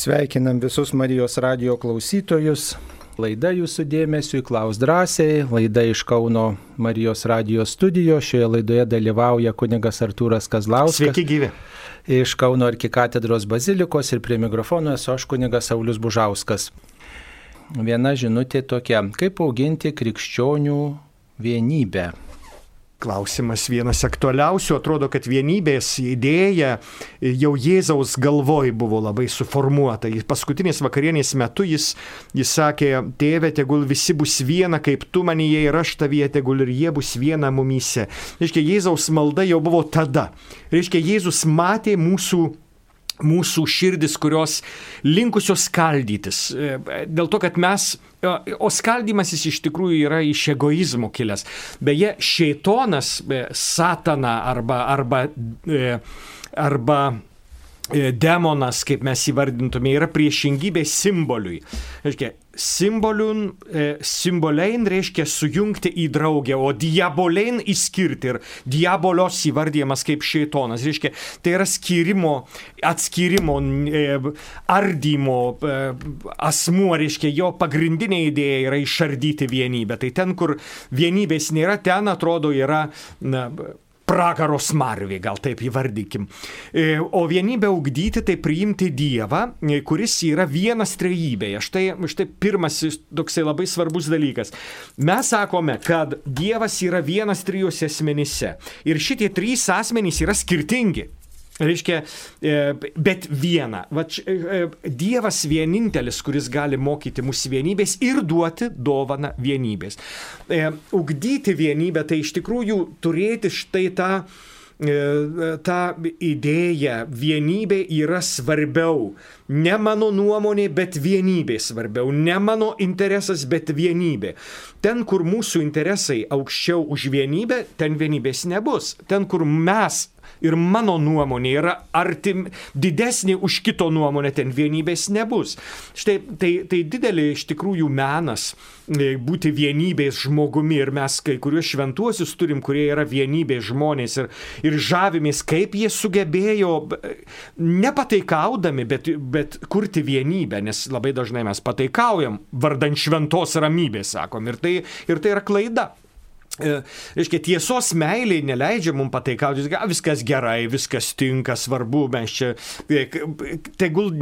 Sveikinam visus Marijos radio klausytojus. Laida jūsų dėmesio įklaus drąsiai, laida iš Kauno Marijos radio studijo. Šioje laidoje dalyvauja kunigas Artūras Kazlauskas. Sveiki gyvi. Iš Kauno arkikatedros bazilikos ir prie mikrofono esu aš kunigas Saulis Bužauskas. Viena žinutė tokia, kaip auginti krikščionių vienybę. Klausimas vienas aktualiausių, atrodo, kad vienybės idėja jau Jėzaus galvoj buvo labai suformuota. Paskutinės vakarienės metu jis, jis sakė, tėve, tegul visi bus viena, kaip tu manyje ir aš tavyje, tegul ir jie bus viena mumyse. Reiškia, Jėzaus malda jau buvo tada. Reiškia, Jėzus matė mūsų mūsų širdis, kurios linkusios skaldytis. E, dėl to, kad mes, o skaldymasis iš tikrųjų yra iš egoizmo kilęs. Beje, šeitonas, e, satana arba, arba, e, arba demonas, kaip mes įvardintume, yra priešingybė simboliui. Reiškia, simboliun, e, simbolein reiškia sujungti į draugę, o diabolein įskirti. Ir diabolios įvardyjamas kaip šeitonas. Reiškia, tai yra skirimo, atskirimo, e, ardymo e, asmuo, reiškia, jo pagrindinė idėja yra išardyti vienybę. Tai ten, kur vienybės nėra, ten atrodo yra na, pragaro smarvė, gal taip įvardykim. E, o vienybę ugdyti tai priimti Dievą, e, kuris yra vienas trejybėje. Štai, štai pirmasis toksai labai svarbus dalykas. Mes sakome, kad Dievas yra vienas trijose asmenyse. Ir šitie trys asmenys yra skirtingi. Reiškia, e, bet viena. Va, e, e, dievas vienintelis, kuris gali mokyti mūsų vienybės ir duoti dovaną vienybės. Ugdyti vienybę tai iš tikrųjų turėti štai tą ta idėja, vienybė yra svarbiau. Ne mano nuomonė, bet vienybė svarbiau. Ne mano interesas, bet vienybė. Ten, kur mūsų interesai aukščiau už vienybę, ten vienybės nebus. Ten, kur mes ir mano nuomonė yra artim, didesnė už kito nuomonę, ten vienybės nebus. Štai tai, tai didelė iš tikrųjų menas e, būti vienybės žmogumi ir mes kai kuriuos šventuosius turim, kurie yra vienybės žmonės ir, ir žavimės, kaip jie sugebėjo nepataikaudami, bet, bet kurti vienybę, nes labai dažnai mes pataikaujam vardant šventos ramybės, sakom, ir tai, ir tai yra klaida. E, reiškia, tiesos meiliai neleidžia mums pataikauti, viskas gerai, viskas tinka, svarbu, mes čia, e, tegul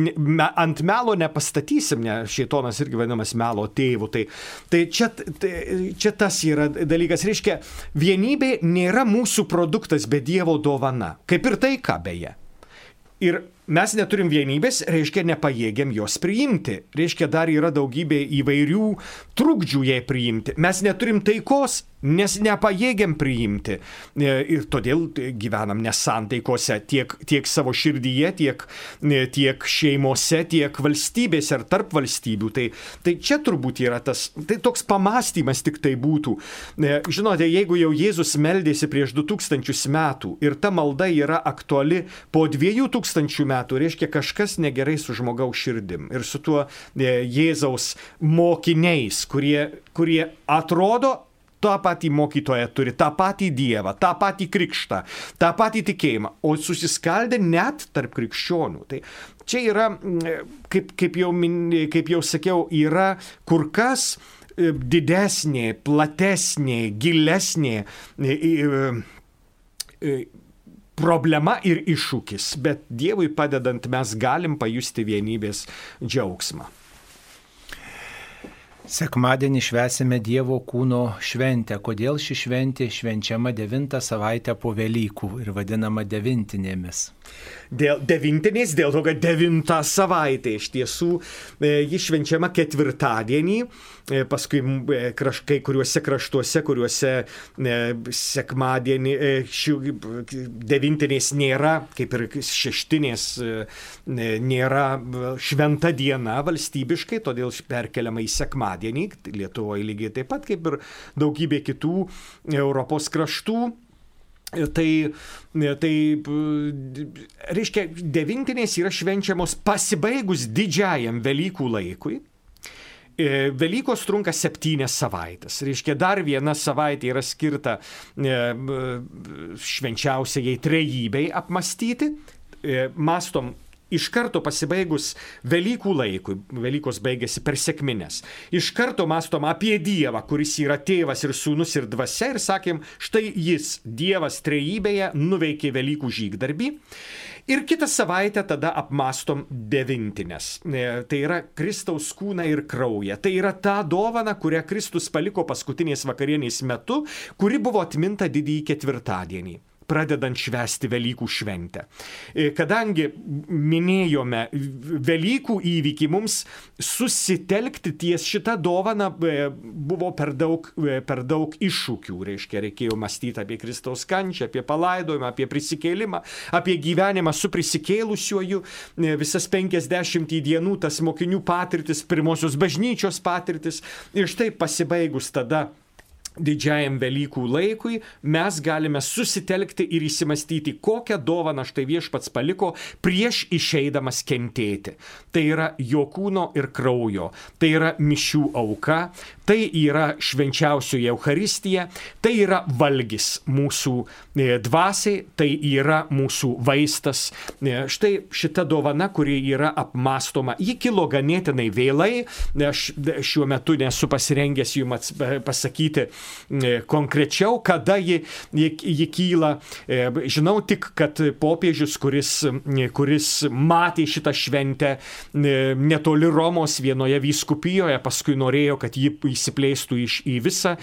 ant melo nepastatysim, ne, šitonas irgi vadinamas melo tėvu. Tai, tai, čia, tai čia tas yra dalykas, reiškia, vienybė nėra mūsų produktas, bet Dievo dovana. Kaip ir tai, ką beje. Ir mes neturim vienybės, reiškia nepajėgiam jos priimti. Reiškia dar yra daugybė įvairių trukdžių jai priimti. Mes neturim taikos, nes nepajėgiam priimti. E, ir todėl gyvenam nesantaikose tiek, tiek savo širdyje, tiek, e, tiek šeimose, tiek valstybėse ar tarp valstybių. Tai, tai čia turbūt yra tas, tai toks pamastymas tik tai būtų. E, žinote, jeigu jau Jėzus meldėsi prieš 2000 metų ir ta malda yra aktuali po 2000 metų, reiškia kažkas negerai su žmogaus širdim ir su tuo Jėzaus mokiniais, kurie, kurie atrodo tą patį mokytoją turi, tą patį Dievą, tą patį krikštą, tą patį tikėjimą, o susiskaldę net tarp krikščionių. Tai čia yra, kaip, kaip, jau, kaip jau sakiau, yra kur kas e, didesnė, platesnė, gilesnė e, e, problema ir iššūkis, bet Dievui padedant mes galim pajusti vienybės džiaugsmą. Sekmadienį švesime Dievo kūno šventę. Kodėl ši šventė švenčiama devintą savaitę po Velykų ir vadinama devintinėmis? Dėl devintinės, dėl to, kad devinta savaitė iš tiesų e, ji švenčiama ketvirtadienį, e, paskui e, kraš, kai kuriuose kraštuose, kuriuose sekmadienį šių devintinės nėra, kaip ir šeštinės nėra šventa diena valstybiškai, todėl perkeliama į sekmadienį, Lietuvoje lygiai taip pat kaip ir daugybė kitų Europos kraštų. Tai, tai reiškia, devintinės yra švenčiamos pasibaigus didžiajam Velykų laikui. E, Velykos trunka septynias savaitės. Reiškia, dar viena savaitė yra skirta e, švenčiausiai trejybei apmastyti. E, mastom iš karto pasibaigus Velykų laikui, Velykos baigėsi per sėkminės, iš karto mastom apie Dievą, kuris yra tėvas ir sūnus ir dvasia ir sakėm, štai jis, Dievas trejybėje, nuveikė Velykų žygdarbį. Ir kitą savaitę tada apmastom devintinės. E, tai yra Kristaus kūną ir kraują. Tai yra ta dovana, kurią Kristus paliko paskutinės vakarienės metu, kuri buvo atminta didįjį ketvirtadienį pradedant švęsti Velykų šventę. E, kadangi minėjome Velykų įvykį, mums susitelkti ties šitą dovaną e, buvo per daug, e, per daug iššūkių. Reiškia, reikėjo mąstyti apie Kristaus kančią, apie palaidojimą, apie prisikėlimą, apie gyvenimą su prisikėlusiuoju, visas 50 dienų tas mokinių patirtis, pirmosios bažnyčios patirtis. Ir štai pasibaigus tada didžiajam Velykų laikui mes galime susitelkti ir įsimastyti, kokią dovaną štai viešpats paliko prieš išeidamas kentėti. Tai yra jo kūno ir kraujo, tai yra mišių auka, tai yra švenčiausioji Euharistija, tai yra valgis mūsų e, dvasiai, tai yra mūsų vaistas. E, štai šita dovana, kuri yra apmastoma, ji kilo ganėtinai vėlai, aš šiuo metu nesu pasirengęs jums pasakyti, konkrečiau, kada ji, ji, ji kyla. E, žinau tik, kad popiežius, kuris, kuris matė šitą šventę e, netoli Romos vienoje vyskupijoje, paskui norėjo, kad ji įsiplėstų iš, į visą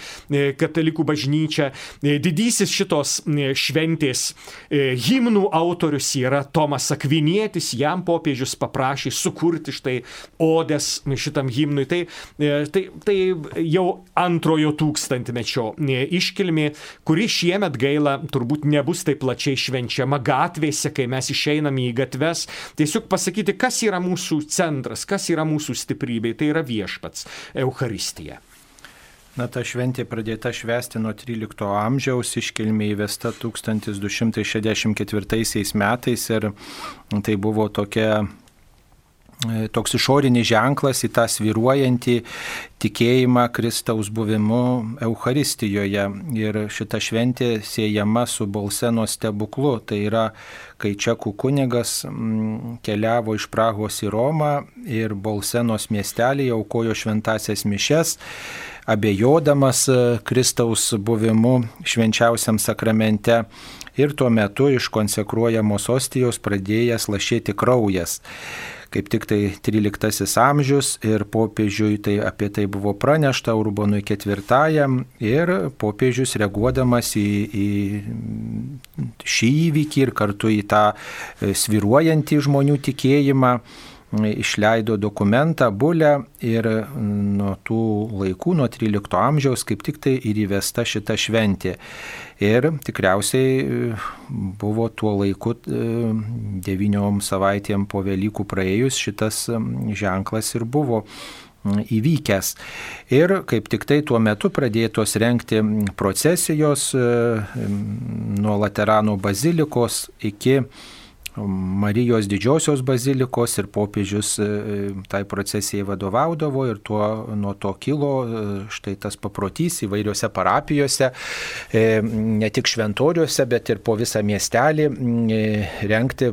katalikų bažnyčią. Didysis šitos šventės himnų autorius yra Tomas Akvinietis, jam popiežius paprašė sukurti štai odes šitam himnui. Tai, tai, tai jau antrojo tūkstantmečio iškilmė, kuri šiemet gaila turbūt nebus taip plačiai švenčiama gatvėse, kai mes išeiname į gatves. Tiesiog pasakyti, kas yra mūsų centras, kas yra mūsų stiprybė, tai yra viešpats Euharistija. Na, ta šventė pradėta švęsti nuo 13 amžiaus, iškilmė įvesta 1264 metais ir tai buvo tokia E, toks išorinis ženklas į tą sviruojantį tikėjimą Kristaus buvimu Euharistijoje. Ir šita šventė siejama su Bolseno stebuklu. Tai yra, kai čekų kunigas mm, keliavo iš Prahos į Romą ir Bolsenos miestelį aukojo šventasias mišes abejodamas e, Kristaus buvimu švenčiausiam sakramente ir tuo metu iš konsekruojamos ostijos pradėjęs lašėti kraujas kaip tik tai 13 amžius ir popiežiui tai apie tai buvo pranešta Urbonui IV ir popiežius reaguodamas į, į šį įvykį ir kartu į tą e, sviruojantį žmonių tikėjimą išleido dokumentą bulę ir nuo tų laikų, nuo 13 amžiaus, kaip tik tai ir įvesta šita šventė. Ir tikriausiai e, buvo tuo laiku e, devyniom savaitėm po Velykų praėjus šitas ženklas ir buvo įvykęs. Ir kaip tik tai tuo metu pradėtos renkti procesijos e, nuo Laterano bazilikos iki Marijos didžiosios bazilikos ir popiežius e, tai procesijai vadovaudavo ir tuo, nuo to kilo e, štai tas paprotys įvairiose parapijose, e, ne tik šventoriuose, bet ir po visą miestelį renkti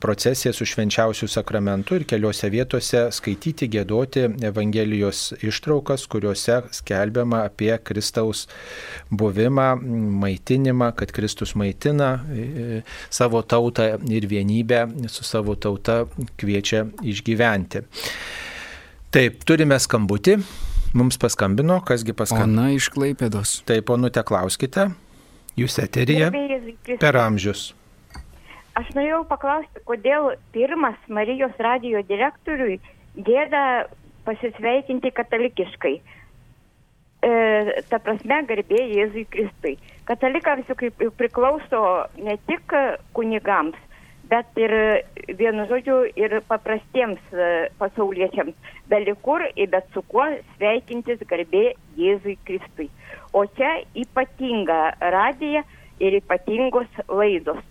procesiją su švenčiausiu sakramentu ir keliose vietose skaityti, gėdoti Evangelijos ištraukas, kuriuose skelbiama apie Kristaus buvimą, maitinimą, kad Kristus maitina savo tautą ir vienybę su savo tauta kviečia išgyventi. Taip, turime skambutį. Mums paskambino, kasgi paskambino. Ona iš Klaipėdos. Taip, ponute, klauskite. Jūs eterija per amžius. Aš norėjau paklausti, kodėl pirmas Marijos radio direktoriui gėda pasisveikinti katalikiškai. E, ta prasme, garbė Jėzui Kristui. Katalikams juk priklauso ne tik kunigams, bet ir vienu žodžiu ir paprastiems e, pasauliečiams, belikur ir bet su kuo sveikintis garbė Jėzui Kristui. O čia ypatinga radija ir ypatingos laidos.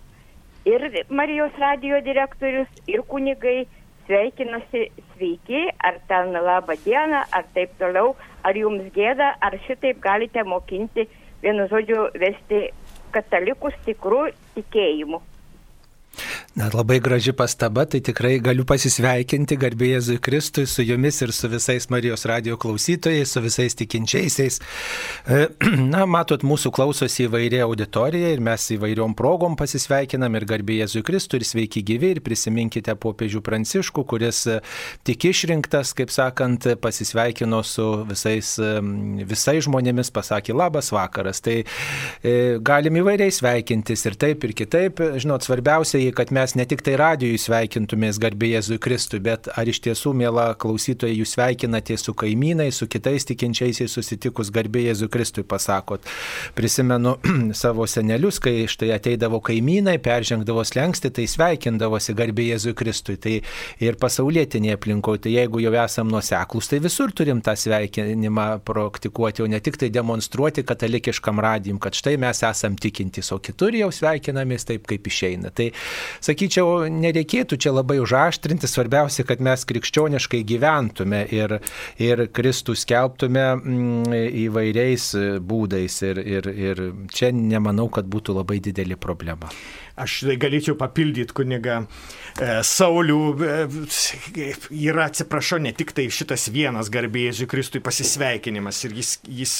Ir Marijos radio direktorius, ir kunigai sveikinasi sveiki, ar ten laba diena, ar taip toliau, ar jums gėda, ar šitaip galite mokinti, vienu žodžiu, vesti katalikus tikrų tikėjimu. Na, labai graži pastaba, tai tikrai galiu pasisveikinti garbė Jėzui Kristui su jumis ir su visais Marijos radio klausytojais, su visais tikinčiaisiais. E, na, matot, mūsų klausosi įvairia auditorija ir mes įvairiom progom pasisveikinam ir garbė Jėzui Kristui ir sveiki gyvi ir prisiminkite popiežių Pranciškų, kuris e, tik išrinktas, kaip sakant, pasisveikino su visais, e, visais žmonėmis, pasakė labas vakaras. Tai galim įvairiai sveikintis ir taip, ir kitaip. Žinot, svarbiausia, kad mes mes ne tik tai radijui sveikintumės garbė Jėzui Kristui, bet ar iš tiesų, mėla klausytojai, jūs sveikinate su kaimynai, su kitais tikinčiaisiais susitikus garbė Jėzui Kristui, pasakot. Prisimenu savo senelius, kai štai ateidavo kaimynai, peržengdavo slengsti, tai sveikindavosi garbė Jėzui Kristui. Tai ir pasaulietinėje aplinkoje, tai jeigu jau esam nuseklus, tai visur turim tą sveikinimą praktikuoti, o ne tik tai demonstruoti katalikiškam radijim, kad štai mes esam tikintys, o kitur jau sveikinamės taip, kaip išeina. Tai, sakyčiau, nereikėtų čia labai užaštrinti, svarbiausia, kad mes krikščioniškai gyventume ir, ir Kristų skelbtume mm, įvairiais būdais ir, ir, ir čia nemanau, kad būtų labai didelė problema. Aš tai galėčiau papildyti kunigą e, Saulių. E, yra, atsiprašau, ne tik tai šitas vienas garbėjėžiui Kristui pasisveikinimas. Ir jis, jis,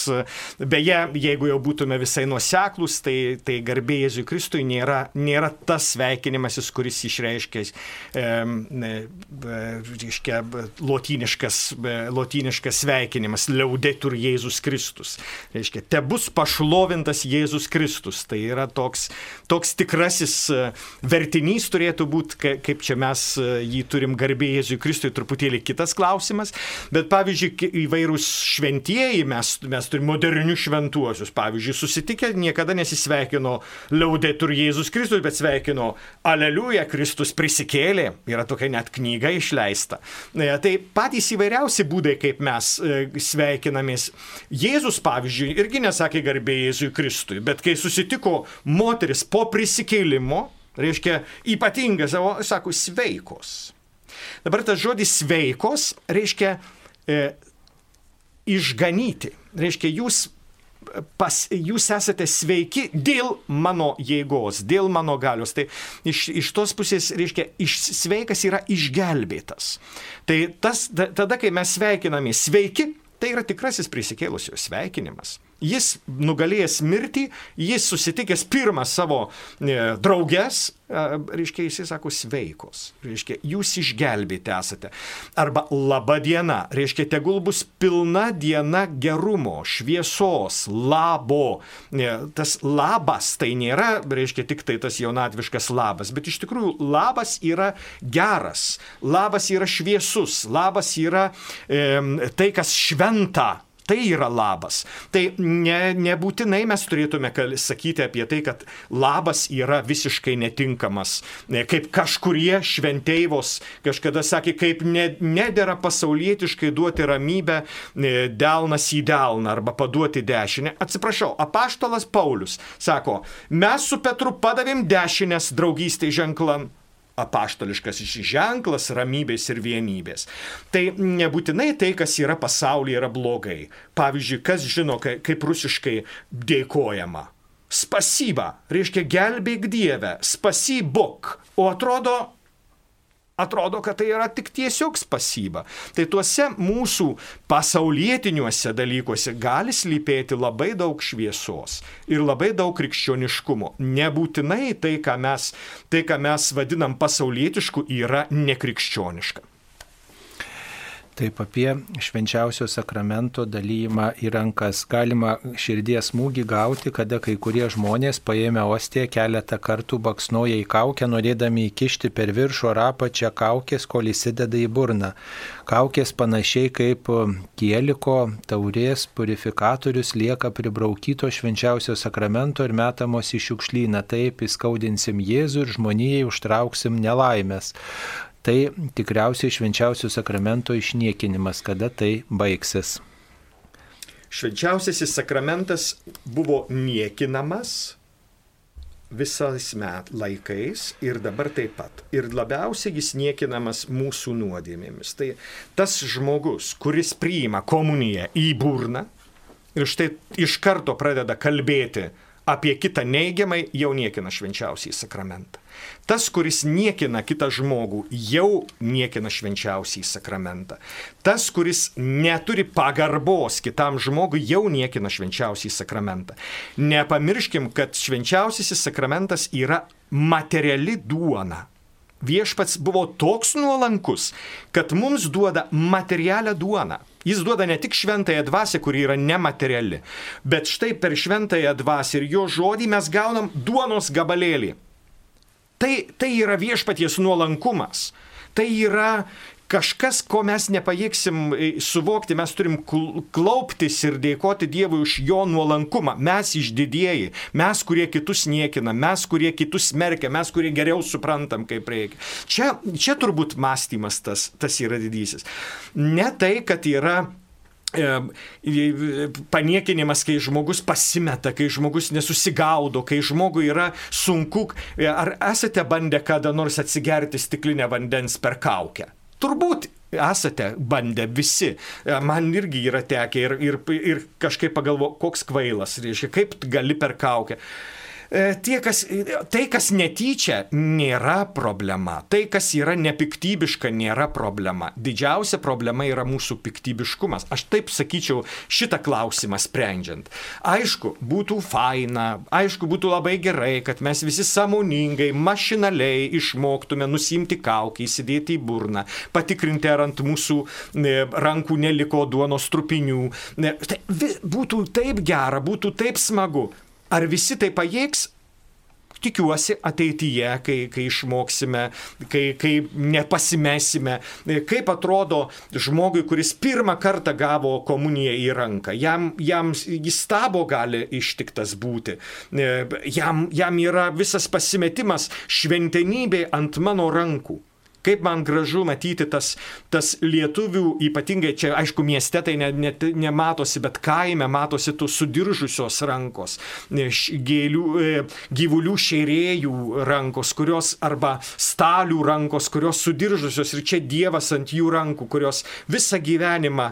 beje, jeigu jau būtume visai nuoseklus, tai, tai garbėjėžiui Kristui nėra, nėra tas sveikinimasis, kuris išreiškia, e, e, reiškia, lotyniškas, lotyniškas sveikinimas, liaudetur Jėzus Kristus. Reiškia, te bus pašlovintas Jėzus Kristus. Tai yra toks, toks tikrasis šis e, vertinys turėtų būti, kaip čia mes e, jį turim garbė Jėzui Kristui, truputėlį kitas klausimas. Bet pavyzdžiui, įvairūs šventieji, mes, mes turime modernius šventuosius. Pavyzdžiui, susitikę niekada nesisveikino Liaudetur Jėzus Kristus, bet sveikino Aleliuja, Kristus prisikėlė. Yra tokia net knyga išleista. E, tai patys įvairiausi būdai, kaip mes sveikinamės. Jėzus, pavyzdžiui, irgi nesakė garbė Jėzui Kristui, bet kai susitiko moteris po prisikėlimo, kūrimo, reiškia ypatingas, o sako sveikos. Dabar tas žodis sveikos reiškia e, išganyti. Reiškia, jūs, pas, jūs esate sveiki dėl mano jėgos, dėl mano galios. Tai iš, iš tos pusės, reiškia, iš, sveikas yra išgelbėtas. Tai tas, tada, kai mes sveikiname sveiki, tai yra tikrasis prisikėlusio sveikinimas. Jis nugalėjęs mirtį, jis susitikęs pirmą savo e, drauges, e, reiškia, jis sako sveikos, reiškia, jūs išgelbėti esate. Arba laba diena, reiškia, tegul bus pilna diena gerumo, šviesos, labo. E, tas labas tai nėra, reiškia, tik tai tas jaunatviškas labas, bet iš tikrųjų labas yra geras, labas yra šviesus, labas yra e, tai, kas šventa Tai yra labas. Tai ne, nebūtinai mes turėtume sakyti apie tai, kad labas yra visiškai netinkamas. Kaip kažkurie šventeivos kažkada sakė, kaip ne, nedėra pasaulietiškai duoti ramybę delnas į delną arba paduoti dešinę. Atsiprašau, apaštalas Paulius sako, mes su Petru padavėm dešinės draugystės ženklam apaštališkas ženklas ramybės ir vienybės. Tai nebūtinai tai, kas yra pasaulyje, yra blogai. Pavyzdžiui, kas žino, kaip rusiškai dėkojama. Spasiba reiškia gelbėk Dievę, spasybok. O atrodo, atrodo, kad tai yra tik tiesiog pasyba. Tai tuose mūsų pasaulietiniuose dalykuose gali slypėti labai daug šviesos ir labai daug krikščioniškumo. Nebūtinai tai, ką mes, tai, ką mes vadinam pasaulietišku, yra nekrikščioniška. Taip apie švenčiausio sakramento dalymą į rankas. Galima širdies smūgį gauti, kada kai kurie žmonės paėmę ostiją keletą kartų baksnoja į kaukę, norėdami įkišti per viršų ar apačią kaukės, kol įsideda į burną. Kaukės panašiai kaip kieliko taurės purifikatorius lieka pribraukyto švenčiausio sakramento ir metamos į šiukšlyną. Taip įskaudinsim Jėzų ir žmonijai užtrauksim nelaimės tai tikriausiai švenčiausio sakramento išniekinimas, kada tai baigsis. Švenčiausiasis sakramentas buvo niekinamas visais met laikais ir dabar taip pat. Ir labiausiai jis niekinamas mūsų nuodėmėmis. Tai tas žmogus, kuris priima komuniją į burną ir štai iš karto pradeda kalbėti apie kitą neigiamai, jau niekina švenčiausiai sakramentą. Tas, kuris niekina kitą žmogų, jau niekina švenčiausiai sakramentą. Tas, kuris neturi pagarbos kitam žmogui, jau niekina švenčiausiai sakramentą. Nepamirškim, kad švenčiausiasis sakramentas yra materiali duona. Viešpats buvo toks nuolankus, kad mums duoda materialią duoną. Jis duoda ne tik šventąją dvasę, kuri yra nemateriali, bet štai per šventąją dvasę ir jo žodį mes gaunam duonos gabalėlį. Tai, tai yra viešpaties nuolankumas. Tai yra kažkas, ko mes nepajėgsim e, suvokti, mes turim klauptis ir dėkoti Dievui už jo nuolankumą. Mes išdidėjai, mes, kurie kitus niekina, mes, kurie kitus smerkia, mes, kurie geriau suprantam, kaip reikia. Čia, čia turbūt mąstymas tas, tas yra didysis. Ne tai, kad yra paniekinimas, kai žmogus pasimeta, kai žmogus nesusigaudo, kai žmogui yra sunku. Ar esate bandę kada nors atsigerti stiklinę vandens per kaukę? Turbūt esate bandę visi. Man irgi yra tekę ir, ir, ir kažkaip pagalvo, koks kvailas, reiškia, kaip gali per kaukę. E, tie, kas, tai, kas netyčia, nėra problema. Tai, kas yra nepiktybiška, nėra problema. Didžiausia problema yra mūsų piktybiškumas. Aš taip sakyčiau šitą klausimą sprendžiant. Aišku, būtų faina, aišku, būtų labai gerai, kad mes visi samoningai, mašinaliai išmoktume nusimti kaukę, įsidėti į burną, patikrinti, ar ant mūsų ne, rankų neliko duonos trupinių. Ne, tai, būtų taip gera, būtų taip smagu. Ar visi tai pajėgs? Tikiuosi ateityje, kai, kai išmoksime, kai, kai nepasimesime, kaip atrodo žmogui, kuris pirmą kartą gavo komuniją į ranką. Jam, jam jis stabo gali ištiktas būti. Jam, jam yra visas pasimetimas šventenybė ant mano rankų. Kaip man gražu matyti tas, tas lietuvių, ypatingai čia, aišku, mieste tai ne, ne, nematosi, bet kaime matosi tų sudiržusios rankos, gėlių, e, gyvulių šeirėjų rankos, kurios arba stalių rankos, kurios sudiržusios ir čia Dievas ant jų rankų, kurios visą gyvenimą,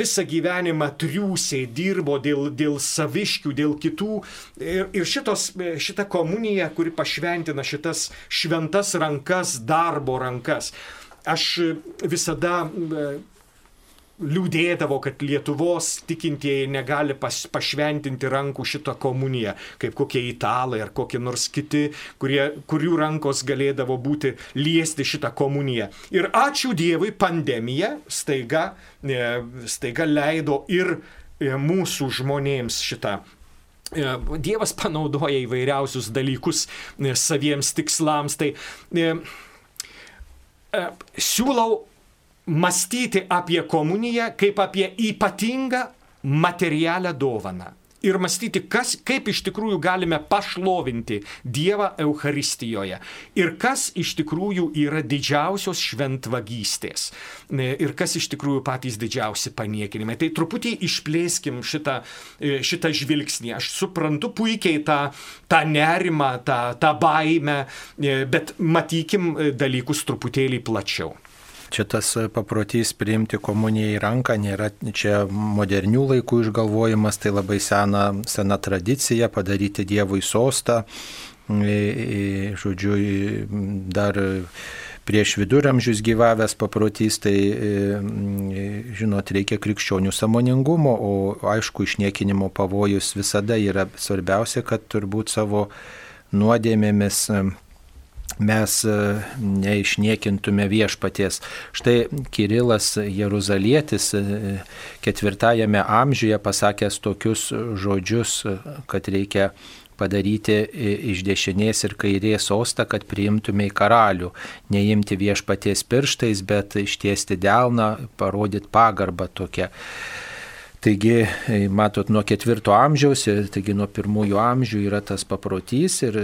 visą gyvenimą triūsiai dirbo dėl, dėl saviškių, dėl kitų. Ir, ir šitos, šita komunija, kuri pašventina šitas šventas rankas darbo rankas, rankas. Aš visada e, liūdėdavo, kad Lietuvos tikintieji negali pas, pašventinti rankų šitą komuniją, kaip kokie italai ar kokie nors kiti, kurie, kurių rankos galėdavo būti liesti šitą komuniją. Ir ačiū Dievui, pandemija staiga, e, staiga leido ir e, mūsų žmonėms šitą Dievas panaudoja įvairiausius dalykus saviems tikslams. Tai E, siūlau mąstyti apie komuniją kaip apie ypatingą materialią dovaną. Ir mąstyti, kas, kaip iš tikrųjų galime pašlovinti Dievą Euharistijoje. Ir kas iš tikrųjų yra didžiausios šventvagystės. E, ir kas iš tikrųjų patys didžiausi paniekinimai. Tai truputį išplėskim šitą, e, šitą žvilgsnį. Aš suprantu puikiai tą, tą nerimą, tą, tą baimę, bet matykim dalykus truputėlį plačiau. Čia tas paprotys priimti komuniją į ranką nėra čia modernių laikų išgalvojimas, tai labai sena, sena tradicija padaryti Dievui sostą. Žodžiu, dar prieš viduramžius gyvavęs paprotys, tai, žinot, reikia krikščionių samoningumo, o aišku, išniekinimo pavojus visada yra svarbiausia, kad turbūt savo nuodėmėmis mes e, neišniekintume viešpaties. Štai Kirilas Jeruzalietis e, ketvirtajame amžiuje pasakęs tokius žodžius, kad reikia padaryti iš dešinės ir kairės sostą, kad priimtume į karalių, neimti viešpaties pirštais, bet ištiesti delną, parodyti pagarbą tokią. Taigi, e, matot, nuo ketvirto amžiaus, taigi nuo pirmųjų amžių yra tas paprotys ir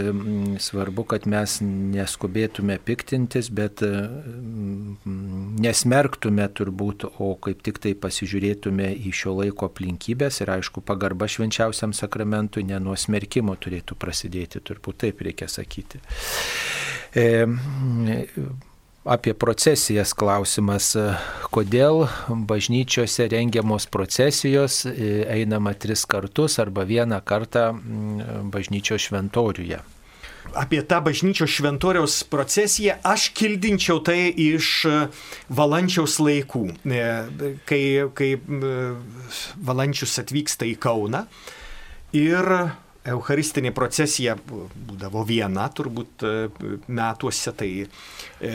svarbu, kad mes neskubėtume piktintis, bet e, nesmerktume turbūt, o kaip tik tai pasižiūrėtume į šio laiko aplinkybės ir aišku, pagarba švenčiausiam sakramentui ne nuo smerkimo turėtų prasidėti, turbūt taip reikia sakyti. E, apie procesijas klausimas. Kodėl bažnyčiose rengiamos procesijos e, einama tris kartus arba vieną kartą bažnyčios šventoriuje? apie tą bažnyčios šventoriaus procesiją, aš kildinčiau tai iš valančiaus laikų, kai, kai valančius atvyksta į Kauną. Ir Eucharistinė procesija būdavo viena turbūt e, metuose, tai, e,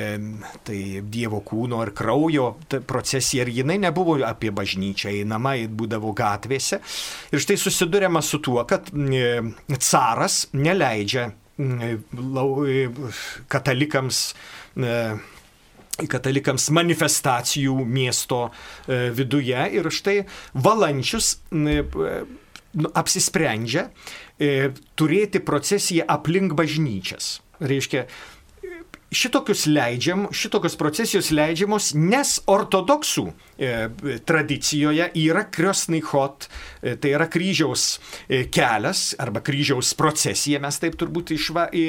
tai Dievo kūno ir kraujo procesija ir jinai nebuvo apie bažnyčią, einama, būdavo gatvėse. Ir štai susidurėma su tuo, kad e, caras neleidžia katalikams katalikams manifestacijų miesto viduje ir štai valančius apsisprendžia turėti procesiją aplink bažnyčias. Reiškia, šitokius leidžiam, šitokios procesijos leidžiamos, nes ortodoksų e, tradicijoje yra kriosnaichot, e, tai yra kryžiaus e, kelias arba kryžiaus procesija, mes taip turbūt išva, į,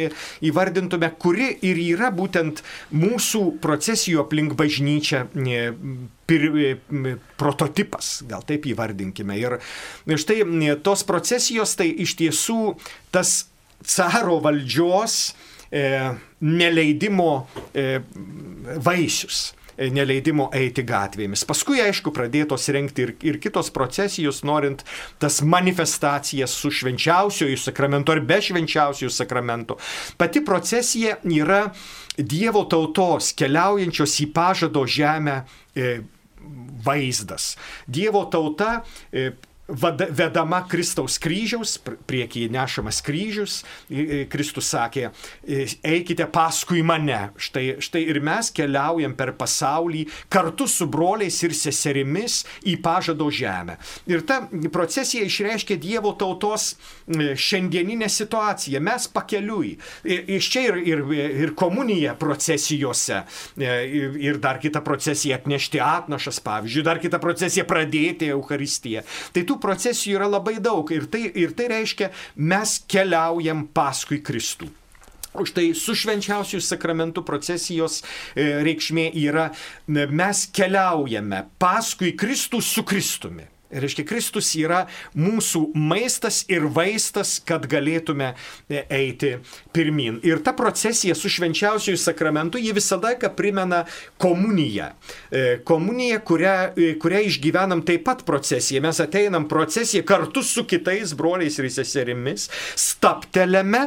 įvardintume, kuri ir yra būtent mūsų procesijų aplink bažnyčią e, pir, e, prototipas, gal taip įvardinkime. Ir štai tos procesijos tai iš tiesų tas caro valdžios e, neleidimo e, vaisius e, neleidimo eiti gatvėmis. Paskui, aišku, pradėtos renkti ir, ir kitos procesijos, norint tas manifestacijas su švenčiausiojų sakramentu ar be švenčiausiojų sakramentu. Pati procesija yra Dievo tautos keliaujančios į pažado žemę e, vaizdas. Dievo tauta e, vedama Kristaus kryžiaus, priekyje nešamas kryžius, Kristus sakė, eikite paskui mane. Štai, štai ir mes keliaujam per pasaulį kartu su broliais ir seserimis į pažado žemę. Ir ta procesija išreiškia Dievo tautos šiandieninę situaciją. Mes pakeliui. Iš čia ir, ir, ir komunija procesijose. Ir, ir dar kita procesija atnešti atnašas, pavyzdžiui, dar kita procesija pradėti Eucharistiją. Tai tų procesijų yra labai daug ir tai, ir tai reiškia, mes keliaujam paskui Kristų. Už tai su švenčiausiųjų sakramentų procesijos e, reikšmė yra, mes keliaujame paskui Kristų su Kristumi. Reiškia, Kristus yra mūsų maistas ir vaistas, kad galėtume e, eiti pirmin. Ir ta procesija su švenčiausiųjų sakramentu, ji visada primena komuniją. E, komuniją, kurią, e, kurią išgyvenam taip pat procesiją. Mes ateinam procesiją kartu su kitais broliais ir seserimis, staptelėme,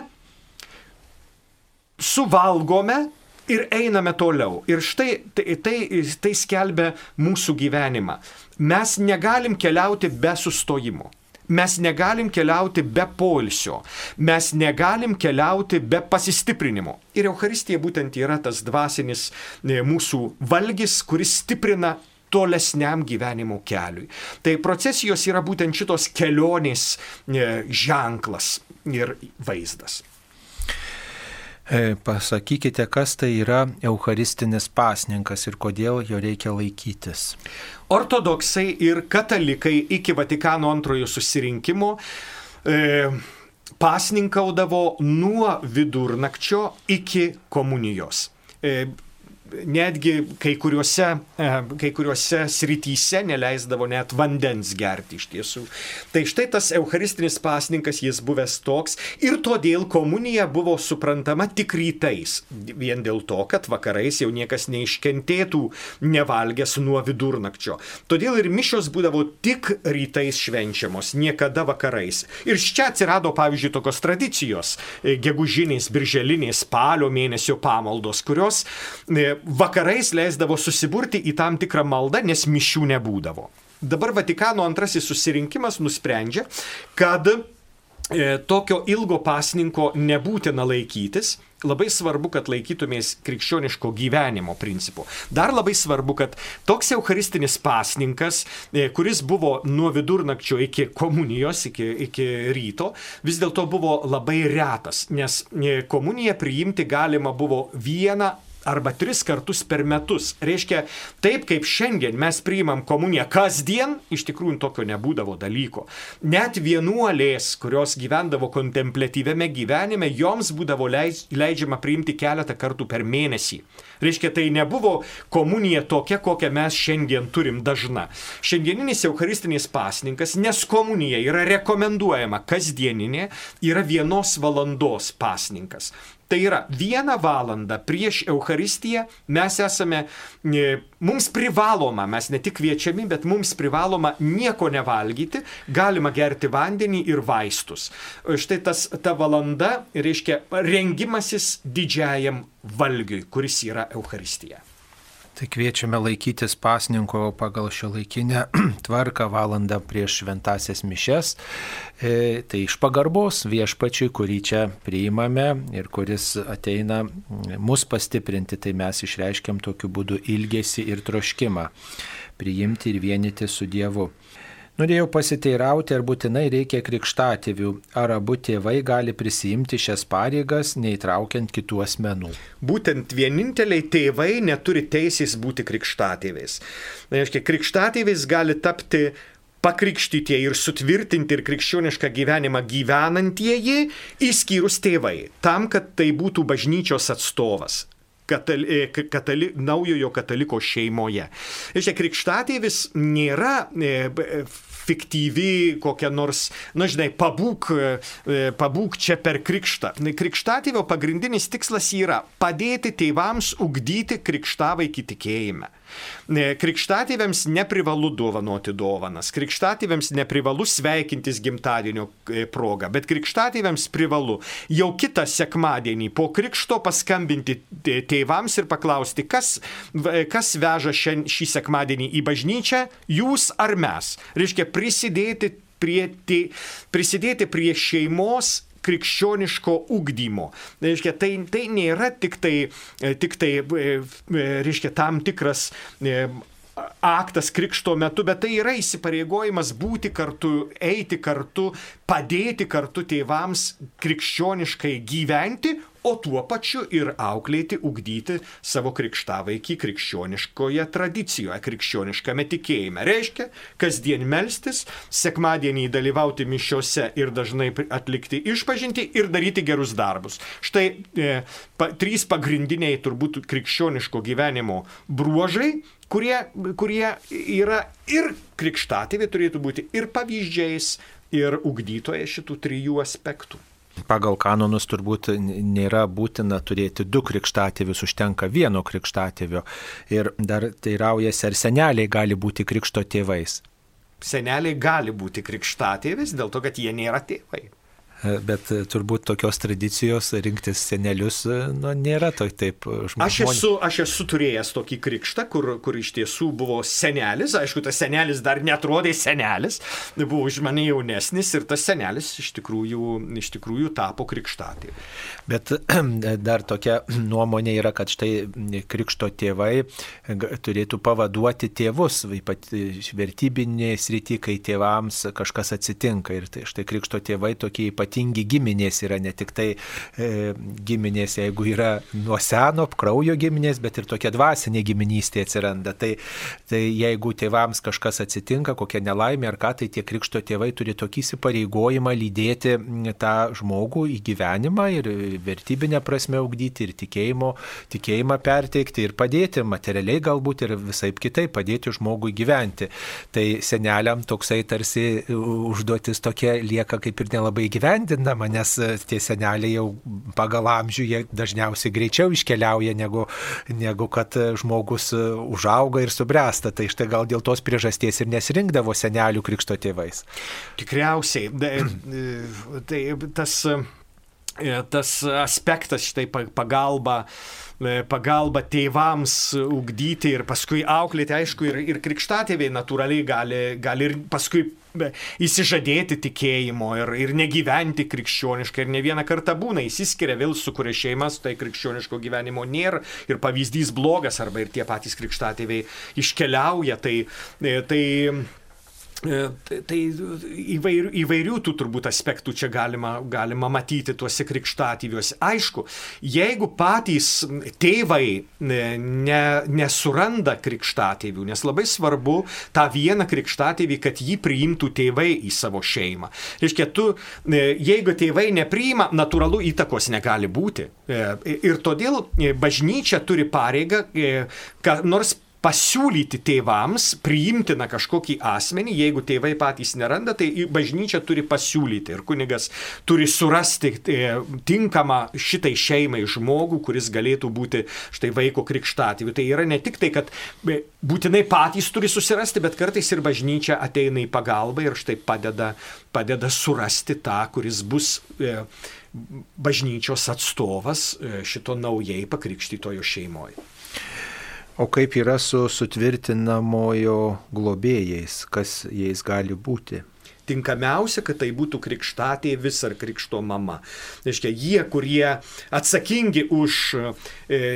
suvalgome ir einame toliau. Ir štai tai, tai, tai skelbia mūsų gyvenimą. Mes negalim keliauti be sustojimo. Mes negalim keliauti be poilsio, mes negalim keliauti be pasistiprinimo. Ir Euharistija būtent yra tas dvasinis e, mūsų valgys, kuris stiprina tolesniam gyvenimo keliui. Tai procesijos yra būtent šitos kelionės e, ženklas ir vaizdas. E, pasakykite, kas tai yra Eucharistinis pasninkas ir kodėl jo reikia laikytis. Ortodoksai ir katalikai iki Vatikano antrojo susirinkimo e, pasninkaudavo nuo vidurnakčio iki komunijos. E, netgi kai kuriuose, e, kai kuriuose srityse neleisdavo net vandens gerti iš tiesų. Tai štai tas eucharistinis pasninkas jis buvęs toks ir todėl komunija buvo suprantama tik rytais. Vien dėl to, kad vakarais jau niekas neiškentėtų nevalgęs nuo vidurnakčio. Todėl ir mišios būdavo tik rytais švenčiamos, niekada vakarais. Ir čia atsirado, pavyzdžiui, tokios tradicijos e, - gegužinės, birželinės, spalio mėnesio pamaldos, kurios e, vakarais leisdavo susiburti į tam tikrą maldą, nes mišių nebūdavo. Dabar Vatikano antrasis susirinkimas nusprendžia, kad e, tokio ilgo pasninko nebūtina laikytis, labai svarbu, kad laikytumės krikščioniško gyvenimo principų. Dar labai svarbu, kad toks eucharistinis pasninkas, e, kuris buvo nuo vidurnakčio iki komunijos, iki, iki ryto, vis dėlto buvo labai retas, nes e, komuniją priimti galima buvo vieną arba tris kartus per metus. Reiškia, taip kaip šiandien mes priimam komuniją kasdien, iš tikrųjų tokio nebūdavo dalyko. Net vienuolės, kurios gyvendavo kontemplatyviame gyvenime, joms būdavo leidžiama priimti keletą kartų per mėnesį. Reiškia, tai nebuvo komunija tokia, kokią mes šiandien turim dažna. Šiandieninis Eucharistinis pasninkas, nes komunija yra rekomenduojama kasdieninė, yra vienos valandos pasninkas. Tai yra vieną valandą prieš Eucharistiją mes esame, e, mums privaloma, mes ne tik kviečiami, bet mums privaloma nieko nevalgyti, galima gerti vandenį ir vaistus. Štai tas, ta valanda reiškia rengimasis didžiajam valgiui, kuris yra Eucharistija. Tai kviečiame laikytis pasninko pagal šio laikinę tvarką valandą prieš šventasias mišes. E, tai iš pagarbos viešpačiui, kurį čia priimame ir kuris ateina mus pastiprinti, tai mes išreiškiam tokiu būdu ilgesį ir troškimą priimti ir vienyti su Dievu. Norėjau pasiteirauti, ar būtinai reikia krikštatėvių, ar abu tėvai gali prisijimti šias pareigas, neįtraukiant kitų asmenų. Būtent vieninteliai tėvai neturi teisės būti krikštatėviais. Tai reiškia, krikštatėviais gali tapti pakrikštyti ir sutvirtinti ir krikščionišką gyvenimą gyvenantieji, išskyrus tėvai, tam, kad tai būtų bažnyčios atstovas katali, e, katali, naujojo kataliko šeimoje. Iškia, krikštatėvis nėra e, fiktyvi kokia nors, na žinai, pabūk, e, pabūk čia per krikštą. Krikštatėvio pagrindinis tikslas yra padėti tėvams ugdyti krikštavaikį tikėjimą. Krikštatėviams neprivalu dovanoti dovanas, krikštatėviams neprivalu sveikintis gimtadienio e, progą, bet krikštatėviams privalu jau kitą sekmadienį po krikšto paskambinti tėvams ir paklausti, kas, kas veža šią, šį sekmadienį į bažnyčią, jūs ar mes. Reiškia prisidėti prie, prisidėti prie šeimos krikščioniško ugdymo. Reiškia, tai, tai nėra tik tai, e, tik tai e, e, reiškia, tam tikras aktas krikšto metu, bet tai yra įsipareigojimas būti kartu, eiti kartu, padėti kartu tėvams krikščioniškai gyventi, o tuo pačiu ir auklėti, ugdyti savo krikštavaikį krikščioniškoje tradicijoje, krikščioniškame tikėjime. Reiškia, kasdien melstis, sekmadienį dalyvauti mišiuose ir dažnai atlikti išpažinti ir daryti gerus darbus. Štai e, pa, trys pagrindiniai turbūt krikščioniško gyvenimo bruožai, kurie, kurie yra ir krikštatėvi turėtų būti ir pavyzdžiais, ir ugdytoje šitų trijų aspektų. Pagal kanonus turbūt nėra būtina turėti du krikštatėvius, užtenka vieno krikštatėvio. Ir dar teiraujasi, ar seneliai gali būti krikšto tėvais. Seneliai gali būti krikštatėvis dėl to, kad jie nėra tėvai bet e, turbūt tokios tradicijos rinktis senelius e, nu, nėra to taip e, žmogus. Aš esu, aš esu turėjęs tokį krikštą, kur, kur iš tiesų buvo senelis, aišku, tas senelis dar netrodė senelis, buvo už mane jaunesnis ir tas senelis iš tikrųjų, iš tikrųjų tapo krikštatėviu. Bet dar tokia nuomonė yra, kad štai krikšto tėvai turėtų pavaduoti tėvus, ypat vertybinėje srity, kai tėvams kažkas atsitinka. Ir tai štai krikšto tėvai tokie ypatingi ypatingi giminės yra ne tik tai e, giminės, jeigu yra nuo seno, kraujo giminės, bet ir tokia dvasinė giminystė atsiranda. Tai, tai jeigu tėvams kažkas atsitinka, kokia nelaimė ar ką, tai tie krikšto tėvai turi tokį įsipareigojimą lydėti tą žmogų į gyvenimą ir vertybinę prasme augdyti ir tikėjimo, tikėjimą perteikti ir padėti materialiai galbūt ir visai kitaip padėti žmogui gyventi. Tai seneliam toksai tarsi užduotis tokia lieka kaip ir nelabai gyventi įgyvendinama, nes e, tie seneliai jau pagal amžių jie dažniausiai greičiau iškeliauja, negu, negu kad e, žmogus e, užauga ir subręsta. Tai štai gal dėl tos priežasties ir nesirinkdavo senelių krikšto tėvais. Tikriausiai. Tai tas, tas aspektas, štai pagalba pagalba tėvams ugdyti ir paskui auklėti, aišku, ir, ir krikštatėviai natūraliai gali, gali ir paskui įsižadėti tikėjimo ir, ir negyventi krikščioniškai. Ir ne vieną kartą būna, įsiskiria vėl sukuria šeimas, tai krikščioniško gyvenimo nėra ir pavyzdys blogas arba ir tie patys krikštatėviai iškeliauja. Tai, tai E, tai, tai įvairių, įvairių tų turbūt aspektų čia galima, galima matyti tuose krikštatyviuose. Aišku, jeigu patys tėvai ne, nesuranda krikštatyvių, nes labai svarbu tą vieną krikštatyvį, kad jį priimtų tėvai į savo šeimą. Reiškia, tu, e, jeigu tėvai nepriima, natūralu įtakos negali būti. E, ir todėl bažnyčia turi pareigą, nors pasiūlyti tėvams priimtiną kažkokį asmenį, jeigu tėvai patys neranda, tai bažnyčia turi pasiūlyti ir kunigas turi surasti e, tinkamą šitai šeimai žmogų, kuris galėtų būti štai vaiko krikštatėviu. Tai yra ne tik tai, kad e, būtinai patys turi susirasti, bet kartais ir bažnyčia ateina į pagalbą ir štai padeda, padeda surasti tą, kuris bus e, bažnyčios atstovas šito naujai pakrikštytojo šeimoje. O kaip yra su sutvirtinamojo globėjais, kas jais gali būti? tinkamiausia, kad tai būtų krikštatėvis ar krikšto mama. Reiškia, jie, kurie atsakingi už e,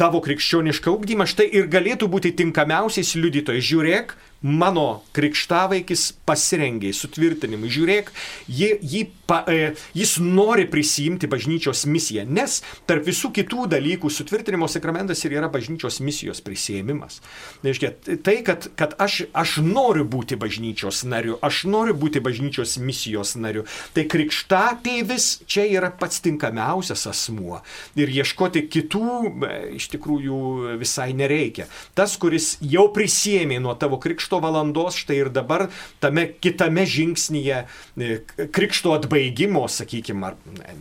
tavo krikščionišką ugdymą, štai ir galėtų būti tinkamiausiais liudytojais. Žiūrėk, mano krikštavaikis pasirengė sutvirtinimui. Žiūrėk, jį, jį, pa, e, jis nori prisijimti bažnyčios misiją, nes tarp visų kitų dalykų sutvirtinimo sakramentas ir yra bažnyčios misijos prisėmimas. Reiškia, tai, kad, kad aš, aš noriu būti bažnyčios nariu, aš noriu būti bažnyčios misijos nariu, tai krikštatėvis čia yra pats tinkamiausias asmuo. Ir ieškoti kitų e, iš tikrųjų visai nereikia. Tas, kuris jau prisėmė nuo tavo krikšto, valandos, štai ir dabar tame kitame žingsnyje e, krikšto atbaigimo, sakykime, ar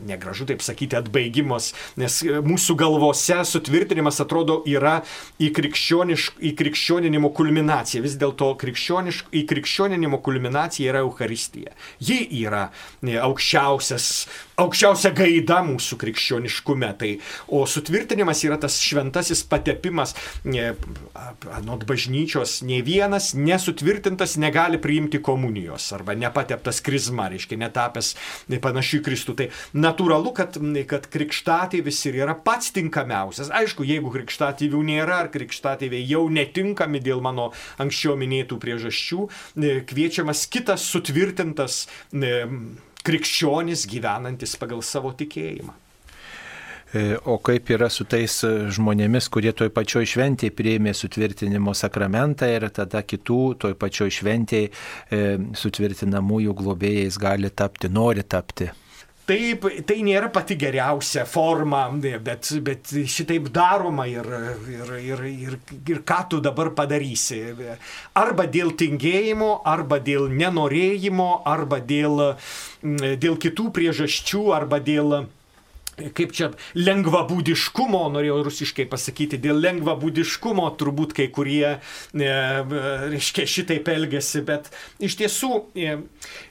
negražu taip sakyti atbaigimos, nes e, mūsų galvose sutvirtinimas atrodo yra į, į krikščioninimo kulminaciją. Vis dėlto į krikščioninimo kulminacija yra Euharistija. Ji yra e, aukščiausias aukščiausia gaida mūsų krikščioniškume. Tai, o sutvirtinimas yra tas šventasis patepimas. Anot bažnyčios, ne vienas nesutvirtintas negali priimti komunijos arba nepateptas krizma, reiškia netapęs panašių į Kristų. Tai natūralu, kad, kad krikštatėvis ir yra pats tinkamiausias. Aišku, jeigu krikštatėvių nėra ar krikštatėviai jau netinkami dėl mano anksčiau minėtų priežasčių, kviečiamas kitas sutvirtintas krikščionis gyvenantis pagal savo tikėjimą. E, o kaip yra su tais žmonėmis, kurie toj pačioj šventėje prieimė sutvirtinimo sakramentą ir tada kitų toj pačioj šventėje sutvirtinamųjų globėjais gali tapti, nori tapti? Taip, tai nėra pati geriausia forma, bet, bet šitaip daroma ir, ir, ir, ir, ir ką tu dabar padarysi. Arba dėl tingėjimo, arba dėl nenorėjimo, arba dėl, dėl kitų priežasčių, arba dėl kaip čia lengvabūdiškumo, norėjau rusiškai pasakyti, dėl lengvabūdiškumo turbūt kai kurie, e, reiškia, šitaip elgesi, bet iš tiesų e,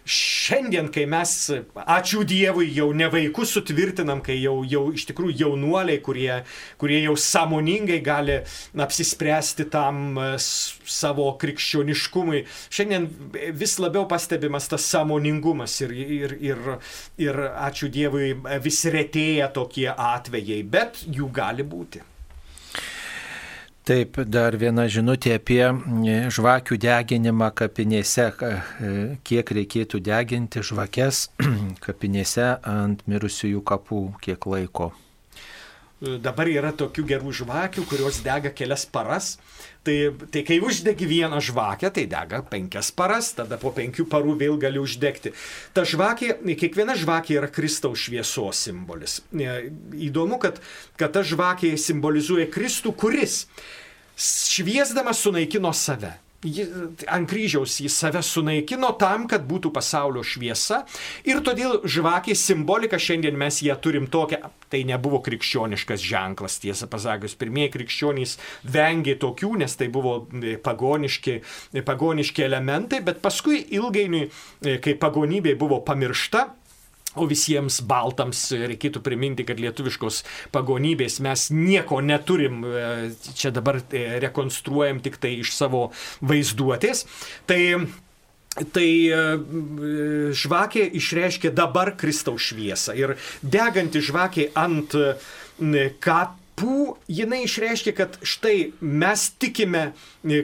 šiandien, kai mes, ačiū Dievui, jau ne vaikus sutvirtinam, kai jau, jau iš tikrųjų jaunuoliai, kurie, kurie jau sąmoningai gali apsispręsti tam e, savo krikščioniškumui, šiandien vis labiau pastebimas tas sąmoningumas ir, ir, ir, ir ačiū Dievui vis retėja dažnėja tokie atvejai, bet jų gali būti. Taip, dar viena žinutė apie e, žvakių deginimą kapinėse, e, kiek reikėtų deginti žvakes kapinėse ant mirusiųjų kapų, kiek laiko. Dabar yra tokių gerų žvakių, kurios dega kelias paras. Tai, tai kai uždegi vieną žvakę, tai dega penkias paras, tada po penkių parų vėl gali uždegti. Ta žvakė, kiekviena žvakė yra Kristaus šviesos simbolis. Įdomu, kad, kad ta žvakė simbolizuoja Kristų, kuris šviesdamas sunaikino save ant kryžiaus jis save sunaikino tam, kad būtų pasaulio šviesa. Ir todėl žvakės simbolika šiandien mes ją turim tokią, tai nebuvo krikščioniškas ženklas, tiesą pasakius, pirmieji krikščionys vengė tokių, nes tai buvo e, pagoniški, e, pagoniški elementai, bet paskui ilgainiui, e, kai pagonybė buvo pamiršta, O visiems baltams reikėtų priminti, kad lietuviškos pagonybės mes nieko neturim, e, čia dabar e, rekonstruojam tik tai iš savo vaizduotės. Tai Tai e, žvakė išreiškia dabar Kristaus šviesą ir deganti žvakė ant kapų, jinai išreiškia, kad štai mes tikime,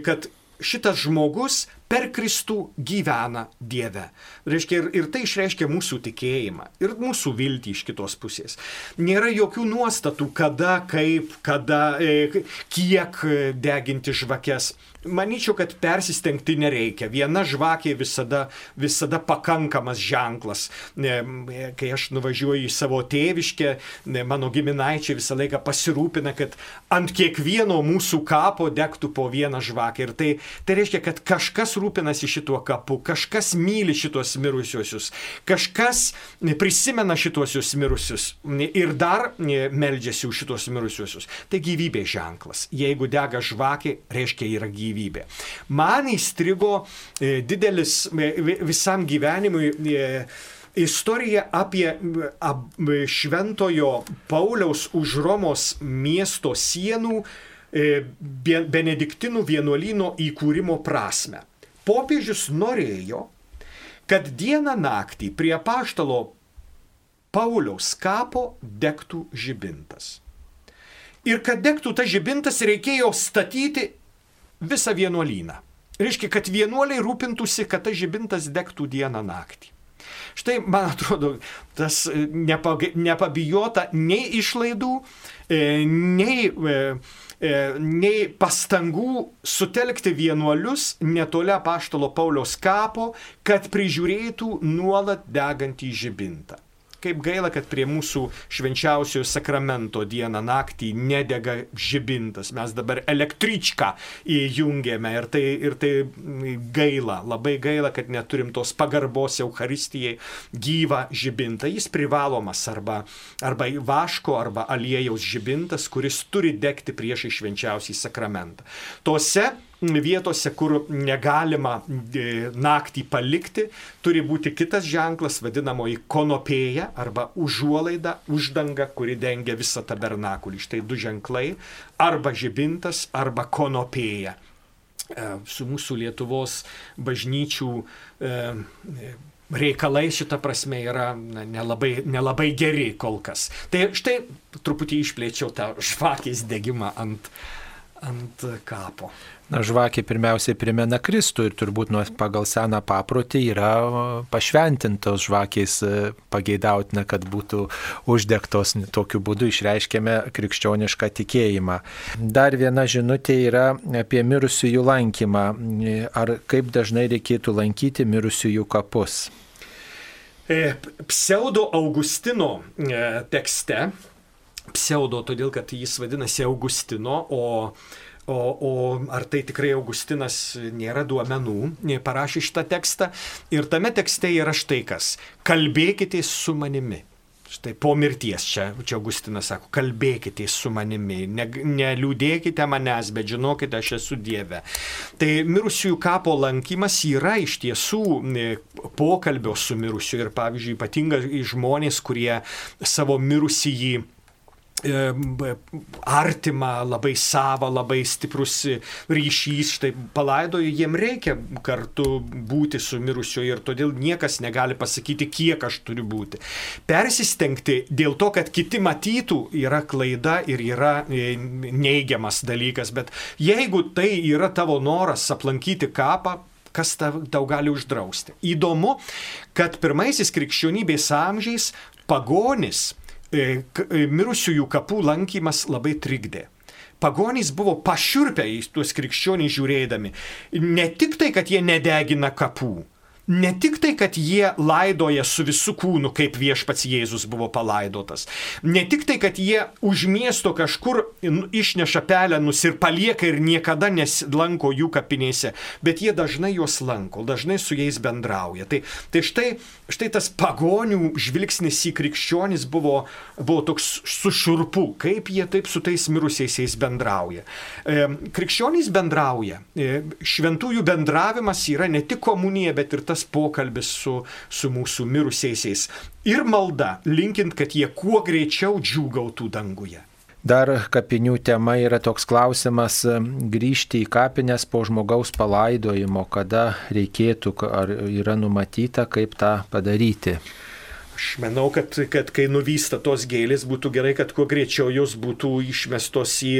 kad šitas žmogus per Kristų gyvena Dieve. Reiškia, ir, ir tai išreiškia mūsų tikėjimą ir mūsų viltį iš kitos pusės. Nėra jokių nuostatų, kada, kaip, kada, e, kiek deginti žvakes. Manyčiau, kad persistengti nereikia. Viena žvakė visada, visada pakankamas ženklas. Kai aš nuvažiuoju į savo tėviškę, mano giminaičiai visą laiką pasirūpina, kad ant kiekvieno mūsų kapo degtų po vieną žvakę. Ir tai, tai reiškia, kad kažkas rūpinasi šituo kapu, kažkas myli šitos mirusiosius, kažkas prisimena šituosius mirusius ir dar meldžiasi už šitos mirusiosius. Tai gyvybės ženklas. Jeigu dega žvakė, reiškia yra gyvybė gyvybė. Man įstrigo e, didelis e, visam gyvenimui e, istorija apie šventojo Pauliaus už Romos miesto sienų benediktinų vienuolyno įkūrimo prasme. Popiežius norėjo, kad dieną naktį prie paštalo Pauliaus kapo degtų žibintas. Ir kad degtų tas žibintas reikėjo statyti visą vienuolyną. Reiškia, kad vienuoliai rūpintųsi, kad tas žibintas degtų dieną naktį. Štai, man atrodo, tas e, nepabijota nei išlaidų, e, nei, e, nei pastangų sutelkti vienuolius netoli paštalo Pauliaus kapo, kad prižiūrėtų nuolat degantį žibintą. Kaip gaila, kad prie mūsų švenčiausiojo sakramento dieną naktį nedega žibintas. Mes dabar električką įjungėme ir tai, ir tai gaila, labai gaila, kad neturim tos pagarbos Euharistijai gyvą žibintą. Jis privalomas arba, arba vaško, arba aliejaus žibintas, kuris turi degti prieš švenčiausiai sakramentą. Tose vietose, kur negalima e, naktį palikti, turi būti kitas ženklas, vadinamoji konopėja arba užuolaida, uždanga, kuri dengia visą tabernakulį. Štai du ženklai - arba žibintas, arba konopėja. E, su mūsų Lietuvos bažnyčių e, reikalai šitą prasme yra na, nelabai, nelabai geri kol kas. Tai štai truputį išplėčiau tą žvakės degimą ant, ant kapo. Na, žvakė pirmiausiai primena Kristų ir turbūt nuo pagal seną paprotį yra pašventintos žvakės e, pageidautina, kad būtų uždegtos. Tokiu būdu išreiškėme krikščionišką tikėjimą. Dar viena žinutė yra apie mirusiųjų lankymą. Ar kaip dažnai reikėtų lankyti mirusiųjų kapus? E, pseudo Augustino e, tekste, pseudo todėl, kad jis vadinasi Augustino, o O, o ar tai tikrai Augustinas nėra duomenų, parašė šitą tekstą. Ir tame tekste yra štai kas. Kalbėkite su manimi. Štai po mirties čia, čia Augustinas sako, kalbėkite su manimi, ne, neliūdėkite manęs, bet žinokite, aš esu Dieve. Tai mirusiųjų kapo lankymas yra iš tiesų pokalbio su mirusiu ir, pavyzdžiui, ypatingai žmonės, kurie savo mirusįjį E, artima, labai sava, labai stiprus ryšys, štai palaidoju, jiem reikia kartu būti su mirusiu ir todėl niekas negali pasakyti, kiek aš turiu būti. Persistengti dėl to, kad kiti matytų, yra klaida ir yra e, neigiamas dalykas, bet jeigu tai yra tavo noras aplankyti kapą, kas tau gali uždrausti. Įdomu, kad pirmaisiais krikščionybės amžiais pagonis E, e, mirusiųjų kapų lankymas labai trikdė. Pagonys buvo pašiurpę į tuos krikščionys žiūrėdami. Ne tik tai, kad jie nedegina kapų, ne tik tai, kad jie laidoja su visų kūnu, kaip viešpats Jėzus buvo palaidotas, ne tik tai, kad jie už miesto kažkur išneša pelenus ir palieka ir niekada neslanko jų kapinėse, bet jie dažnai juos lanko, dažnai su jais bendrauja. Tai, tai štai, štai tas pagonių žvilgsnis į krikščionis buvo, buvo toks sušurpu, kaip jie taip su tais mirusiaisiais bendrauja. E, krikščionys bendrauja, e, šventųjų bendravimas yra ne tik komunija, bet ir tas tas pokalbis su, su mūsų mirusiaisiais. Ir malda, linkint, kad jie kuo greičiau džiūgautų danguje. Dar kapinių tema yra toks klausimas grįžti į kapines po žmogaus palaidojimo, kada reikėtų, ar yra numatyta, kaip tą padaryti. Aš manau, kad, kad kai nuvysta tos gėlės, būtų gerai, kad kuo greičiau jos būtų išmestos į,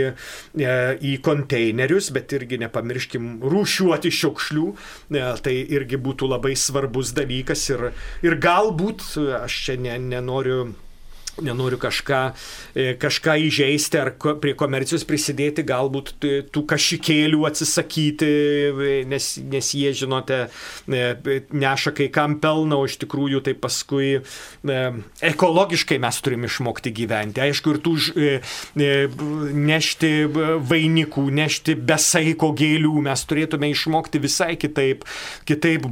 e, į konteinerius, bet irgi nepamirškim rūšiuoti šiukšlių. E, tai irgi būtų labai svarbus dalykas ir, ir galbūt, aš čia ne, nenoriu nenoriu kažką, e, kažką įžeisti ar prie komercijos prisidėti, galbūt tų kažikėlių atsisakyti, e, nes, nes jie, žinote, e, neša kai kam pelną, o iš tikrųjų tai paskui ekologiškai mes turime išmokti gyventi. Aišku, ir tų nešti vainikų, nešti besaiko gėlių mes turėtume išmokti visai kitaip, kitaip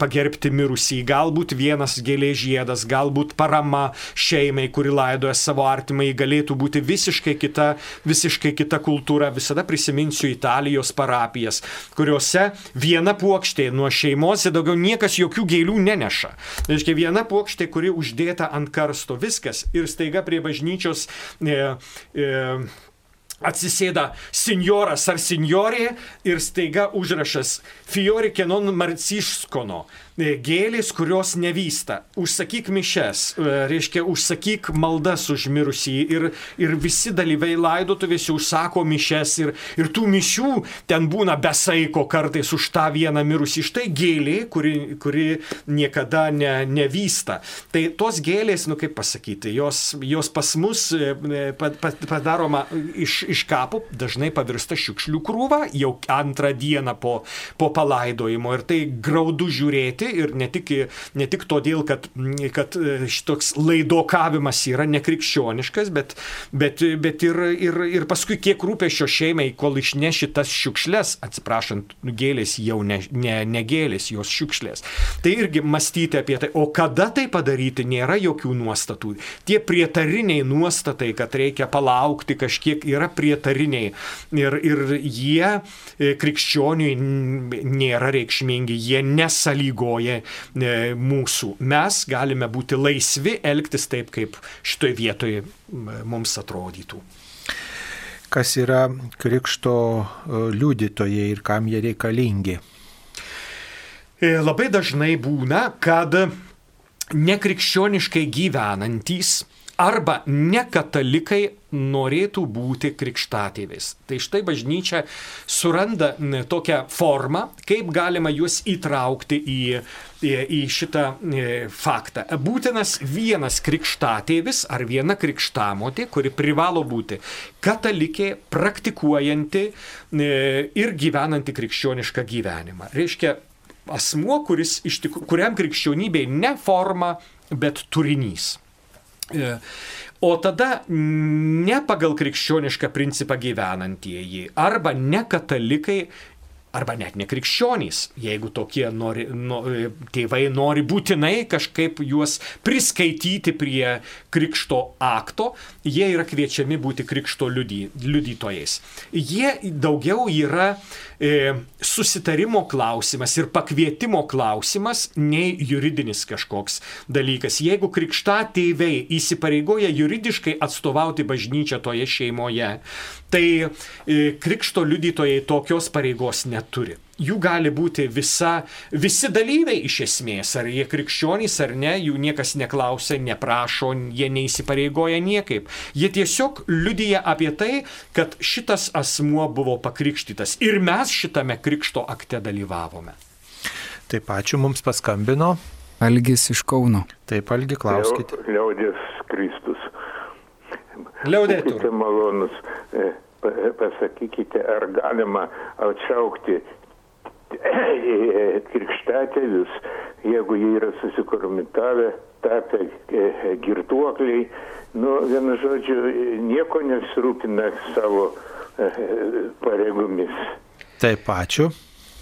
pagerbti mirusį. Galbūt vienas gėlė žiedas, galbūt parama šeimai, kuri laidoja savo artimai, galėtų būti visiškai kita, visiškai kita kultūra. Visada prisiminsiu Italijos parapijas, kuriuose viena puokštė nuo šeimos ir daugiau niekas jokių gėlių neneša. Tai reiškia, viena puokštė, kuri uždėta ant karsto, viskas. Ir staiga prie bažnyčios. E, e, atsisėda senjoras ar senjorė ir staiga užrašas Fiori Kenon Marciškono. E, gėlės, kurios nevysta. Užsakyk mišes, e, reiškia, užsakyk maldas užmirusį ir, ir visi dalyviai laidotuvėse užsako mišes ir, ir tų mišių ten būna besaiko kartais už tą vieną mirusį. Štai gėlė, kuri, kuri niekada ne, nevysta. Tai tos gėlės, nu kaip pasakyti, jos, jos pas mus e, padaroma iš, iš kapo, dažnai pavirsta šiukšlių krūva jau antrą dieną po, po palaidojimo ir tai graudu žiūrėti pasakyti ir ne tik, ne tik todėl, kad, kad e, šitoks laidokavimas yra nekrikščioniškas, bet, bet, bet ir, ir, ir paskui kiek rūpešio šeimai, kol išneši tas šiukšlės, atsiprašant, gėlės jau ne, ne, ne gėlės, jos šiukšlės. Tai irgi mąstyti apie tai, o kada tai padaryti, nėra jokių nuostatų. Tie prietariniai nuostatai, kad reikia palaukti kažkiek, yra prietariniai. Ir, ir jie e, krikščioniui nėra reikšmingi, jie nesalygoja įtakoja e, mūsų. Mes galime būti laisvi elgtis taip, kaip šitoje vietoje mums atrodytų. Kas yra krikšto e, liudytojai ir kam jie reikalingi? E, labai dažnai būna, kad nekrikščioniškai gyvenantys arba nekatalikai norėtų būti krikštatėvis. Tai štai bažnyčia suranda tokią formą, kaip galima juos įtraukti į, į, į šitą e, faktą. Būtinas vienas krikštatėvis ar viena krikštamotė, kuri privalo būti katalikė, praktikuojanti e, ir gyvenanti krikščionišką gyvenimą. Reiškia, asmuo, kuris, kuriam krikščionybė ne forma, bet turinys. E, o tada ne pagal krikščionišką principą gyvenantieji arba ne katalikai arba net nekrikščionys, jeigu tokie nori, no, tėvai nori būtinai kažkaip juos priskaityti prie krikšto akto, jie yra kviečiami būti krikšto liudy, liudytojais. Jie daugiau yra e, susitarimo klausimas ir pakvietimo klausimas, nei juridinis kažkoks dalykas. Jeigu krikšta tėvai įsipareigoja juridiškai atstovauti bažnyčią toje šeimoje, tai e, krikšto liudytojai tokios pareigos neturi jų gali būti visa, visi dalyviai iš esmės, ar jie krikščionys ar ne, jų niekas neklausia, neprašo, jie neįsipareigoja niekaip. Jie tiesiog liudyja apie tai, kad šitas asmuo buvo pakrikštytas ir mes šitame krikšto akte dalyvavome. Taip, ačiū mums paskambino. Algis iš Kauno. Taip, Algi, klauskite. Liaudės Kristus. Liaudėtų. Malonus, e, pasakykite, ar galima atšaukti krikštatėvius, jeigu jie yra susikormitavę, tapę e, girtuokliai, nu, vienu žodžiu, nieko nesirūpina savo e, pareigomis. Taip, ačiū.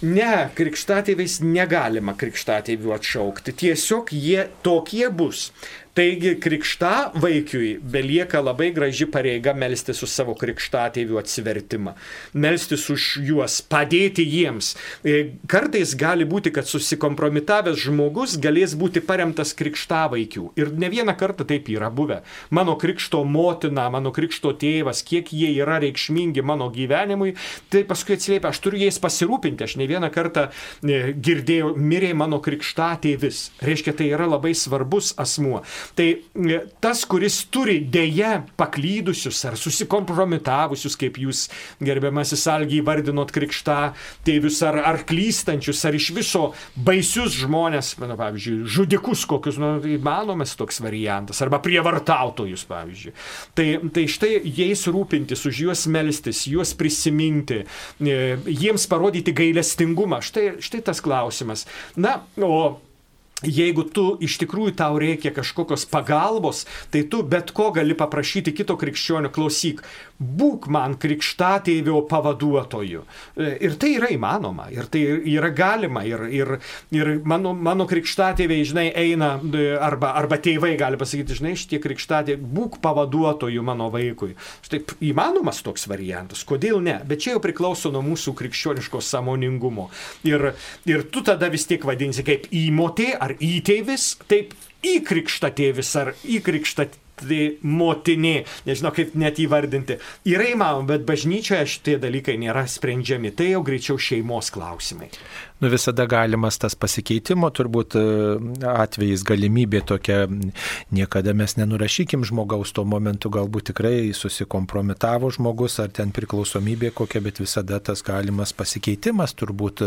Ne, krikštatėviais negalima krikštatėvių atšaukti. Tiesiog jie tokie bus. Taigi krikšta vaikiui belieka labai graži pareiga melstis už savo krikštatėvių atsivertimą, melstis už juos, padėti jiems. E, kartais gali būti, kad susikompromitavęs žmogus galės būti paremtas krikštavaikių. Ir ne vieną kartą taip yra buvę. Mano krikšto motina, mano krikšto tėvas, kiek jie yra reikšmingi mano gyvenimui, tai paskui atsiliepia, aš turiu jais pasirūpinti. Aš ne vieną kartą e, girdėjau, mirė mano krikštatėvis. Reiškia, tai yra labai svarbus asmuo. Tai e, tas, kuris turi dėje paklydusius ar susikompromitavusius, kaip jūs gerbiamasis Algiai vardinot krikštą tėvius, ar, ar klystančius, ar iš viso baisius žmonės, mano, pavyzdžiui, žudikus kokius, nu, įmanomas toks variantas, arba prievartautojus, pavyzdžiui. Tai, tai štai jais rūpintis, už juos melstis, juos prisiminti, e, jiems parodyti gailestingumą. Štai, štai tas klausimas. Na, o Jeigu tu iš tikrųjų tau reikia kažkokios pagalbos, tai tu bet ko gali paprašyti kito krikščionio, klausyk, būk man krikštatėvio pavaduotoju. E, ir tai yra įmanoma, ir tai yra galima, ir, ir, ir mano, mano krikštatėviai, žinai, eina, e, arba, arba tėvai gali pasakyti, žinai, šitie krikštatėviai, būk pavaduotoju mano vaikui. Štai įmanomas toks variantas, kodėl ne, bet čia jau priklauso nuo mūsų krikščioniško samoningumo. Ir, ir tu tada vis tiek vadinsi kaip įmotė ar įtėvis, taip įkrikšta tėvis ar įkrikšta tai motinė, nežinau kaip net įvardinti. Yra įmanoma, bet bažnyčioje šitie dalykai nėra sprendžiami, tai jau greičiau šeimos klausimai nu, visada galimas tas pasikeitimo, turbūt e, atvejais galimybė tokia, niekada mes nenurašykim žmogaus tuo momentu, galbūt tikrai susikompromitavo žmogus ar ten priklausomybė kokia, bet visada tas galimas pasikeitimas turbūt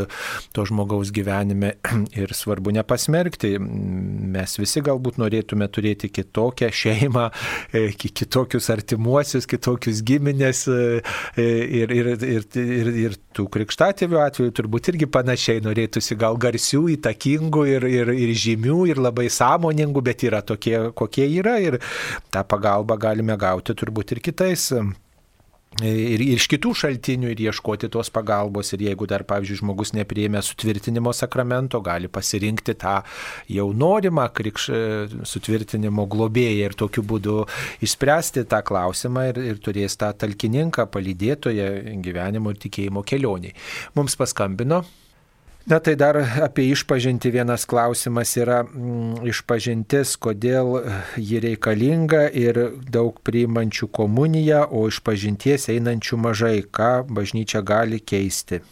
to žmogaus gyvenime ir svarbu nepasmerkti. Mes visi galbūt norėtume turėti kitokią šeimą, e, kitokius artimuosius, kitokius giminės e, ir, ir, ir, ir, ir tų krikštatėvių atveju turbūt irgi panašiai tikrai norėtųsi gal garsių, įtakingų ir, ir, ir žymių ir labai sąmoningų, bet yra tokie, kokie yra ir tą pagalbą galime gauti turbūt ir kitais ir, ir iš kitų šaltinių ir ieškoti tos pagalbos. Ir jeigu dar, pavyzdžiui, žmogus nepriėmė sutvirtinimo sakramento, gali pasirinkti tą jau norimą krikš, sutvirtinimo globėją ir tokiu būdu išspręsti tą klausimą ir, ir turės tą talkininką, palydėtoją gyvenimo ir tikėjimo kelioniai. Mums paskambino Na tai dar apie išpažinti vienas klausimas yra mm, išpažintis, kodėl ji reikalinga ir daug priimančių komuniją, o išpažinties einančių mažai, ką bažnyčia gali keisti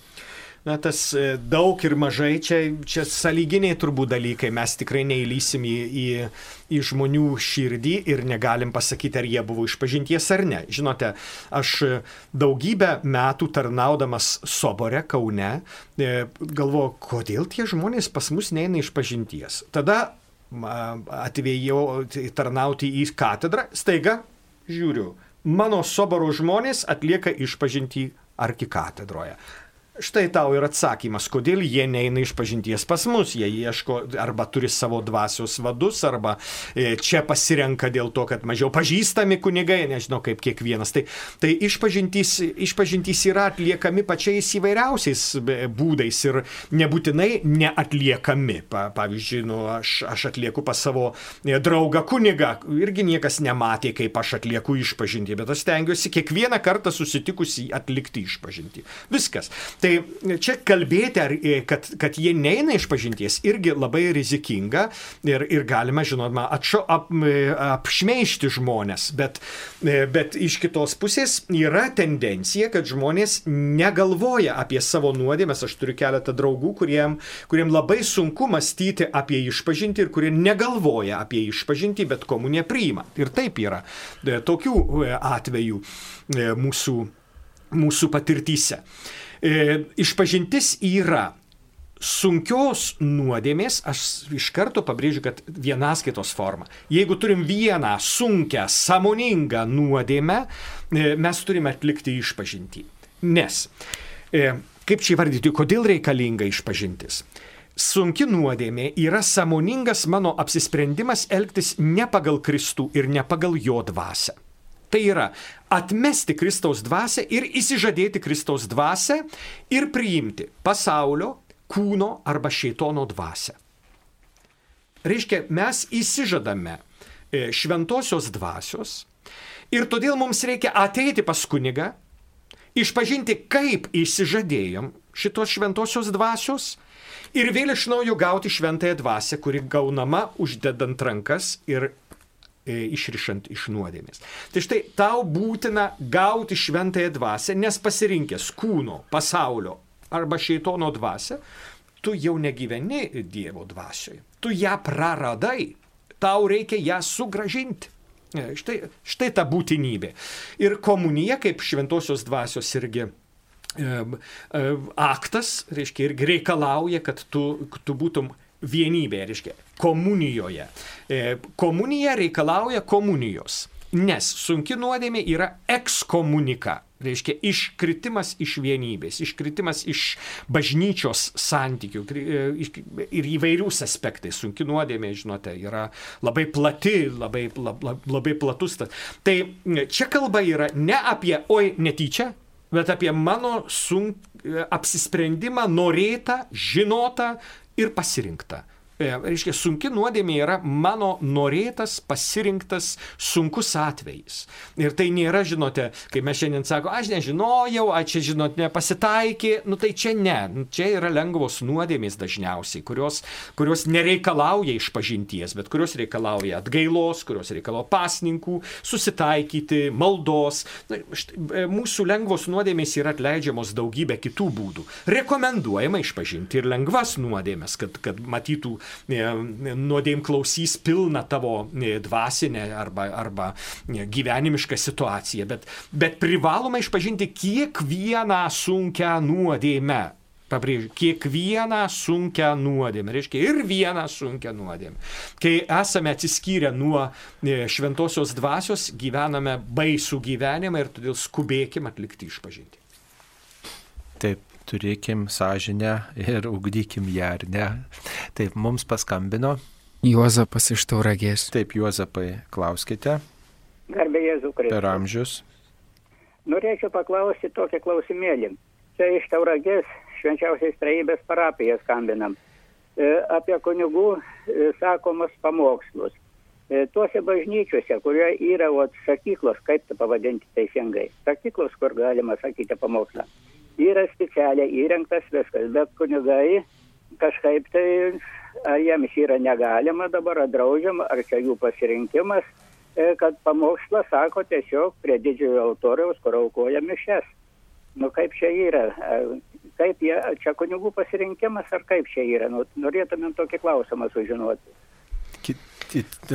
na, tas e, daug ir mažai, čia, čia sąlyginiai turbūt dalykai, mes tikrai neįlysim į, į, į žmonių širdį ir negalim pasakyti, ar jie buvo išpažinties ar ne. Žinote, aš daugybę metų tarnaudamas Sobore, Kaune, e, galvoju, kodėl tie žmonės pas mus neina išpažinties. Tada atvėjau tarnauti į katedrą, staiga žiūriu, mano Soboro žmonės atlieka išpažinti arkikatedroje. Štai tau ir atsakymas, kodėl jie neina iš pažinties pas mus. Jie ieško arba turi savo dvasios vadus, arba e, čia pasirenka dėl to, kad mažiau pažįstami kunigai, nežinau kaip kiekvienas. Tai, tai išpažintys, išpažintys yra atliekami pačiais įvairiausiais būdais ir nebūtinai neatliekami. Pa, pavyzdžiui, nu, aš, aš atlieku pas savo e, draugą kunigą, irgi niekas nematė, kaip aš atlieku išpažinti, bet aš stengiuosi kiekvieną kartą susitikusi atlikti išpažinti. Viskas. Tai čia kalbėti, ar, e, kad, kad jie neina iš pažinties, irgi labai rizikinga ir, ir galima, žinoma, atšo, ap, e, apšmeišti žmonės, bet, e, bet iš kitos pusės yra tendencija, kad žmonės negalvoja apie savo nuodėmės. Aš turiu keletą draugų, kuriem, kuriem labai sunku mąstyti apie išpažinti ir kurie negalvoja apie išpažinti, bet komuniją priima. Ir taip yra. Tokių atvejų mūsų, mūsų patirtyse. E, išpažintis yra sunkios nuodėmės, aš iš karto pabrėžiu, kad vienaskaitos forma. Jeigu turim vieną sunkę, samoningą nuodėmę, e, mes turime atlikti išpažinti. Nes, e, kaip čia įvardyti, kodėl reikalinga išpažintis? Sunki nuodėmė yra samoningas mano apsisprendimas elgtis ne pagal Kristų ir ne pagal jo dvasę. Tai yra atmesti Kristaus dvasę ir įsižadėti Kristaus dvasę ir priimti pasaulio, kūno arba šeitono dvasę. Reiškia, mes įsižadame e, šventosios dvasios ir todėl mums reikia ateiti pas kunigą, išpažinti, kaip išsižadėjom šitos šventosios dvasios ir vėl iš naujo gauti šventąją dvasę, kuri gaunama uždedant rankas ir išrišant iš nuodėmės. Tai štai tau būtina gauti šventąją dvasę, nes pasirinkęs kūno, pasaulio arba šeitono dvasę, tu jau negyveni Dievo dvasioje. Tu ją praradai. Tau reikia ją sugražinti. Štai, štai ta būtinybė. Ir komunija kaip šventosios dvasios irgi aktas, reiškia, irgi reikalauja, kad tu, tu būtum vienybėje, reiškia, komunijoje. E, komunija reikalauja komunijos, nes sunki nuodėmė yra ekskomunika. Reiškia iškritimas iš vienybės, iškritimas iš bažnyčios santykių e, ir įvairius aspektais. Sunki nuodėmė, žinote, yra labai plati, labai, labai, labai platus. Tai čia kalba yra ne apie, oi, netyčia, bet apie mano sunk, e, apsisprendimą norėtą, žinotą ir pasirinktą. E, reiškia, sunki nuodėmė yra mano norėtas, pasirinktas, sunkus atvejis. Ir tai nėra, žinote, kai mes šiandien sako, aš nežinojau, a čia, žinot, nepasitaikė, nu tai čia ne, nu, čia yra lengvos nuodėmės dažniausiai, kurios, kurios nereikalauja išpažinties, bet kurios reikalauja atgailos, kurios reikalauja pasninkų, susitaikyti, maldos. Na, štai, e, mūsų lengvos nuodėmės yra atleidžiamos daugybę kitų būdų. Rekomenduojama išpažinti ir lengvas nuodėmės, kad, kad matytų nuodėm klausys pilna tavo dvasinė arba, arba gyvenimiška situacija, bet, bet privaloma išpažinti kiekvieną sunkę nuodėmę. Pabrėžiu, kiekvieną sunkę nuodėmę, reiškia ir vieną sunkę nuodėmę. Kai esame atsiskyrę nuo šventosios dvasios, gyvename baisų gyvenimą ir todėl skubėkim atlikti išpažinti. Taip, turėkim sąžinę ir ugdykim ją, ar ne? Taip, mums paskambino. Juozapas iš Tauragės. Taip, Juozapai, klauskite. Garbė Jėzų Kristų. Per amžius. Norėčiau paklausyti tokią klausimėlį. Čia iš Tauragės švenčiausiais trejybės parapijas skambinam. E, apie kunigų e, sakomus pamokslus. E, tuose bažnyčiuose, kurie yra ot, sakyklos, kaip tai pavadinti teisingai, sakyklos, kur galima sakyti pamokslą yra specialiai įrengtas viskas, bet kunigai kažkaip tai, ar jiems yra negalima dabar, ar draudžiama, ar čia jų pasirinkimas, e, kad pamokslą sako tiesiog prie didžiojo autoriaus, kur aukoja mišes. Nu kaip čia yra, kaip jie, čia kunigų pasirinkimas, ar kaip čia yra, nu, norėtumėm tokį klausimą sužinoti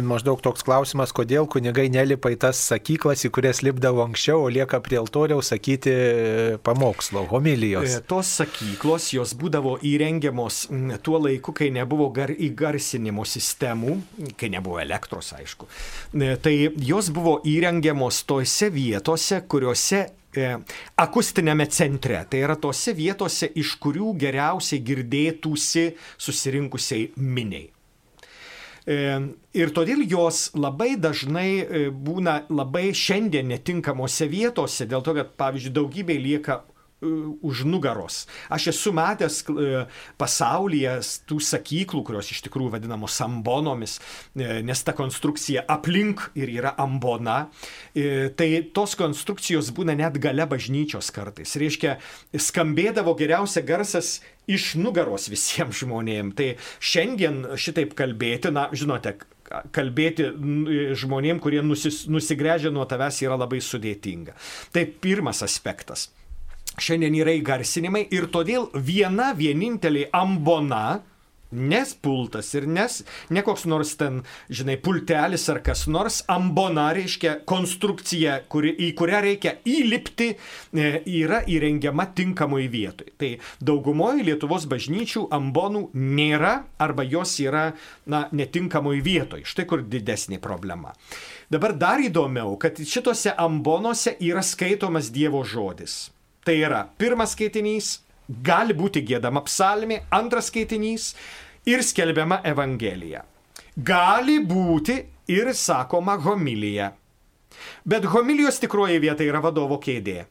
maždaug toks klausimas, kodėl kunigai nelipa į tas sakyklas, į kurias lipdavo anksčiau, o lieka prie altoriaus sakyti e, pamokslo, homilijos. E, tos sakyklos, jos būdavo įrengiamos tuo laiku, kai nebuvo gar, įgarsinimo sistemų, kai nebuvo elektros, aišku. E, tai jos buvo įrengiamos tose vietose, kuriuose akustinėme centre. Tai yra tose vietose, iš kurių geriausiai girdėtųsi susirinkusiai miniai. Ir todėl jos labai dažnai e, būna labai šiandien netinkamose vietose, dėl to, kad, pavyzdžiui, daugybė lieka E, už nugaros. Aš esu matęs e, pasaulyje tų sakyklų, kurios iš tikrųjų vadinamos ambonomis, e, nes ta konstrukcija aplink ir yra ambona. Tai tos konstrukcijos būna net gale bažnyčios kartais. Reiškia, skambėdavo geriausia garsas iš nugaros visiems žmonėms. Tai šiandien šitaip kalbėti, na, žinote, kalbėti žmonėm, kurie nusis, nusigręžia nuo tavęs yra labai sudėtinga. Tai pirmas aspektas šiandien yra įgarsinimai ir todėl viena vienintelė ambona, nes pultas ir nes ne koks nors ten, žinai, pultelis ar kas nors, ambona reiškia konstrukcija, kuri, į kurią reikia įlipti, e, yra įrengiama tinkamoj vietoj. Tai daugumoje Lietuvos bažnyčių ambonų nėra arba jos yra, na, netinkamoj vietoj. Štai kur didesnė problema. Dabar dar įdomiau, kad šitose ambonuose yra skaitomas Dievo žodis. Tai yra pirmas skaitinys, gali būti gėdama psalmė, antras skaitinys ir skelbiama Evangelija. Gali būti ir sakoma homilija. Bet homilijos tikroji vieta yra vadovo kėdė.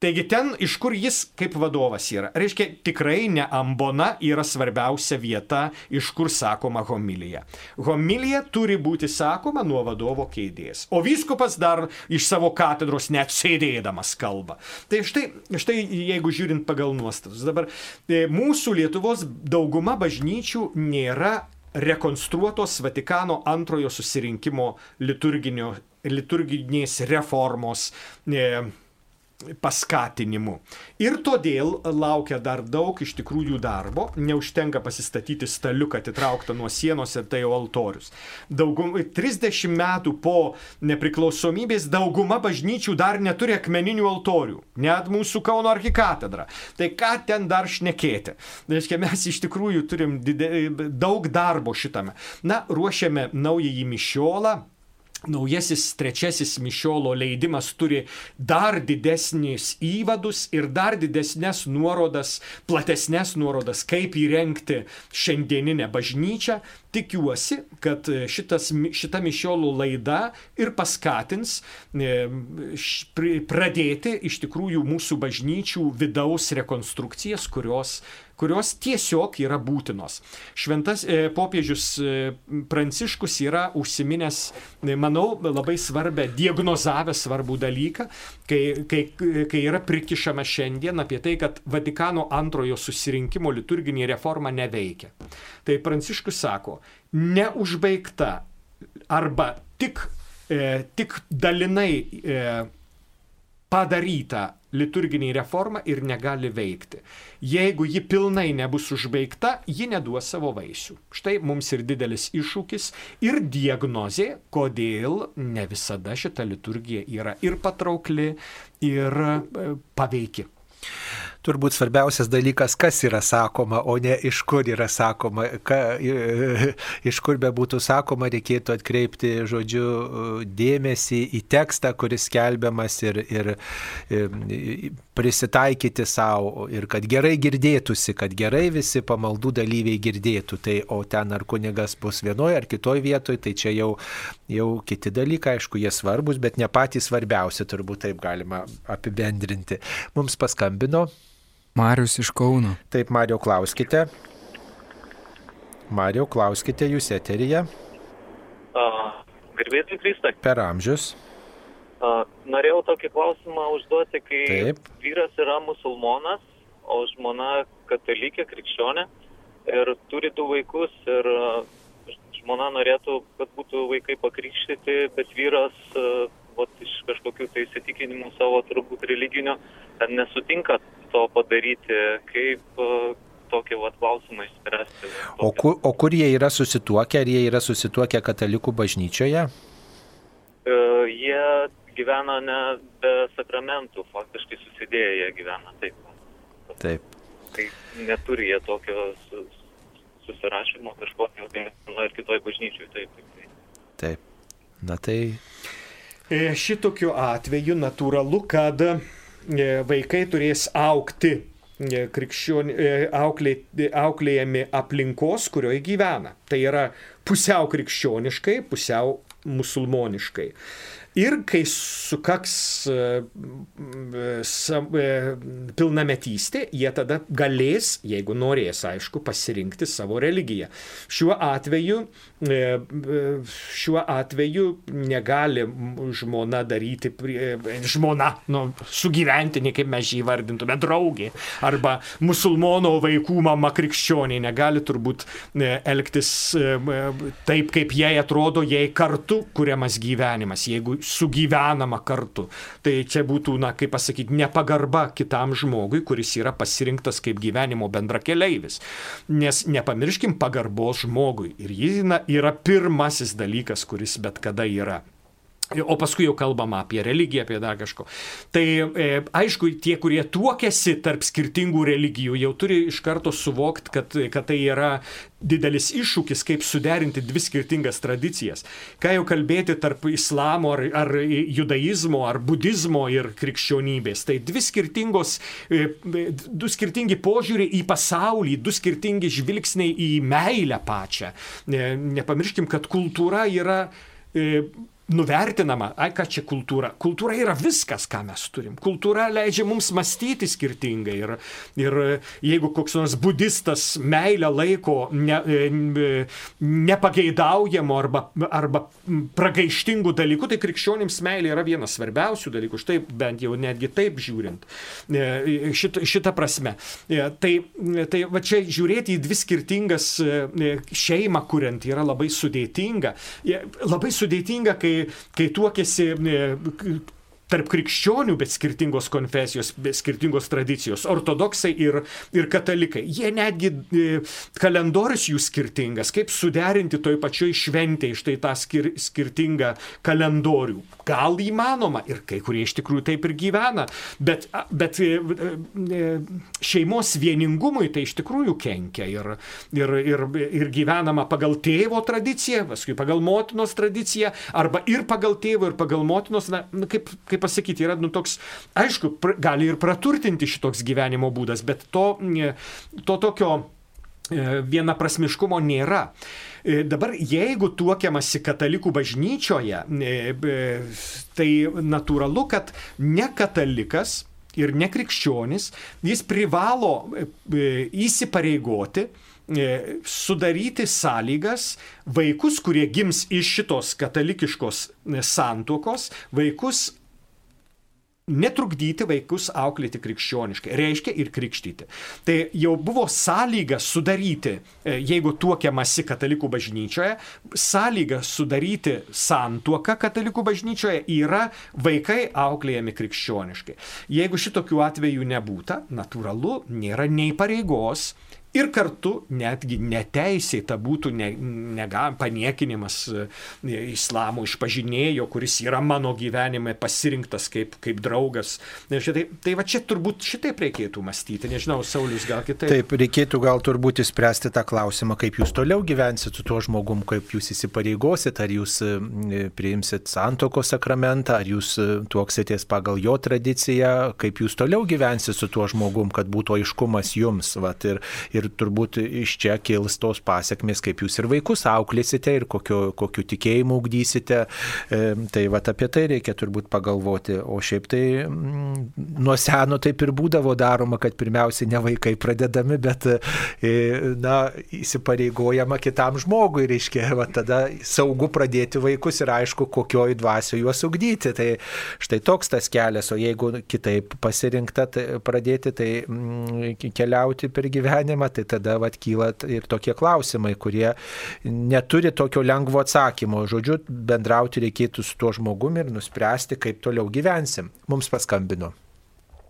Taigi ten, iš kur jis kaip vadovas yra. Reiškia, tikrai ne ambona yra svarbiausia vieta, iš kur sakoma homilija. Homilija turi būti sakoma nuo vadovo keidės. O vyskupas dar iš savo katedros net sėdėdamas kalba. Tai štai, štai jeigu žiūrint pagal nuostatus, dabar e, mūsų Lietuvos dauguma bažnyčių nėra rekonstruotos Vatikano antrojo susirinkimo liturginės reformos. E, paskatinimu. Ir todėl laukia dar daug iš tikrųjų darbo, neužtenka pasistatyti staliuką atitrauktą nuo sienos ir tai jau altorius. Daugum, 30 metų po nepriklausomybės dauguma bažnyčių dar neturi akmeninių altorių, net mūsų Kauno arkikatedra. Tai ką ten dar šnekėti? Reiškia, mes iš tikrųjų turim dide, daug darbo šitame. Na, ruošiame naująjį mišiolą Naujasis trečiasis mišiolo leidimas turi dar didesnis įvadus ir dar didesnės nuorodas, platesnės nuorodas, kaip įrengti šiandieninę bažnyčią. Tikiuosi, kad šitas, šita mišiolo laida ir paskatins e, pradėti iš tikrųjų mūsų bažnyčių vidaus rekonstrukcijas, kurios kurios tiesiog yra būtinos. Šventas e, popiežius e, Pranciškus yra užsiminęs, e, manau, labai svarbę, diagnozavęs svarbų dalyką, kai, kai, kai yra prikišama šiandien apie tai, kad Vatikano antrojo susirinkimo liturginė reforma neveikia. Tai Pranciškus sako, neužbaigta arba tik, e, tik dalinai e, padaryta liturginė reforma ir negali veikti. Jeigu ji pilnai nebus užbaigta, ji neduos savo vaisių. Štai mums ir didelis iššūkis ir diagnozė, kodėl ne visada šita liturgija yra ir patraukli, ir e, paveiki. Turbūt svarbiausias dalykas, kas yra sakoma, o ne iš kur yra sakoma. Ka, iš kur be būtų sakoma, reikėtų atkreipti, žodžiu, dėmesį į tekstą, kuris skelbiamas ir, ir, ir prisitaikyti savo ir kad gerai girdėtųsi, kad gerai visi pamaldų dalyviai girdėtų. Tai, o ten ar kunigas bus vienoje ar kitoje vietoje, tai čia jau, jau kiti dalykai, aišku, jie svarbus, bet ne patys svarbiausi, turbūt taip galima apibendrinti. Mums paskambino Marius iš Kauno. Taip, Mario, klauskite. Mario, klauskite jūs eteryje. Garbėtai Kristai. Per amžius. A, norėjau tokį klausimą užduoti, kai Taip. vyras yra musulmonas, o žmona katalikė, krikščionė ir turi du vaikus ir žmona norėtų, kad būtų vaikai pakrikštyti, bet vyras vat, iš kažkokių tai įsitikinimų savo turbūt religinio nesutinka to padaryti, kaip tokį vat, klausimą išspręsti. O kur, o kur jie yra susituokę? Ar jie yra susituokę katalikų bažnyčioje? E, jie gyvena ne be sakramentų, faktiškai susidėję jie gyvena taip. Taip. Tai neturi jie tokio susirašymo kažkokio vienoje ir kitoje bažnyčioje. Taip, taip, taip. Taip. Na tai. E, šitokiu atveju natūralu, kad e, vaikai turės aukti e, krikščion, auklė, auklėjami aplinkos, kurioje gyvena. Tai yra pusiau krikščioniškai, pusiau musulmoniškai. Ir kai sukaks e, e, pilnametystė, jie tada galės, jeigu norės, aišku, pasirinkti savo religiją. Šiuo atveju, e, šiuo atveju negali žmona daryti, žmona, nu, sugyventinė, kaip mes jį vardintume, draugė, arba musulmono vaikų mama krikščionė negali turbūt elgtis taip, kaip jai atrodo, jei kartu kuriamas gyvenimas. Jeigu sugyvenama kartu. Tai čia būtų, na, kaip pasakyti, nepagarba kitam žmogui, kuris yra pasirinktas kaip gyvenimo bendrakeleivis. Nes nepamirškim pagarbos žmogui. Ir ji na, yra pirmasis dalykas, kuris bet kada yra. O paskui jau kalbama apie religiją, apie dar kažko. Tai e, aišku, tie, kurie tuokėsi tarp skirtingų religijų, jau turi iš karto suvokti, kad, kad tai yra didelis iššūkis, kaip suderinti dvi skirtingas tradicijas. Ką jau kalbėti tarp islamo ar, ar judaizmo, ar budizmo ir krikščionybės. Tai dvi skirtingos, e, du skirtingi požiūriai į pasaulį, du skirtingi žvilgsniai į meilę pačią. E, nepamirškim, kad kultūra yra e, nuvertinama, ai ką čia kultūra. Kultūra yra viskas, ką mes turim. Kultūra leidžia mums mąstyti skirtingai. Ir, ir jeigu koks nors budistas meilę laiko ne, e, nepageidaujamu arba, arba pragaištingų dalykų, tai krikščionims meilė yra vienas svarbiausių dalykų. Štai bent jau netgi taip žiūrint. E, šit, šitą prasme. E, tai, tai va čia žiūrėti į dvi skirtingas šeimą, kuriant yra labai sudėtinga. Labai sudėtinga, kai kai tuokėsi tarp krikščionių, bet skirtingos konfesijos, bet skirtingos tradicijos, ortodoksai ir, ir katalikai. Jie netgi e, kalendorius jų skirtingas, kaip suderinti toj pačioj šventėje štai tą skir, skirtingą kalendorių. Gal įmanoma? Ir kai kurie iš tikrųjų taip ir gyvena, bet, bet e, e, šeimos vieningumui tai iš tikrųjų kenkia. Ir, ir, ir, ir gyvenama pagal tėvo tradiciją, paskui pagal motinos tradiciją, arba ir pagal tėvo, ir pagal motinos, na, kaip, kaip kaip pasakyti, yra, nu, toks, aišku, pr, gali ir praturtinti šitoks gyvenimo būdas, bet to, to tokio e, vienaprasmiškumo nėra. E, dabar jeigu tuokiamasi katalikų bažnyčioje, e, tai natūralu, kad ne katalikas ir nekrikščionis, jis privalo įsipareigoti sudaryti sąlygas vaikus, kurie gims iš šitos katalikiškos santuokos, vaikus netrukdyti vaikus auklėti krikščioniškai, reiškia ir krikštyti. Tai jau buvo sąlyga sudaryti, e, jeigu tuokiamasi katalikų bažnyčioje, sąlyga sudaryti santuoką katalikų bažnyčioje yra vaikai auklėjami krikščioniškai. Jeigu šitokių atvejų nebūta, natūralu, nėra nei pareigos, Ir kartu netgi neteisėta būtų ne, nega, paniekinimas e, islamo išpažinėjo, kuris yra mano gyvenime pasirinktas kaip, kaip draugas. Tai, tai va čia turbūt šitaip reikėtų mąstyti. Nežinau, Saulis gal kitaip. Taip, reikėtų gal turbūt įspręsti tą klausimą, kaip jūs toliau gyvensit su tuo žmogum, kaip jūs įsipareigosit, ar jūs e, priimsit santoko sakramentą, ar jūs e, tuoksitės pagal jo tradiciją, kaip jūs toliau gyvensit su tuo žmogum, kad būtų aiškumas jums. Vat, ir, ir ir turbūt iš čia kils tos pasiekmes, kaip jūs ir vaikus auklėsite ir kokiu, kokiu tikėjimu ugdysite. E, tai va apie tai reikia turbūt pagalvoti. O šiaip tai m, mm, nuo seno taip ir būdavo daroma, kad pirmiausia ne vaikai pradedami, bet e, na, įsipareigojama kitam žmogui, reiškia, va tada saugu pradėti vaikus ir aišku, kokioj dvasioje juos ugdyti. Tai štai toks tas kelias, o jeigu kitaip pasirinkta tai pradėti, tai m, keliauti per gyvenimą, tai tada vat, kyla ir tokie klausimai, kurie neturi tokio lengvo atsakymo. Žodžiu, bendrauti reikėtų su tuo žmogumi ir nuspręsti, kaip toliau gyvensim. Mums paskambino.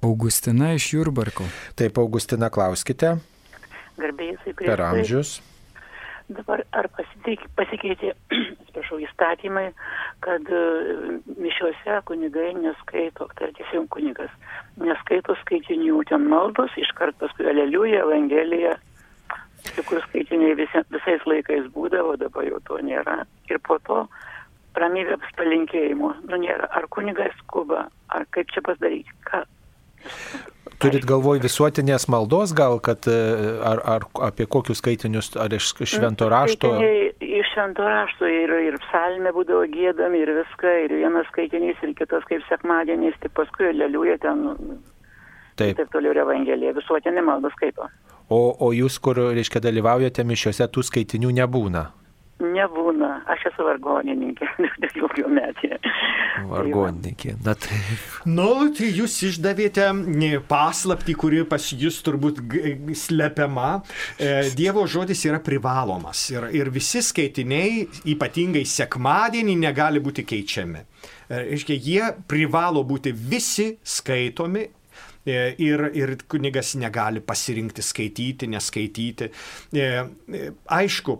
Augustina iš Jurbarko. Taip, Augustina, klauskite. Garbėjai, per amžius. Dabar ar pasikeitė, atsiprašau, įstatymai, kad e, mišiuose kunigai neskaito, tarkime, kunigas neskaito skaitinių, ten maldos, iškart paskui aleliuja, evangelija, kur skaitiniai visi, visais laikais būdavo, dabar jau to nėra. Ir po to ramybės palinkėjimo, nu nėra, ar kunigas skuba, ar kaip čia padaryti, ką. Turit galvoj visuotinės maldos gal, kad e, ar, ar apie kokius skaitinius, ar iš švento rašto? Iš švento rašto ir, ir psalmė būdavo gėdami ir viską, ir vienas skaitinys, ir kitas kaip sekmadienis, tik paskui leliuja ten. Taip. Taip toliau ir evangelija, visuotinė malda skaito. O, o jūs, kur, reiškia, dalyvaujate mišiuose, tų skaitinių nebūna? Nebūna, aš esu vargonininkė, daugiau metė. Vargonininkė, na tai. Nu, tai jūs išdavėte paslapti, kuri pas jūs turbūt slepiama. E, Dievo žodis yra privalomas ir, ir visi skaitiniai, ypatingai sekmadienį, negali būti keičiami. E, reiškia, jie privalo būti visi skaitomi ir, ir kunigas negali pasirinkti skaityti, neskaityti. E, e, aišku,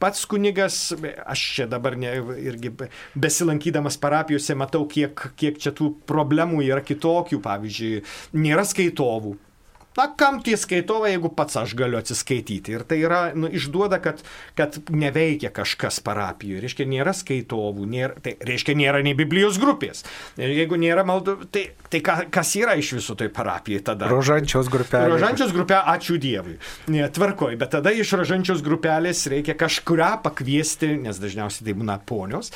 pats kunigas, aš čia dabar ne, irgi besilankydamas parapijose matau, kiek, kiek čia tų problemų yra kitokių, pavyzdžiui, nėra skaitovų Na, kam tie skaitovai, jeigu pats aš galiu atsiskaityti. Ir tai yra, nu, išduoda, kad, kad neveikia kažkas parapijoje. Reiškia, nėra skaitovų, nėra, tai reiškia, nėra nei Biblijos grupės. Ir jeigu nėra maldų, tai, tai ka, kas yra iš viso toj parapijai tada? Rožančios grupelė. Rožančios grupė, ačiū Dievui. Ne, tvarkoj, bet tada iš rožančios grupelės reikia kažkuria pakviesti, nes dažniausiai tai būna ponios,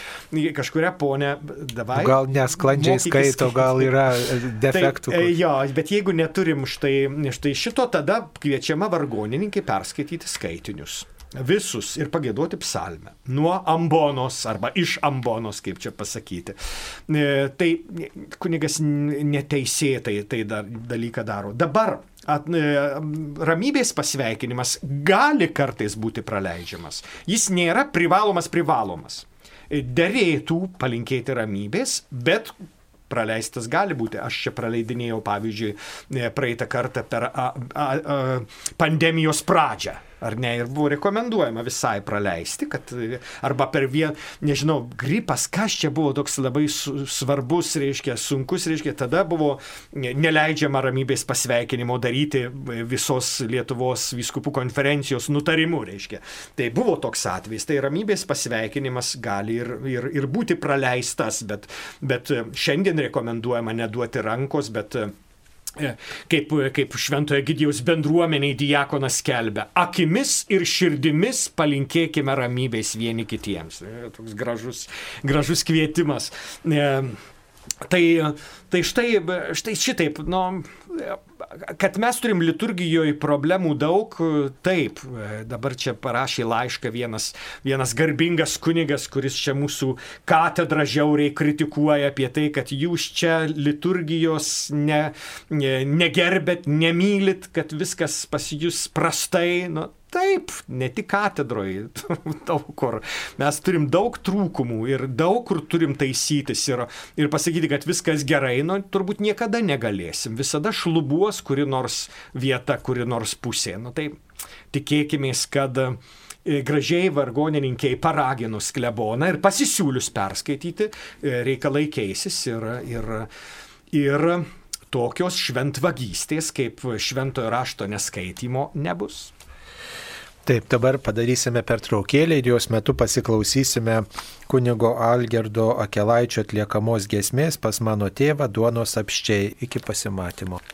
kažkuria ponė davai. Gal nesklandžiai skaito, gal yra defektų. Tai, jo, bet jeigu neturim štai štai šito tada kviečiama vargonininkai perskaityti skaitinius. Visus ir pagėduoti psalmę. Nuo ambonos arba iš ambonos, kaip čia pasakyti. E, tai kunigas neteisėtai tai dar, dalyką daro. Dabar at, e, ramybės pasveikinimas gali kartais būti praleidžiamas. Jis nėra privalomas privalomas. Derėtų palinkėti ramybės, bet praleistas gali būti. Aš čia praleidinėjau, pavyzdžiui, e, praeitą kartą per a, a, a, pandemijos pradžią ar ne, ir buvo rekomenduojama visai praleisti, kad arba per vieną, nežinau, gripas, kas čia buvo toks labai svarbus, reiškia, sunkus, reiškia, tada buvo neleidžiama ramybės pasveikinimo daryti visos Lietuvos viskupų konferencijos nutarimu, reiškia. Tai buvo toks atvejis, tai ramybės pasveikinimas gali ir, ir, ir būti praleistas, bet, bet šiandien rekomenduojama neduoti rankos, bet kaip, kaip šventojo Gidijos bendruomeniai diakonas skelbia, akimis ir širdimis palinkėkime ramybės vieni kitiems. E, toks gražus, gražus kvietimas. E, tai, tai štai, štai šitaip, nu, kad mes turim liturgijoje problemų daug, taip, dabar čia parašė laišką vienas, vienas garbingas kunigas, kuris čia mūsų katedrą žiauriai kritikuoja apie tai, kad jūs čia liturgijos ne, ne, negerbėt, nemylit, kad viskas pas jūs prastai. Nu, Taip, ne tik katedroje, daug kur. Mes turim daug trūkumų ir daug kur turim taisytis ir, ir pasakyti, kad viskas gerai, nu, turbūt niekada negalėsim. Visada šlubuos kuri nors vieta, kuri nors pusė. Nu, tai tikėkime, kad e, gražiai vargonininkiai paraginus kleboną ir pasisiūlius perskaityti, e, reikalai keisis ir, ir, ir tokios šventvagystės kaip šventojo rašto neskaitimo nebus. Taip, dabar padarysime pertraukėlę ir jos metu pasiklausysime kunigo Algerdo Akelaičio atliekamos gesmės pas mano tėvą duonos apščiai iki pasimatymo.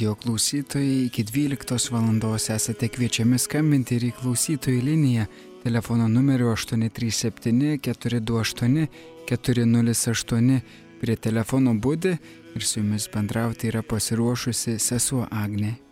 Radio klausytojai, iki 12 val. esate kviečiami skambinti ir į klausytojų liniją telefono numeriu 837 428 408 prie telefono būdi ir su jumis bendrauti yra pasiruošusi sesuo Agne.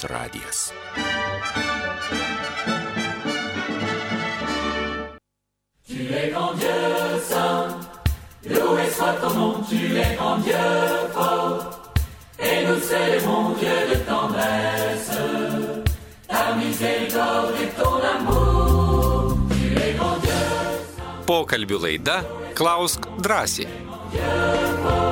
Marijos radijas. Pokalbių laida Klausk drąsiai.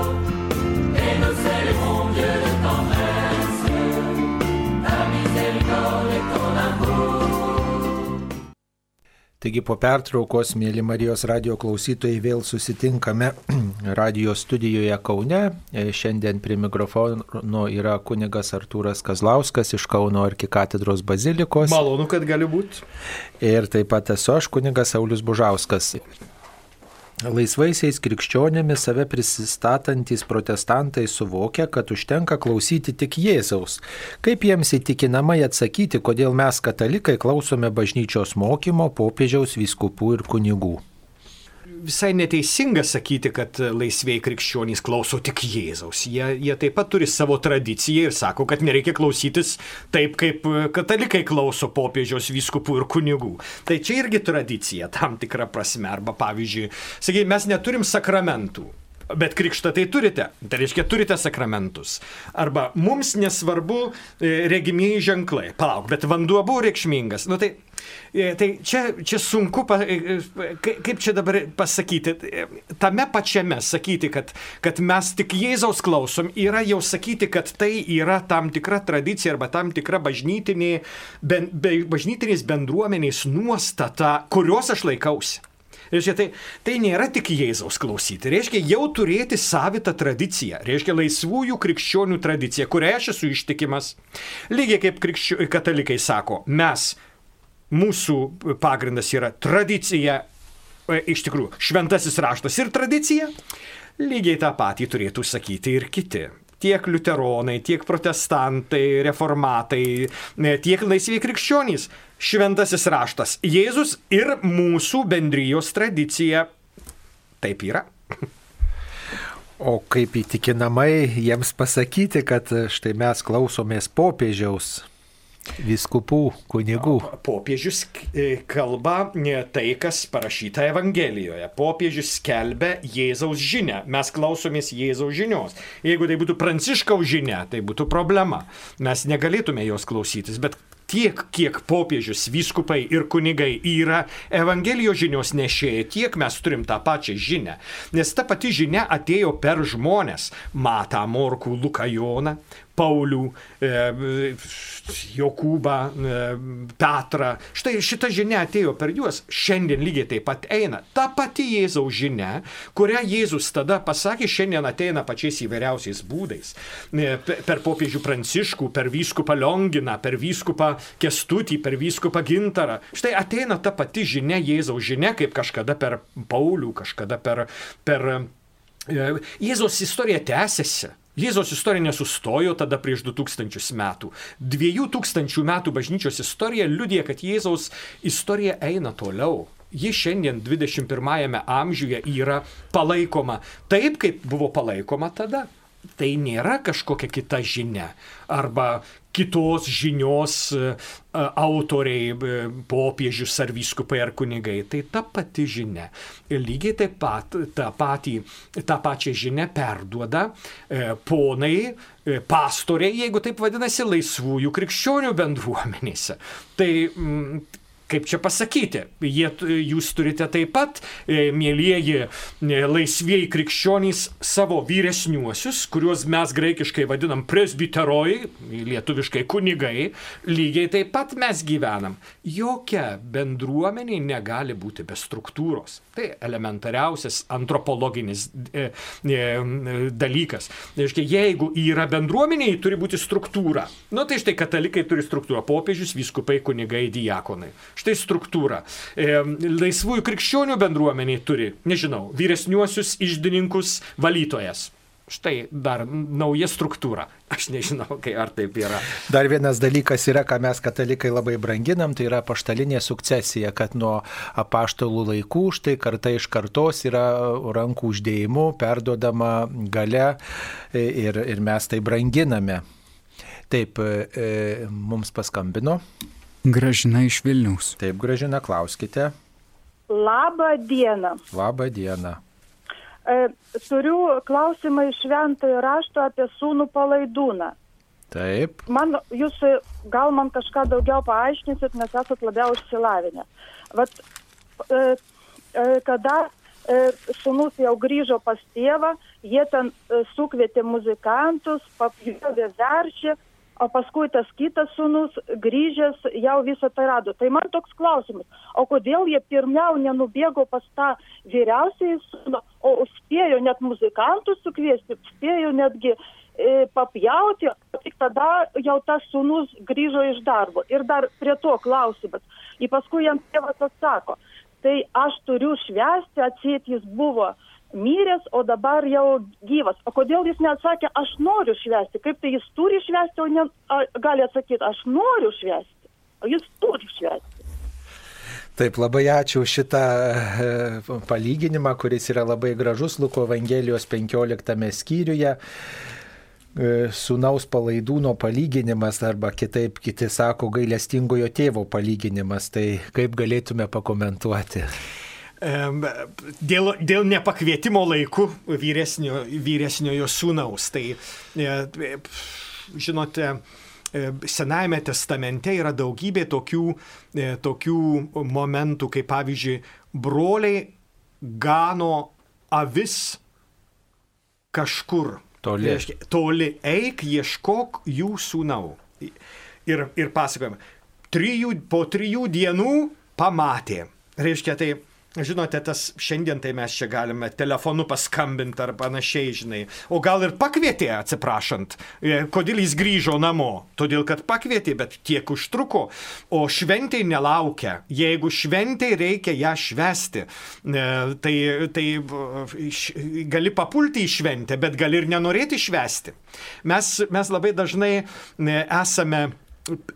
Taigi po pertraukos, mėly Marijos radio klausytojai, vėl susitinkame radio studijoje Kaune. E, Šiandien prie mikrofono yra kunigas Artūras Kazlauskas iš Kauno arkikatedros bazilikos. Malonu, kad gali būti. Ir taip pat esu aš kunigas Saulis Bužauskas. Laisvaisiais krikščionėmis save prisistatantys protestantai suvokia, kad užtenka klausyti tik Jėzaus. Kaip jiems įtikinamai atsakyti, kodėl mes katalikai klausome bažnyčios mokymo, popiežiaus, vyskupų ir kunigų? Visai neteisinga sakyti, kad laisvėjai krikščionys klauso tik Jėzaus. Jie, jie taip pat turi savo tradiciją ir sako, kad nereikia klausytis taip, kaip katalikai klauso popiežiaus, vyskupų ir kunigų. Tai čia irgi tradicija tam tikra prasme. Arba pavyzdžiui, sakykime, mes neturim sakramentų. Bet krikštą tai turite, tai reiškia turite sakramentus. Arba mums nesvarbu e, regimieji ženklai. Palauk, bet vanduo buvo reikšmingas. Nu, tai, e, tai čia, čia sunku, e, ka- kaip čia dabar pasakyti, E, tame pačiame sakyti, kad, kad mes tik Jėzaus klausom, yra jau sakyti, kad tai yra tam tikra tradicija arba tam tikra bažnytinė, ben, be, bažnytinės bendruomenės nuostata, kurios aš laikausi. Reiškia, tai, tai nėra tik Jėzaus klausyti, reiškia jau turėti savitą tradiciją, reiškia laisvųjų krikščionių tradiciją, kurią aš esu ištikimas. Lygiai kaip krikščio, katalikai sako, mes, mūsų pagrindas yra tradicija, e, iš tikrųjų, šventasis raštas ir tradicija, lygiai tą patį turėtų sakyti ir kiti tiek liuteronai, tiek protestantai, reformatai, e, tiek laisviai krikščionys. Šventasis raštas Jėzus ir mūsų bendrijos tradicija. Taip yra. O kaip įtikinamai jiems pasakyti, kad štai mes klausomės popiežiaus viskupų, kunigų. Popiežius e, kalba e, tai, kas parašyta Evangelijoje. Popiežius skelbia Jėzaus žinę. Mes klausomės Jėzaus žinios. Jeigu tai būtų Pranciškaus žinia, tai būtų problema. Mes negalėtume jos klausytis, bet tiek, kiek popiežius, vyskupai ir kunigai yra Evangelijos žinios nešėjai, tiek mes turim tą pačią žinę. Nes ta pati žinia atėjo per žmonės. Matą Morkų, Luką Joną, Paulių, e, Jokūbą, e, Petrą. Štai šita žinia atėjo per juos, šiandien lygiai taip pat eina. Ta pati Jėzaus žinia, kurią Jėzus tada pasakė, šiandien ateina pačiais įvairiausiais būdais. E, per popiežių Pranciškų, per vyskupą Lionginą, per vyskupą Kestutį, per vyskupą Gintarą. Štai ateina ta pati žinia, Jėzaus žinia, kaip kažkada per Paulių, kažkada per... per Jėzaus istorija tęsiasi. Jėzaus istorija nesustojo tada prieš 2000 metų. 2000 metų bažnyčios istorija liudija, kad Jėzaus istorija eina toliau. Ji šiandien 21 amžiuje yra palaikoma taip, kaip buvo palaikoma tada. Tai nėra kažkokia kita žinia arba kitos žinios e, autoriai, e, popiežius ar vyskupai ar kunigai. Tai ta pati žinia. Ir lygiai taip pat tą, patį, tą pačią žinią perduoda e, ponai, pastoriai, jeigu taip vadinasi, laisvųjų krikščionių bendruomenėse. Tai mm, kaip čia pasakyti, jie, jūs turite taip pat, e, mėlyjeji e, laisvieji krikščionys, savo vyresniuosius, kuriuos mes graikiškai vadinam presbiterojai, lietuviškai kunigai, lygiai taip pat mes gyvenam. Jokia bendruomenė negali būti be struktūros. Tai elementariausias antropologinis e, e, dalykas. Tai reiškia, jeigu yra bendruomenė, turi būti struktūra. Nu tai štai katalikai turi struktūrą. Popiežius, vyskupai, kunigai, diakonai. Štai struktūra. E, laisvųjų krikščionių bendruomeniai turi, nežinau, vyresniuosius išdininkus valytojas. Štai dar nauja struktūra. Aš nežinau, kai ar taip yra. Dar vienas dalykas yra, ką mes katalikai labai branginam, tai yra paštalinė sukcesija, kad nuo apaštalų laikų štai karta iš kartos yra rankų uždėjimu perduodama gale ir, ir mes tai branginame. Taip, e, mums paskambino. Gražina iš Vilniaus. Taip, gražina, klauskite. Labą dieną. Labą dieną. E, turiu klausimą iš šventojo rašto apie sūnų palaidūną. Taip. Man, jūs gal man kažką daugiau paaiškinsit, nes esat labiau išsilavinę. Vat, e, e, kada e, sūnus jau grįžo pas tėvą, jie ten e, sukvietė muzikantus, papjovė veršį, o paskui tas kitas sūnus grįžęs jau visą tai rado. Tai man toks klausimas, o kodėl jie pirmiau nenubėgo pas tą vyriausiai sūnų, o spėjo net muzikantus sukviesti, spėjo netgi e, papjauti, tik tada jau tas sūnus grįžo iš darbo. Ir dar prie to klausimas. Ir paskui jam tėvas atsako, tai aš turiu švęsti, atsėt jis buvo miręs, o dabar jau gyvas. O kodėl jis neatsakė, aš noriu švęsti? Kaip tai jis turi švęsti, o ne, a, gali atsakyti, aš noriu švęsti, o jis turi švęsti. Taip, labai ačiū šitą e, palyginimą, kuris yra labai gražus Luko Evangelijos 15 skyriuje. E, Sūnaus palaidūno palyginimas arba kitaip kiti sako gailestingojo tėvo palyginimas. Tai kaip galėtume pakomentuoti? Dėl, dėl nepakvietimo laikų vyresnio, vyresniojo sūnaus. Tai, e, žinote, e, Senajame testamente yra daugybė tokių, e, tokių momentų, kaip pavyzdžiui, broliai gano avis kažkur. Toli. Reiškia, toli eik, ieškok jų sūnau. Ir, ir pasakojame, trijų, po trijų dienų pamatė. Reiškia, tai Žinote, tas šiandien tai mes čia galime telefonu paskambinti ar panašiai, žinai. O gal ir pakvietė, atsiprašant, e, kodėl jis grįžo namo. Todėl, kad pakvietė, bet tiek užtruko. O šventai nelaukia. Jeigu šventai reikia ją švesti, e, tai, tai e, gali papulti į šventę, bet gali ir nenorėti švesti. Mes, mes labai dažnai esame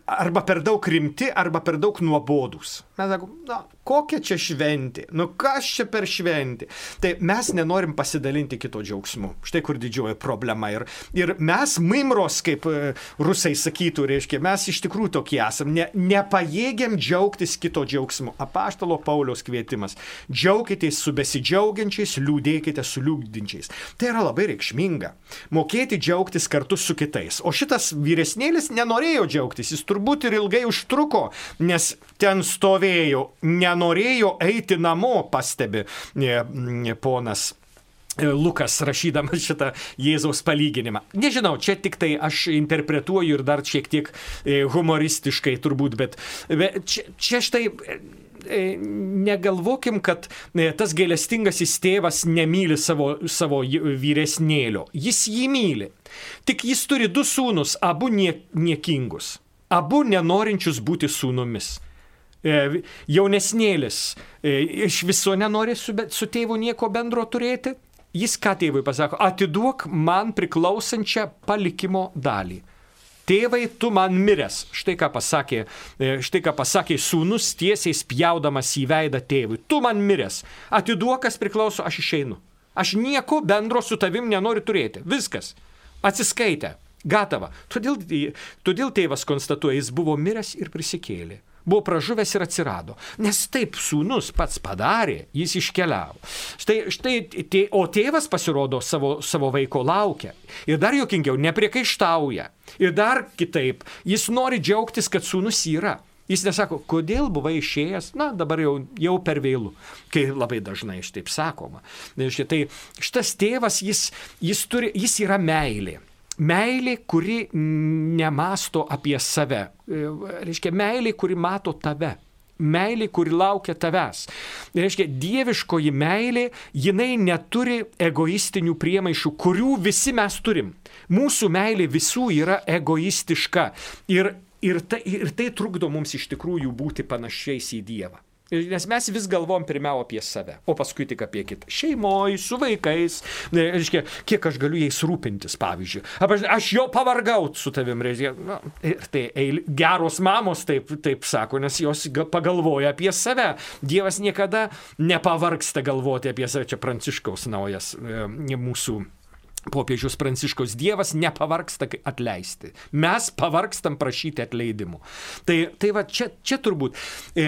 arba per daug rimti, arba per daug nuobodus. Mes sakom, na, kokia čia šventė, nu kas čia per šventė. Tai mes nenorim pasidalinti kito džiaugsmu. Štai kur didžioji problema. Ir, ir mes, maimros, kaip e, rusai sakytų, reiškia, mes iš tikrųjų tokie esam, ne, nepajėgiam džiaugtis kito džiaugsmu. Apaštalo Pauliaus kvietimas. Džiaukitės su besidžiaugiančiais, liūdėkite su liūdinčiais. Tai yra labai reikšminga. Mokėti džiaugtis kartu su kitais. O šitas vyresnėlis nenorėjo džiaugtis, jis turbūt ir ilgai užtruko, nes ten stovėjo, nenorėjo eiti namo, pastebi e, ponas. e, Lukas rašydamas šitą Jėzaus palyginimą. Nežinau, čia tik tai aš interpretuoju ir dar šiek tiek e, humoristiškai turbūt, bet, bet čia, čia štai negalvokim, kad tas gailestingasis tėvas nemyli savo, savo vyresnėlio. Jis jį myli. Tik jis turi du sūnus, abu nie, niekingus. Abu nenorinčius būti sūnumis. E, Jaunesnėlis e, iš viso nenori su, su tėvu nieko bendro turėti. Jis ką tėvui pasako, atiduok man priklausančią palikimo dalį. Tėvai, tu man miręs. Štai ką pasakė, e, štai ką pasakė sūnus tiesiai spjaudamas į veidą tėvui. Tu man miręs. Atiduok, kas priklauso, aš išeinu. Aš nieko bendro su tavim nenoriu turėti. Viskas. Atsiskaitę. Gatava. Todėl, todėl tėvas konstatuoja, jis buvo miręs ir prisikėlė. Buvo pražuvęs ir atsirado. Nes taip sūnus pats padarė, jis iškeliavo. Štai, štai, tė, o tėvas pasirodo savo, savo vaiko laukia. Ir dar jokingiau, nepriekaištauja. Ir dar kitaip, jis nori džiaugtis, kad sūnus yra. Jis nesako, kodėl buvai išėjęs, na dabar jau, jau per vėlų, kai labai dažnai šitaip sakoma. Reiškia, Tai šitas tėvas, jis, jis, turi, jis yra meilė. Meilė, kuri nemasto apie save. E, Reiškia, meilė, kuri mato tave. Meilė, kuri laukia tavęs. Reiškia, dieviškoji meilė, jinai neturi egoistinių priemaišų, kurių visi mes turim. Mūsų meilė visų yra egoistiška. Ir, ir, tai, ir tai trukdo mums iš tikrųjų būti panašiais į Dievą. Nes mes vis galvom pirmiau apie save, o paskui tik apie kitą. Šeimoje, su vaikais, ne, reiškia, kiek aš galiu jais rūpintis, pavyzdžiui. Arba aš, aš jau pavargau su tavim, reiškia. Na, ir tai eil, geros mamos taip, taip sako, nes jos ga- pagalvoja apie save. Dievas niekada nepavargsta galvoti apie save. Čia pranciškaus naujas e, mūsų Popiežius Pranciškaus Dievas nepavarksta atleisti. Mes pavarkstam prašyti atleidimų. Tai, tai va čia, čia turbūt, e,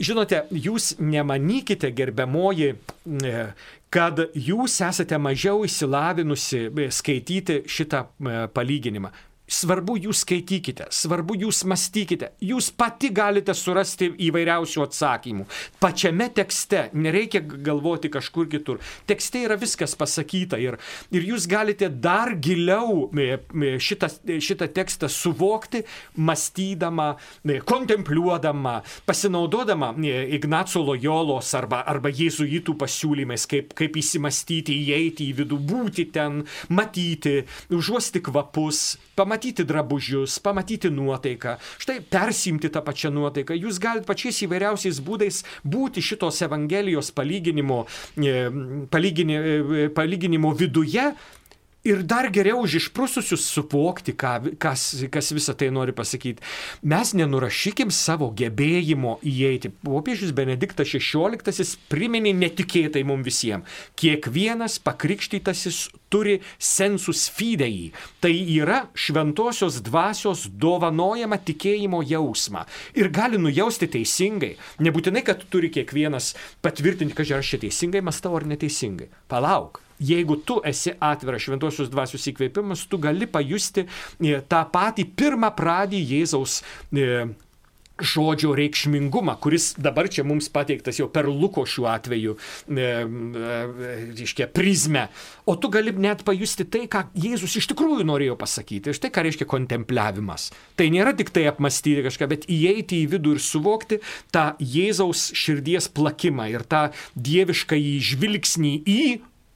žinote, jūs nemanykite, gerbiamoji, e, kad jūs esate mažiau įsilavinusi e, skaityti šitą e, palyginimą. Svarbu jūs skaitykite, svarbu jūs mąstykite, jūs pati galite surasti įvairiausių atsakymų. Pačiame tekste nereikia galvoti kažkur kitur. Tekste yra viskas pasakyta ir, ir jūs galite dar giliau e, e, šitą, šitą tekstą suvokti, mąstydama, e, kontempliuodama, pasinaudodama e, Ignaco Lojolos arba, arba jėzuitų pasiūlymais, kaip, kaip įsimastyti, įeiti į vidų, būti ten, matyti, užuosti kvapus, pamatyti drabužius, pamatyti nuotaiką, štai persimti tą pačią nuotaiką. Jūs galite pačiais įvairiausiais būdais būti šitos Evangelijos palyginimo, e, palygini, e, palyginimo viduje. Ir dar geriau už išprususius suvokti, ką, kas, kas visą tai nori pasakyti. Mes nenurašykim savo gebėjimo įeiti. Popiežius Benediktas XVI priminė netikėtai mums visiems. Kiekvienas pakrikštytasis turi sensus fidei. Tai yra šventosios dvasios dovanojama tikėjimo jausmą. Ir gali nujausti teisingai. Nebūtinai, kad turi kiekvienas patvirtinti, kad aš čia teisingai mąstau ar neteisingai. Palauk. Jeigu tu esi atviras šventosios dvasios įkvėpimas, tu gali pajusti e, tą patį pirmą pradį Jėzaus e, žodžio reikšmingumą, kuris dabar čia mums pateiktas jau per Luko šiuo atveju, e, e, reiškia, prizmę. O tu gali net pajusti tai, ką Jėzus iš tikrųjų norėjo pasakyti. Štai ką reiškia kontempliavimas. Tai nėra tik tai apmastyti kažką, bet įeiti į vidų ir suvokti tą Jėzaus širdies plakimą ir tą dievišką žvilgsnį į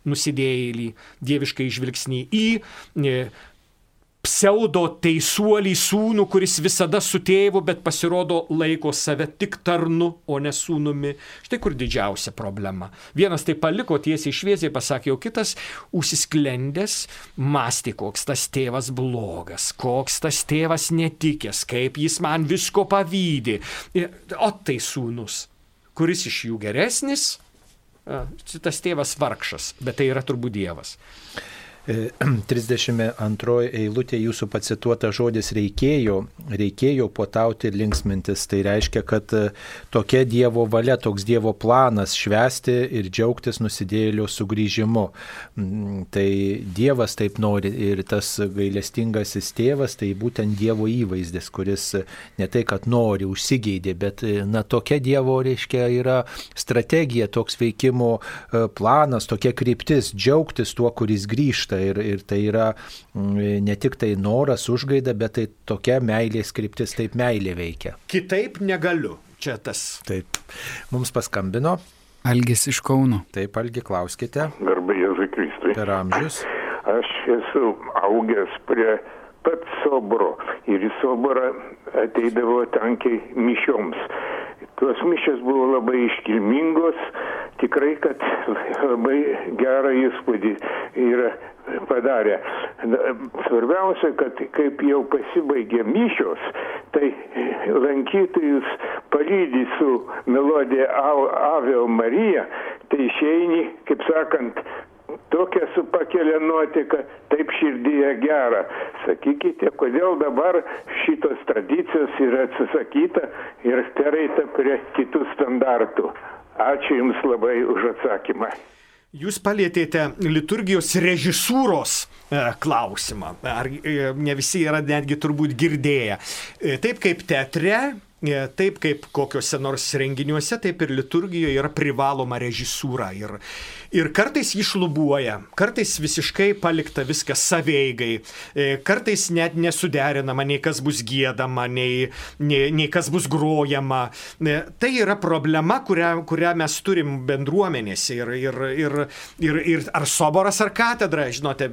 nusidėjėlį, dieviškai žvilgsnį į e, pseudo teisuolį sūnų, kuris visada su tėvu, bet pasirodo laiko save tik tarnu, o ne sūnumi. Štai kur didžiausia problema. Vienas tai paliko tiesiai šviesiai, pasakė, o kitas užsisklendęs mąstė, koks tas tėvas blogas, koks tas tėvas netikęs, kaip jis man visko pavydė. O tai sūnus, kuris iš jų geresnis? Tas tėvas vargšas, bet tai yra turbūt Dievas. 32 eilutė jūsų pacituota žodis reikėjo, reikėjo potauti ir linksmintis. Tai reiškia, kad e, tokia Dievo valia, toks Dievo planas švesti ir džiaugtis nusidėlio sugrįžimu. Mm, tai Dievas taip nori ir tas gailestingasis tėvas, tai būtent Dievo įvaizdis, kuris ne tai, kad nori, užsigeidė, bet e, na, tokia Dievo, reiškia, yra strategija, toks veikimo e, planas, tokia kryptis, džiaugtis tuo, kuris grįžta vyksta ir, ir tai yra mm, ne tik tai noras, užgaida, bet tai tokia meilės kryptis, taip meilė veikia. Kitaip negaliu. Čia tas. Taip. Mums paskambino. Algis iš Kauno. Taip, Algi, klauskite. Garbai Jėzui Kristui. Per amžius. Aš esu augęs prie pat soboro ir į soborą ateidavo tankiai mišioms. Tuos mišės buvo labai iškilmingos, tikrai, kad labai gerą įspūdį yra padarė. Svarbiausia, kad kaip jau pasibaigė mišios, tai lankytojus palydį su melodija Ave Marija, tai išeini, kaip sakant, tokia su pakelia nuotika, taip širdyje gera. Sakykite, kodėl dabar šitos tradicijos yra atsisakyta ir pereita prie kitų standartų. Ačiū Jums labai už atsakymą. Jūs palėtėte liturgijos režisūros e, klausimą. Ar e, ne visi yra netgi turbūt girdėję. E, taip kaip teatre, taip kaip kokiuose nors renginiuose, taip ir liturgijoje yra privaloma režisūra. Ir, Ir kartais jį šlubuoja, kartais visiškai palikta viskas saveigai, e, kartais net nesuderinama, nei kas bus gėdama, nei, nei, nei kas bus grojama. E, tai yra problema, kurią, kurią mes turim bendruomenėse. Ir, ir, ir, ir, ir ar soboras, ar katedra, žinote,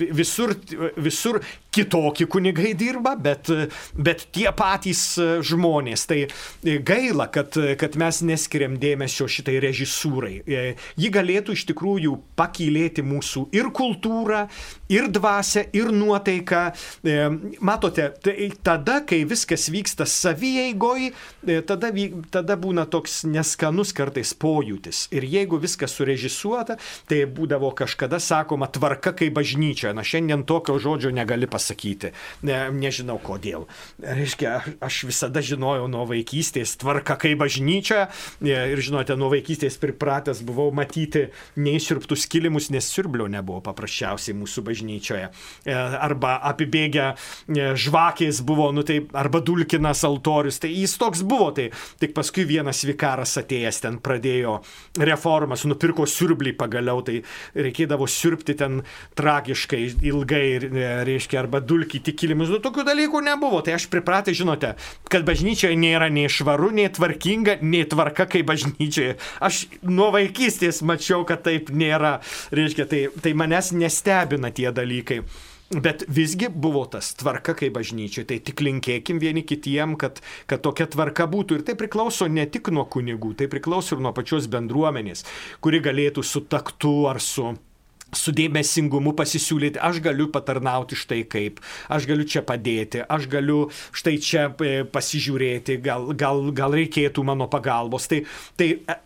visur, visur kitokie kunigai dirba, bet, bet tie patys žmonės. Tai gaila, kad, kad mes neskiriam dėmesio šitai režisūrai. E, ji galėtų galėtų iš tikrųjų pakylėti mūsų ir kultūrą, ir dvasę, ir nuotaiką. E, matote, tai tada, kai viskas vyksta savijaigoj, e, tada, tada būna toks neskanus kartais pojūtis. Ir jeigu viskas surežisuota, tai būdavo kažkada sakoma tvarka kaip bažnyčia. Na šiandien tokio žodžio negali pasakyti. Ne, nežinau kodėl. Reiškia, aš visada žinojau nuo vaikystės tvarka kaip bažnyčia. E, ir žinote, nuo vaikystės pripratęs buvau matyti neįsirptus kilimus, nes siurblio nebuvo paprasčiausiai mūsų bažnyčioje. E, arba apibėgę e, žvakės buvo, nu tai, arba dulkinas altorius, tai jis toks buvo, tai tik paskui vienas vikaras atėjęs ten pradėjo reformas, nupirko siurblį pagaliau, tai reikėdavo siurbti ten tragiškai ilgai, e, reiškia, arba dulkyti kilimus, nu tokių dalykų nebuvo. Tai aš pripratęs, žinote, kad bažnyčioje nėra nei švaru, nei tvarkinga, nei tvarka kaip bažnyčioje. Aš nuo vaikystės mačiau, kad taip nėra. Reiškia, tai, tai manęs nestebina tie dalykai. Bet visgi buvo tas tvarka kaip bažnyčioje. Tai tik linkėkim vieni kitiem, kad, kad tokia tvarka būtų. Ir tai priklauso ne tik nuo kunigų, tai priklauso ir nuo pačios bendruomenės, kuri galėtų su taktu ar su su dėmesingumu pasisiūlyti, aš galiu patarnauti štai kaip, aš galiu čia padėti, aš galiu štai čia e, pasižiūrėti, gal, gal, gal reikėtų mano pagalbos. Tai, tai e,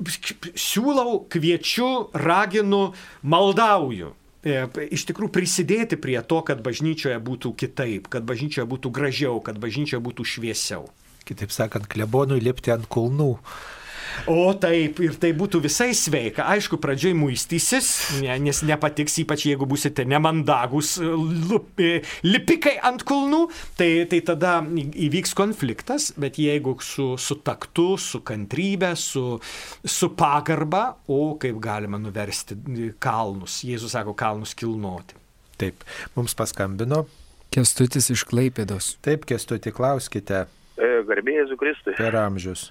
siūlau, kviečiu, raginu, maldauju e, iš tikrųjų prisidėti prie to, kad bažnyčioje būtų kitaip, kad bažnyčioje būtų gražiau, kad bažnyčioje būtų šviesiau. Kitaip sakant, klebonui lipti ant kulnų. O taip, ir tai būtų visai sveika. Aišku, pradžioj muistysis, ne, nes nepatiks, ypač jeigu busite nemandagus lup, lipikai ant kulnų, tai, tai tada įvyks konfliktas, bet jeigu su, su taktu, su kantrybė, su, su pagarba, o kaip galima nuversti kalnus. Jėzus sako, kalnus kilnoti. Taip, mums paskambino. Kestutis iš Klaipėdos. Taip, Kestuti, klauskite Garbėjai Jėzų Kristui. per amžius.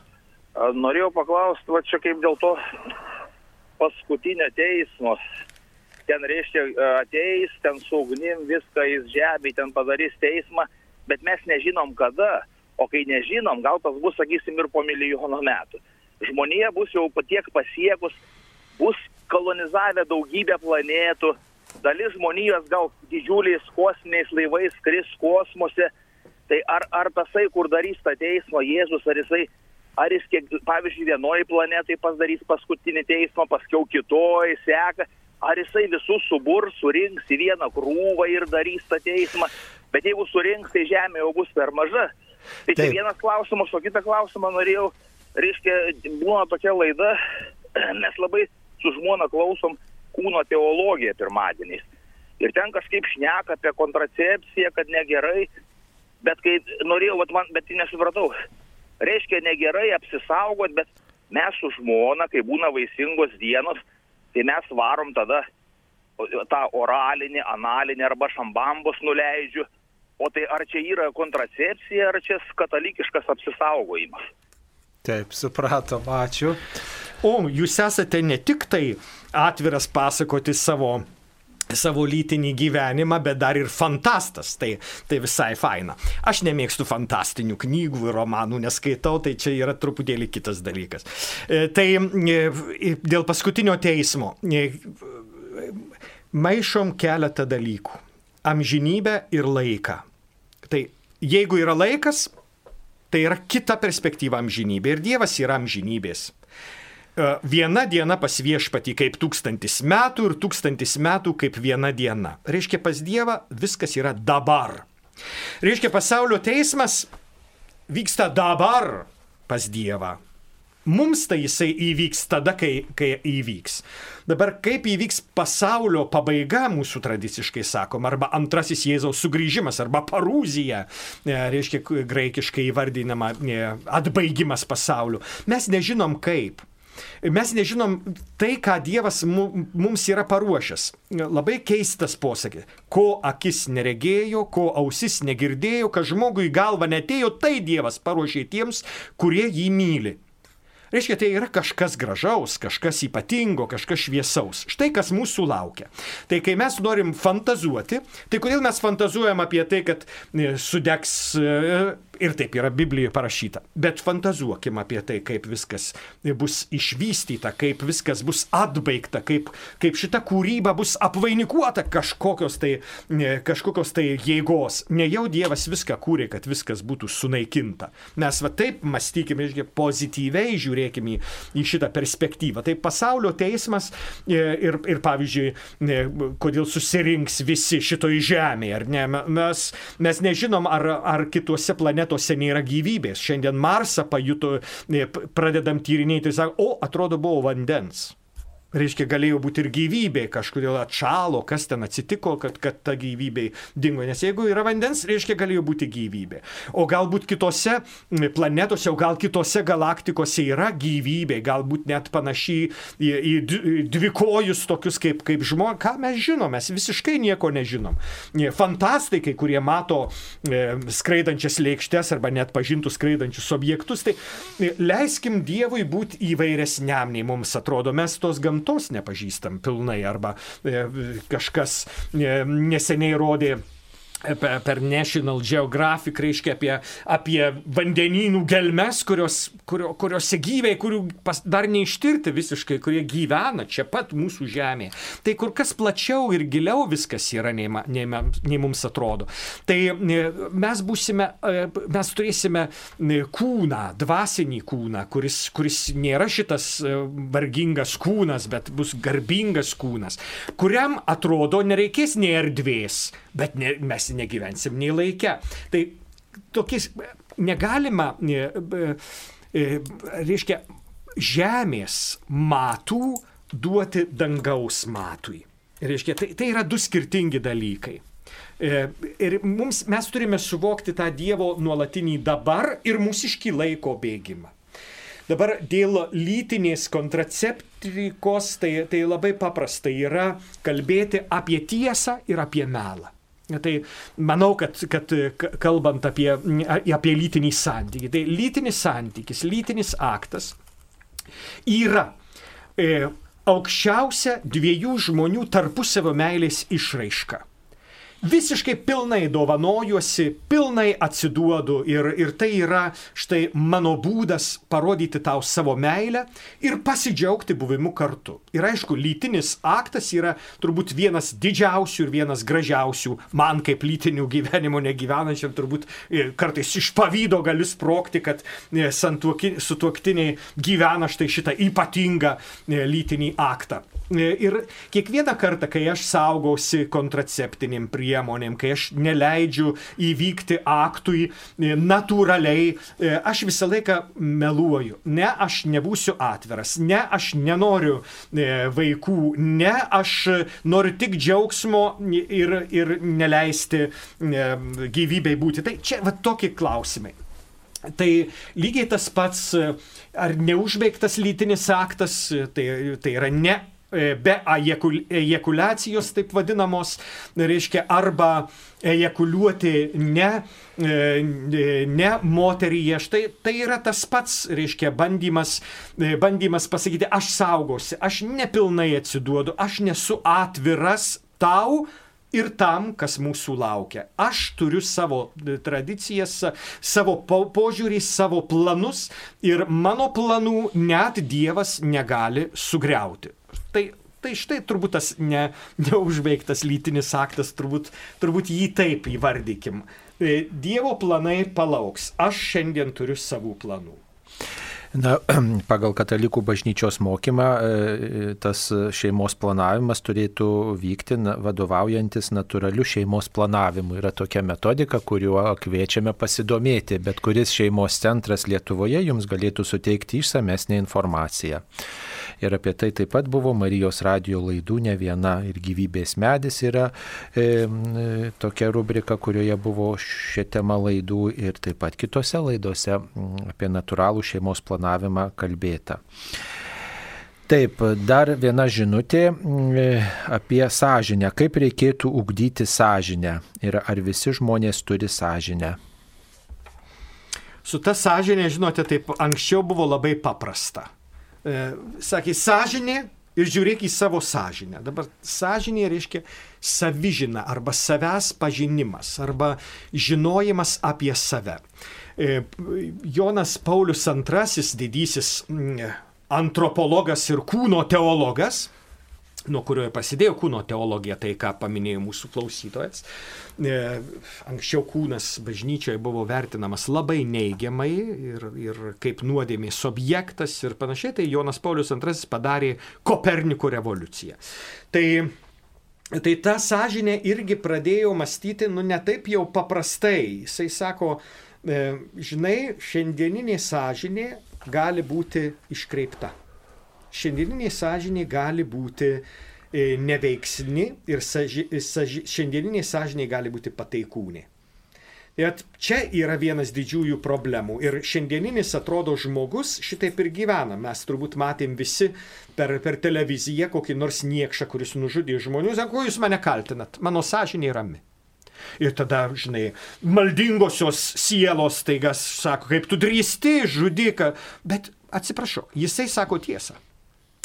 Norėjau paklausti, va čia kaip dėl to paskutinio teismo. Ten reiškia ateis, ten su ugnim viską jis žemė, ten padarys teismą, bet mes nežinom kada. O kai nežinom, gal tas bus, sakysim, ir po milijono metų. Žmonija bus jau patiek pasiekus, bus kolonizavę daugybę planetų, dalis žmonijos gal didžiuliais kosminiais laivais skris kosmose. Tai ar, ar tasai, kur darys tą teismą Jėzus, ar jisai, ar jis, kiek, pavyzdžiui, vienoje planetai pasidarys paskutinį teismą, paskiau kitoje seka, ar jisai visus subur, surinks į vieną krūvą ir darys tą teismą. Bet jeigu surinks, tai žemė jau bus per maža. Tai čia vienas klausimas, o kitą klausimą norėjau, reiškia, būna tokia laida, mes labai su žmona klausom kūno teologiją pirmadieniais. Ir ten kažkaip šneka apie kontracepciją, kad negerai, bet kai norėjau, vat man, bet nesupratau, reiškia negerai apsisaugot, bet mes su žmona, kai būna vaisingos dienos, tai mes varom tada tą oralinį, analinį arba šambambos nuleidžiu. O tai ar čia yra kontracepcija, ar čia katalikiškas apsisaugojimas? Taip, supratom, ačiū. O jūs esate ne tik tai atviras pasakoti savo savo lytinį gyvenimą, bet dar ir fantastas. Tai, tai visai faina. Aš nemėgstu fantastinių knygų ir romanų, neskaitau, tai čia yra truputėlį kitas dalykas. E, Tai e, dėl paskutinio teismo. e, Maišom keletą dalykų. Amžinybę ir laiką. Tai jeigu yra laikas, tai yra kita perspektyva amžinybė. Ir Dievas yra amžinybės. E, Viena diena pas viešpatį kaip tūkstantis metų ir tūkstantis metų kaip viena diena. Reiškia, pas Dievą viskas yra dabar. Reiškia, pasaulio teismas vyksta dabar pas Dievą. Mums tai jisai įvyks tada, kai, kai įvyks. Dabar kaip įvyks pasaulio pabaiga, mūsų tradiciškai sakom, arba antrasis Jėzaus sugrįžimas, arba parūzija, e, reiškia graikiškai įvardinama e, atbaigimas pasaulio. Mes nežinom kaip. Mes nežinom tai, ką Dievas mu- mums yra paruošęs. Labai keistas posakis. Ko akis neregėjo, ko ausis negirdėjo, kad žmogui į galvą netėjo, tai Dievas paruošė tiems, kurie jį myli. Reiškia, tai yra kažkas gražaus, kažkas ypatingo, kažkas šviesaus. Štai kas mūsų laukia. Tai kai mes norim fantazuoti, tai kodėl mes fantazuojam apie tai, kad e, sudegs e, ir taip yra Biblijoje parašyta. Bet fantazuokim apie tai, kaip viskas bus išvystyta, kaip viskas bus atbaigta, kaip, kaip šita kūryba bus apvainikuota kažkokios tai, kažkokios tai jėgos. Ne jau Dievas viską kūrė, kad viskas būtų sunaikinta. Mes va taip mąstykime, pozityviai žiūrėkime į, į šitą perspektyvą. Tai pasaulio teismas e, ir, ir pavyzdžiui, kodėl susirinks visi šitoj žemėje, ar ne? Mes, mes nežinom, ar, ar kitose planetose nėra gyvybės. Šiandien Marsą pajuto, e, pradedam tyrinėti ir sako, o atrodo buvo vandens. Reiškia, galėjo būti ir gyvybė, kažkodėl atšalo, kas ten atsitiko, kad, kad ta gyvybė dingo. Nes jeigu yra vandens, reiškia, galėjo būti gyvybė. O galbūt kitose planetose, o gal kitose galaktikose yra gyvybė, galbūt net panašiai į, į dvikojus tokius kaip, kaip žmonės. Ką mes žinom, mes visiškai nieko nežinom. Fantastai, kai kurie mato e, skraidančias lėkštes arba net pažintus skraidančius objektus, tai e, leiskim Dievui būti įvairesniam nei mums atrodo. Mes tos gamtos nepažįstam pilnai arba e, kažkas e, neseniai rodė per National Geographic, reiškia apie, apie vandenynų gelmes, kurios, kurio, kuriuose gyviai, kurių pas, dar neištirti visiškai, kurie gyvena čia pat mūsų žemėje. Tai kur kas plačiau ir giliau viskas yra, nei, nei, nei mums atrodo. Tai e, mes būsime, e, mes turėsime e, kūną, dvasinį kūną, kuris, kuris nėra šitas vargingas kūnas, bet bus garbingas kūnas, kuriam atrodo nereikės nei erdvės, bet ne, mes negyvensim nei laike. Tai tokiais negalima, e, e, reiškia, žemės matų duoti dangaus matui. Reiškia, tai, tai yra du skirtingi dalykai. E, Ir mums, mes turime suvokti tą Dievo nuolatinį dabar ir mūsiškį laiko bėgimą. Dabar dėl lytinės kontraceptikos tai, tai labai paprasta yra kalbėti apie tiesą ir apie melą. Tai manau, kad, kad kalbant apie, apie lytinį santykį, tai lytinis santykis, lytinis aktas yra e, aukščiausia dviejų žmonių tarpusavio meilės išraiška. Visiškai pilnai dovanojuosi, pilnai atsiduodu ir, ir tai yra štai mano būdas parodyti tau savo meilę ir pasidžiaugti buvimu kartu. Ir aišku, lytinis aktas yra turbūt vienas didžiausių ir vienas gražiausių man kaip lytinių gyvenimo negyvenančiam turbūt e, kartais iš pavydo galiu sprokti, kad e, sutuoktiniai gyvena štai šitą ypatingą e, lytinį aktą. E, Ir kiekvieną kartą, kai aš saugausi kontraceptiniam priemonėm, kai aš neleidžiu įvykti aktui e, natūraliai, e, aš visą laiką meluoju. Ne, aš nebūsiu atviras, ne, aš nenoriu vaikų, ne, aš noriu tik džiaugsmo ir, ir neleisti gyvybei būti. Tai čia va tokie klausimai. Tai lygiai tas pats, ar neužbaigtas lytinis aktas, tai, tai yra ne be ejekul- ejekulacijos, taip vadinamos, reiškia, arba ejekuliuoti ne, e, ne moteryje. Štai tai yra tas pats, reiškia, bandymas, e, bandymas pasakyti, aš saugosi, aš nepilnai atsiduodu, aš nesu atviras tau, ir tam, kas mūsų laukia. Aš turiu savo e, tradicijas, savo po- požiūrį, savo planus ir mano planų net Dievas negali sugriauti. Tai, tai štai turbūt tas ne, neužveiktas lytinis aktas, turbūt, turbūt jį taip įvardykim. E, Dievo planai palauks. Aš šiandien turiu savų planų. Na, pagal katalikų bažnyčios mokymą e, tas šeimos planavimas turėtų vykti vadovaujantis natūraliu šeimos planavimu. Yra tokia metodika, kuriuo kviečiame pasidomėti, bet kuris šeimos centras Lietuvoje jums galėtų suteikti išsamesnę informaciją. Ir apie tai taip pat buvo Marijos radio laidų ne viena ir gyvybės medis yra e, m, tokia rubrika, kurioje buvo šią temą laidų ir taip pat kitose laidose apie natūralų šeimos planavimą kalbėta. Taip, dar viena žinutė mm, apie sąžinę. Kaip reikėtų ugdyti sąžinę ir ar visi žmonės turi sąžinę? Su ta sąžinė, žinote, taip anksčiau buvo labai paprasta. E, sakė, sąžinė ir žiūrėk į savo sąžinę. Dabar sąžinė reiškia savižina arba savęs pažinimas arba žinojimas apie save. E, Jonas Paulius II, didysis mm, antropologas ir kūno teologas, nuo kurio prasidėjo kūno teologija, tai ką paminėjo mūsų klausytojas. E, Anksčiau kūnas bažnyčioje buvo vertinamas labai neigiamai ir, ir kaip nuodėmės objektas ir panašiai, tai Jonas Paulius II padarė Koperniko revoliuciją. Tai Tai ta sąžinė irgi pradėjo mąstyti, nu ne taip jau paprastai. Jisai sako, žinai, šiandieninė sąžinė gali būti iškreipta. Šiandieninė sąžinė gali būti e, neveiksni ir saži, saži, šiandieninė sąžinė gali būti pataikūnė. Ir čia yra vienas didžiųjų problemų. Ir šiandieninis atrodo žmogus šitaip ir gyvena. Mes turbūt matėm visi per, per televiziją kokį nors niekšą, kuris nužudė žmonių. Sako, jūs mane kaltinat, mano sąžinė rami. Ir tada, žinai, maldingosios sielos taigas sako, kaip tu drįsti, žudiką. Bet atsiprašau, jisai sako tiesą.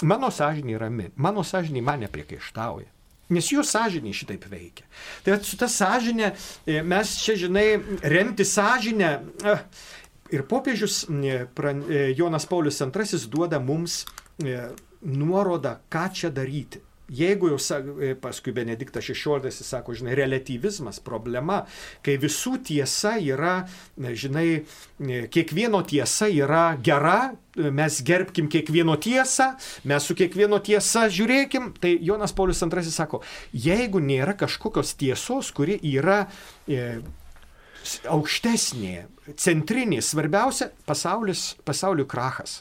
Mano sąžinė rami, mano sąžinė mane priekaištauja. Nes jų sąžinė šitaip veikia. Tai su ta sąžinė e, mes čia, žinai, remti sąžinę. eh, Ir popiežius e, e, Jonas Paulius II duoda mums e, nuorodą, ką čia daryti. Jeigu jau e, paskui Benediktas XVI sako, žinai, relativizmas problema, kai visų tiesa yra, e, žinai, e, kiekvieno tiesa yra gera, mes gerbkim kiekvieno tiesą, mes su kiekvieno tiesa žiūrėkim, tai Jonas Paulius II sako, jeigu nėra kažkokios tiesos, kuri yra e, aukštesnė, centrinė, svarbiausia pasaulis, pasaulio krachas.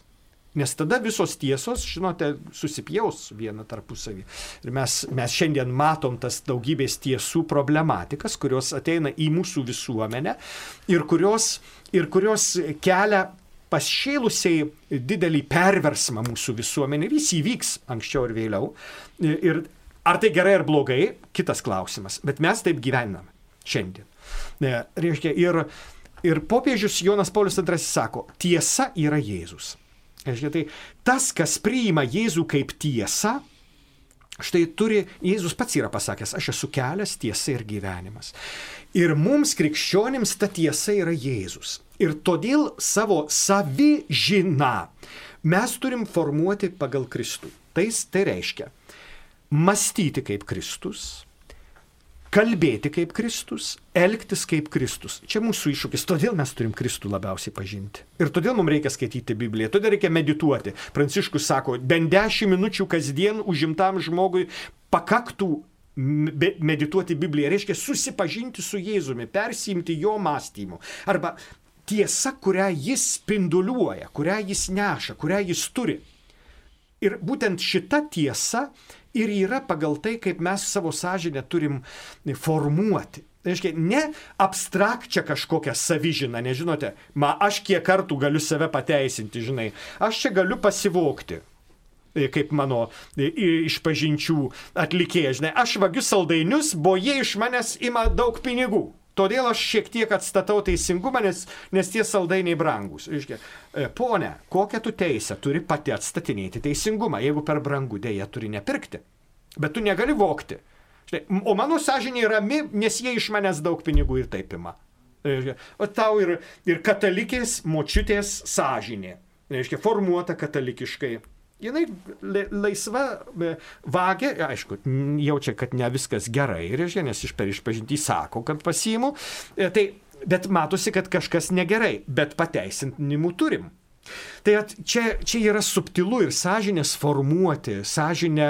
Nes tada visos tiesos, žinote, susipjaus vieną tarpusavį. Ir mes, mes šiandien matom tas daugybės tiesų problematikas, kurios ateina į mūsų visuomenę ir kurios, ir kurios kelia pašėlusiai didelį perversmą mūsų visuomenė ir jis įvyks anksčiau ir vėliau. Ir ar tai gerai ar blogai, kitas klausimas. Bet mes taip gyvename šiandien. Reiškia, ir, ir popiežius Jonas Paulius II sako, tiesa yra Jėzus. Reiškia, tai tas, kas priima Jėzų kaip tiesą, štai turi, Jėzus pats yra pasakęs, aš esu kelias, tiesa ir gyvenimas. Ir mums krikščionims ta tiesa yra Jėzus. Ir todėl savo savižiną mes turim formuoti pagal Kristų. Tai, tai reiškia mąstyti kaip Kristus, kalbėti kaip Kristus, elgtis kaip Kristus. Čia mūsų iššūkis, todėl mes turim Kristų labiausiai pažinti. Ir todėl mums reikia skaityti Bibliją, todėl reikia medituoti. Pranciškus sako, bent 10 minučių kasdien užimtam žmogui pakaktų medituoti Bibliją, reiškia susipažinti su Jėzumi, persimti jo mąstymu. Arba tiesa, kurią jis spinduliuoja, kurią jis neša, kurią jis turi. Ir būtent šita tiesa ir yra pagal tai, kaip mes savo sąžinę turim formuoti. Reiškia, ne abstrakčią kažkokią savižiną, nežinote, ma aš kiek kartų galiu save pateisinti, žinai, aš čia galiu pasivokti kaip mano išpažinčių atlikėjai, žinai, aš vagiu saldainius, bo jie iš manęs ima daug pinigų. Todėl aš šiek tiek atstatau teisingumą, nes, nes tie saldainiai brangus. Iškia, ponė, kokią tu teisę turi pati atstatinėti teisingumą, jeigu per brangų dėja turi nepirkti. Bet tu negali vokti. Štai, o mano sąžinė rami, nes jie iš manęs daug pinigų ir taip ima. O tau ir, ir katalikės močiutės sąžinė. Reiškia, formuota katalikiškai jinai laisva vagia, aišku, jaučia, kad ne viskas gerai, reiškia, nes iš per išpažinti sako, kad pasiimu, tai, bet matosi, kad kažkas negerai, bet pateisinimų turim. Tai at, čia, čia yra subtilu ir sąžinės formuoti, sąžinę,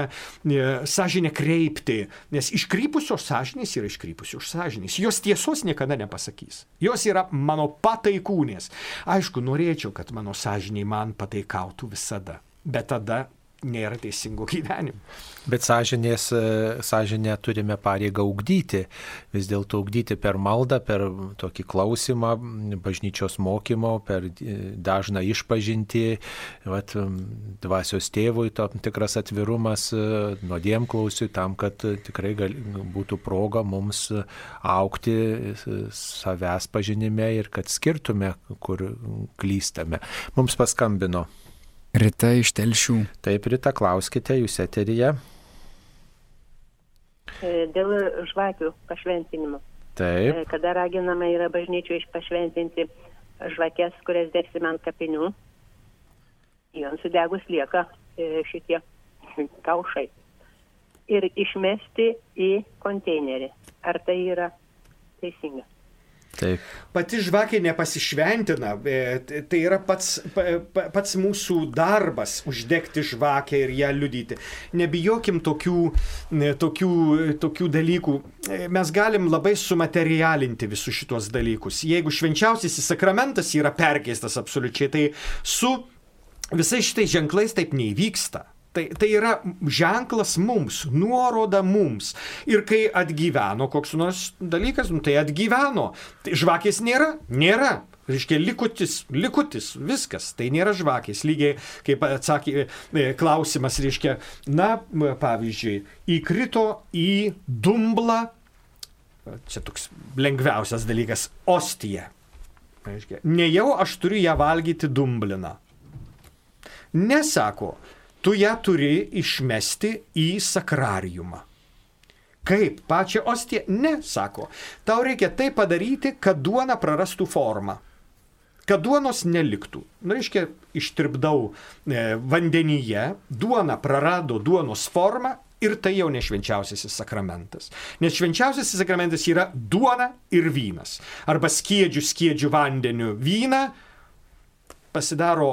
sąžinę kreipti, nes iškrypusios sąžinės yra iškrypusios sąžinės. Jos tiesos niekada nepasakys. Jos yra mano pataikūnės. Aišku, norėčiau, kad mano sąžiniai man pataikautų visada bet tada nėra teisingo gyvenimo. Bet sąžinės, sąžinę turime pareigą ugdyti, vis dėlto ugdyti per maldą, per tokį klausimą, bažnyčios mokymo, per dažną išpažinti, vat, dvasios tėvui tam tikras atvirumas, nuodėm klausiui, tam, kad tikrai gal, būtų proga mums aukti savęs pažinime ir kad skirtume, kur klystame. Mums paskambino. Rita iš telšių. Taip, Rita, klauskite, jūs eteryje. Dėl žvakių pašventinimo. Taip. Kada raginama yra bažnyčių išpašventinti žvakės, kurias degsime ant kapinių, joms sudegus lieka šitie kaušai. Ir išmesti į konteinerį. Ar tai yra teisinga? Taip. Pati žvakė nepasišventina, tai yra pats, pats mūsų darbas uždegti žvakę ir ją liudyti. Nebijokim tokių, tokių, tokių dalykų. Mes galim labai sumaterialinti visus šitos dalykus. Jeigu švenčiausiasis sakramentas yra perkeistas absoliučiai, tai su visais šitais ženklais taip neįvyksta. Tai, tai yra ženklas mums, nuoroda mums. Ir kai atgyveno koks nors dalykas, nu, tai atgyveno. Tai žvakės nėra, nėra. Reiškia, likutis, likutis, viskas, tai nėra žvakės. Lygiai kaip atsakė klausimas, reiškia, na, pavyzdžiui, įkrito į dumblą, čia toks lengviausias dalykas, ostija. Reiškia, ne jau aš turiu ją valgyti dumbliną. Nesako, tu ją turi išmesti į sakrariumą. Kaip pačią ostiją? Ne, sako. Tau reikia tai padaryti, kad duona prarastų formą. Kad duonos neliktų. Na, reiškia, ištirpdau e, vandenyje, duona prarado duonos formą ir tai jau ne švenčiausiasis sakramentas. Nes švenčiausiasis sakramentas yra duona ir vynas. Arba skiedžių, skiedžių vandeniu vyną pasidaro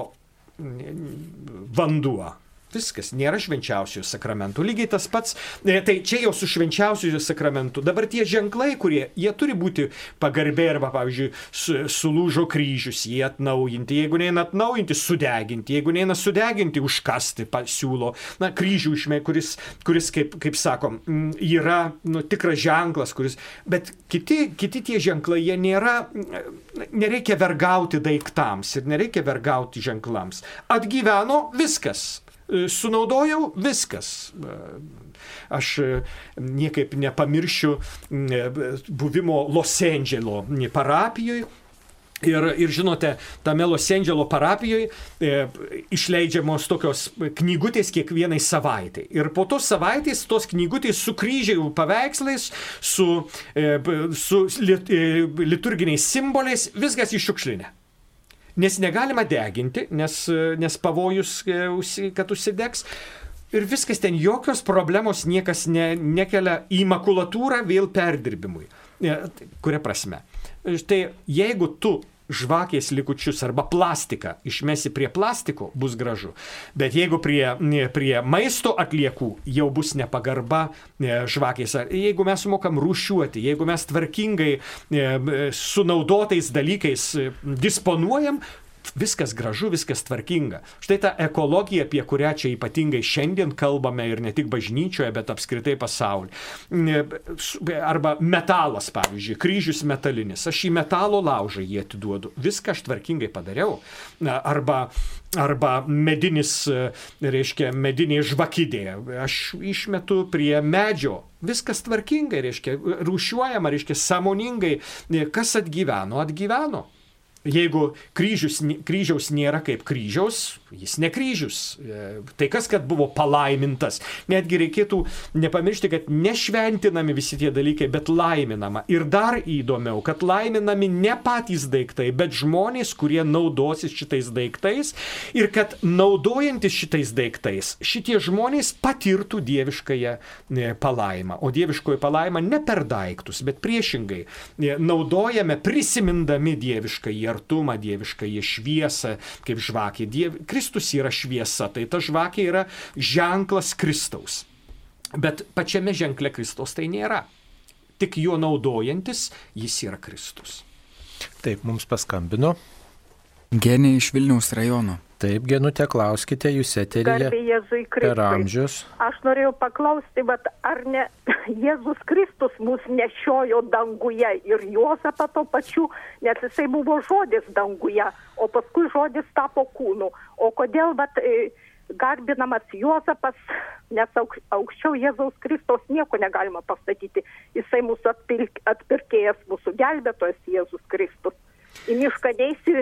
vanduo. Viskas, nėra švenčiausiojo sakramentų. Lygiai tas pats, e, tai čia jau su švenčiausiojo sakramentu. Dabar tie ženklai, kurie, jie turi būti pagarbiai arba, pavyzdžiui, su, sulūžo kryžius, jie atnaujinti. Jeigu neina atnaujinti, sudeginti. Jeigu neina sudeginti, užkasti pasiūlo. Na, kryžių išmė, kuris, kuris kaip, kaip sakom, yra nu, tikras ženklas, kuris. Bet kiti, kiti tie ženklai, jie nėra, nereikia vergauti daiktams ir nereikia vergauti ženklams. Atgyveno viskas. E, sunaudojau viskas. E, aš e, niekaip nepamiršiu buvimo Los Andželo parapijoje. Ir, ir žinote, tame Los Andželo parapijoje e, išleidžiamos tokios knygutės kiekvienai savaitai. Ir po tos savaitės tos knygutės su kryžių paveikslais, su, e, su lit, e, liturginiais simboliais, viskas iššiukšlinė nes negalima deginti, nes, nes pavojus, e, kad užsidegs. Ir viskas ten, jokios problemos niekas ne, nekelia į makulatūrą vėl perdirbimui. E, kuria prasme? Štai jeigu tu žvakės likučius arba plastiką išmesi prie plastiko, bus gražu. Bet jeigu prie, prie maisto atliekų jau bus nepagarba žvakės, jeigu mes mokam rūšiuoti, jeigu mes tvarkingai sunaudotais dalykais disponuojam, viskas gražu, viskas tvarkinga. Štai ta ekologija, apie kurią čia ypatingai šiandien kalbame ir ne tik bažnyčioje, bet apskritai pasaulyje. Arba metalas, pavyzdžiui, kryžius metalinis. Aš į metalo laužą jį atiduodu. Viską aš tvarkingai padariau. Arba arba medinis, reiškia, medinė žvakidė. Aš išmetu prie medžio. Viskas tvarkingai, reiškia, rūšiuojama, reiškia, samoningai. Kas atgyveno, atgyveno. Jeigu kryžius, kryžiaus nėra kaip kryžiaus, jis ne kryžius. E, tai kas, kad buvo palaimintas. Netgi reikėtų nepamiršti, kad nešventinami visi tie dalykai, bet laiminama. Ir dar įdomiau, kad laiminami ne patys daiktai, bet žmonės, kurie naudosis šitais daiktais ir kad naudojantis šitais daiktais šitie žmonės patirtų dieviškąją e, palaimą. O dieviškoji palaima ne per daiktus, bet priešingai e, naudojame prisimindami dieviškąjį artumą, dieviškąjį šviesą, kaip žvakė. Diev... Kristus yra šviesa, tai ta žvakė yra ženklas Kristaus. Bet pačiame ženkle Kristaus tai nėra. Tik juo naudojantis jis yra Kristus. Taip, mums paskambino. Genė iš Vilniaus rajono. Taip, Genutė, klauskite, jūs eterėje per amžius. Aš norėjau paklausti, bet ar ne Jėzus Kristus mus nešiojo danguje ir Juozapą to pačiu, nes jisai buvo žodis danguje, o paskui žodis tapo kūnu. O kodėl, bet e, garbinamas Juozapas, nes aukščiau Jėzaus Kristaus nieko negalima pastatyti. Jisai mūsų atpirk, atpirkėjas, mūsų gelbėtojas Jėzus Kristus. Į mišką neisi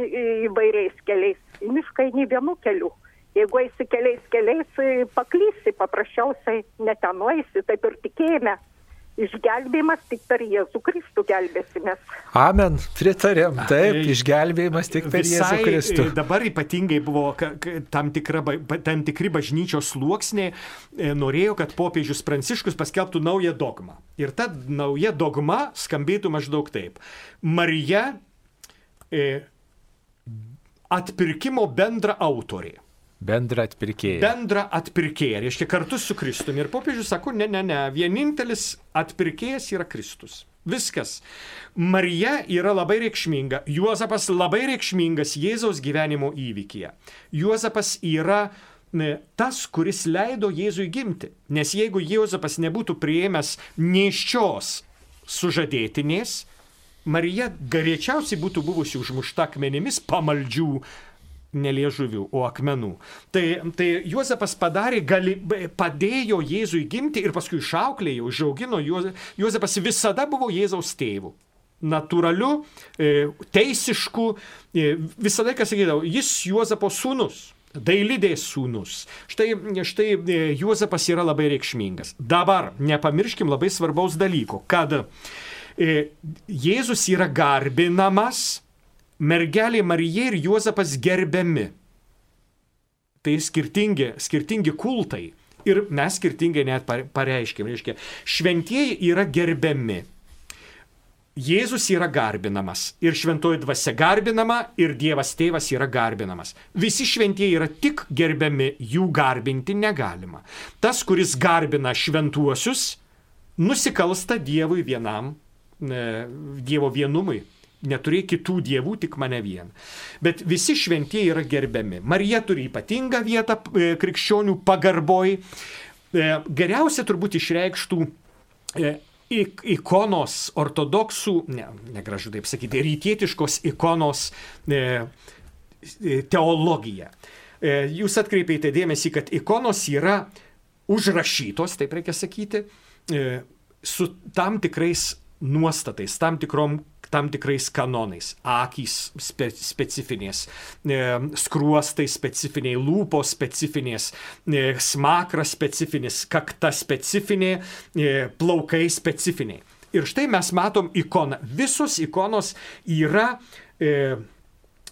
įvairiais keliais, į mišką eini vienu keliu. Jeigu eisi keliais keliais, paklysi, paprasčiausiai netenuosi, taip ir tikėjime. Išgelbėjimas tik per Jėzų Kristų gelbėsimės. Amen, pritarėm. Taip, išgelbėjimas tik per Visai, Jėzų Kristų. Dabar ypatingai buvo tam, tikra, tam tikri bažnyčios sluoksniai, e, norėjo, kad popiežius Pranciškus paskelbtų naują dogmą. Ir ta nauja dogma skambėtų maždaug taip. Marija E, atpirkimo bendra autorė. Bendra atpirkėja. Bendra atpirkėja, reiškia kartu su Kristumi. Ir popiežius sako, ne, ne, ne, vienintelis atpirkėjas yra Kristus. Viskas. Marija yra labai reikšminga, Juozapas labai reikšmingas Jėzaus gyvenimo įvykyje. Juozapas yra ne, tas, kuris leido Jėzui gimti. Nes jeigu Juozapas nebūtų prieėmęs neiščios sužadėtinės, Marija greičiausiai būtų buvusi užmušta akmenimis pamaldžių neliežuvių, o akmenų. Tai, tai Juozapas padarė, gali, padėjo Jėzui gimti ir paskui išauklėjo, užaugino. Juozapas visada buvo Jėzaus tėvų. Natūraliu, e, teisišku, e, visada, kas sakydavo, jis Juozapo sūnus. Dailidės sūnus. Štai, štai e, Juozapas yra labai reikšmingas. Dabar nepamirškim labai svarbaus dalyko, kad Jėzus yra garbinamas, mergelė Marija ir Juozapas gerbiami. Tai skirtingi, skirtingi kultai. Ir mes skirtingai net pareiškime. Reiškia, šventieji yra gerbiami. Jėzus yra garbinamas ir šventoji dvasia garbinama ir Dievas tėvas yra garbinamas. Visi šventieji yra tik gerbiami, jų garbinti negalima. Tas, kuris garbina šventuosius, nusikalsta Dievui vienam, e, Dievo vienumui. Neturėjo kitų dievų, tik mane vieną. Bet visi šventieji yra gerbiami. Marija turi ypatingą vietą e, krikščionių pagarboj. E, Geriausia turbūt išreikštų e, ik- ikonos ortodoksų, ne, negražu taip sakyti, rytietiškos ikonos e, e, teologija. E, Jūs atkreipėte dėmesį, kad ikonos yra užrašytos, taip reikia sakyti, e, su tam tikrais nuostatais, tam tikrom tam tikrais kanonais. Akys spe, specifinės, e, skruostai specifiniai, lūpos specifinės, e, smakras specifinis, kakta specifinė, e, plaukai specifiniai. Ir štai mes matom ikoną. Visos ikonos yra e,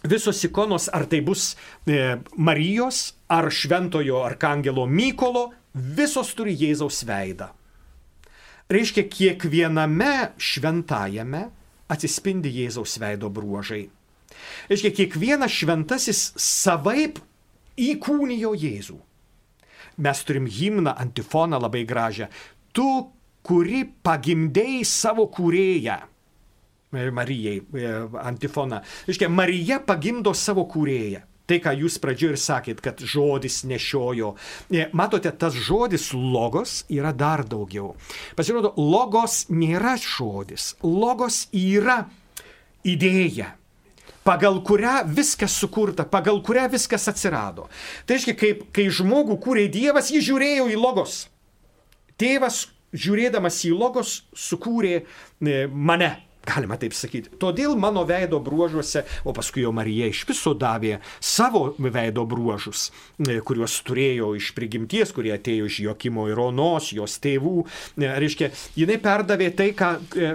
visos ikonos, ar tai bus e, Marijos, ar Šventojo Arkangelo Mykolo, visos turi Jėzaus veidą. Reiškia, kiekviename šventajame atsispindi Jėzaus veido bruožai. Reiškia, kiekvienas šventasis savaip įkūnijo Jėzų. Mes turim himną, antifoną labai gražią. Tu, kuri pagimdėjai savo kūrėją. Marijai, e, antifona. Reiškia, Marija pagimdo savo kūrėją. Tai, ką jūs pradžioje ir sakėt, kad žodis nešiojo. E, Matote, tas žodis logos yra dar daugiau. Pasirodo, logos nėra žodis. Logos yra idėja pagal kurią viskas sukurta, pagal kurią viskas atsirado. Tai reiškia, kaip, kai žmogų kūrė Dievas, jis žiūrėjo į logos. Tėvas, žiūrėdamas į logos, sukūrė e, mane. Galima taip sakyti. Todėl mano veido bruožuose, o paskui jau Marija iš viso davė savo veido bruožus, e, kuriuos turėjo iš prigimties, kurie atėjo iš Jokimo ir Onos, jos tėvų. E, Reiškia, jinai perdavė tai, ką e,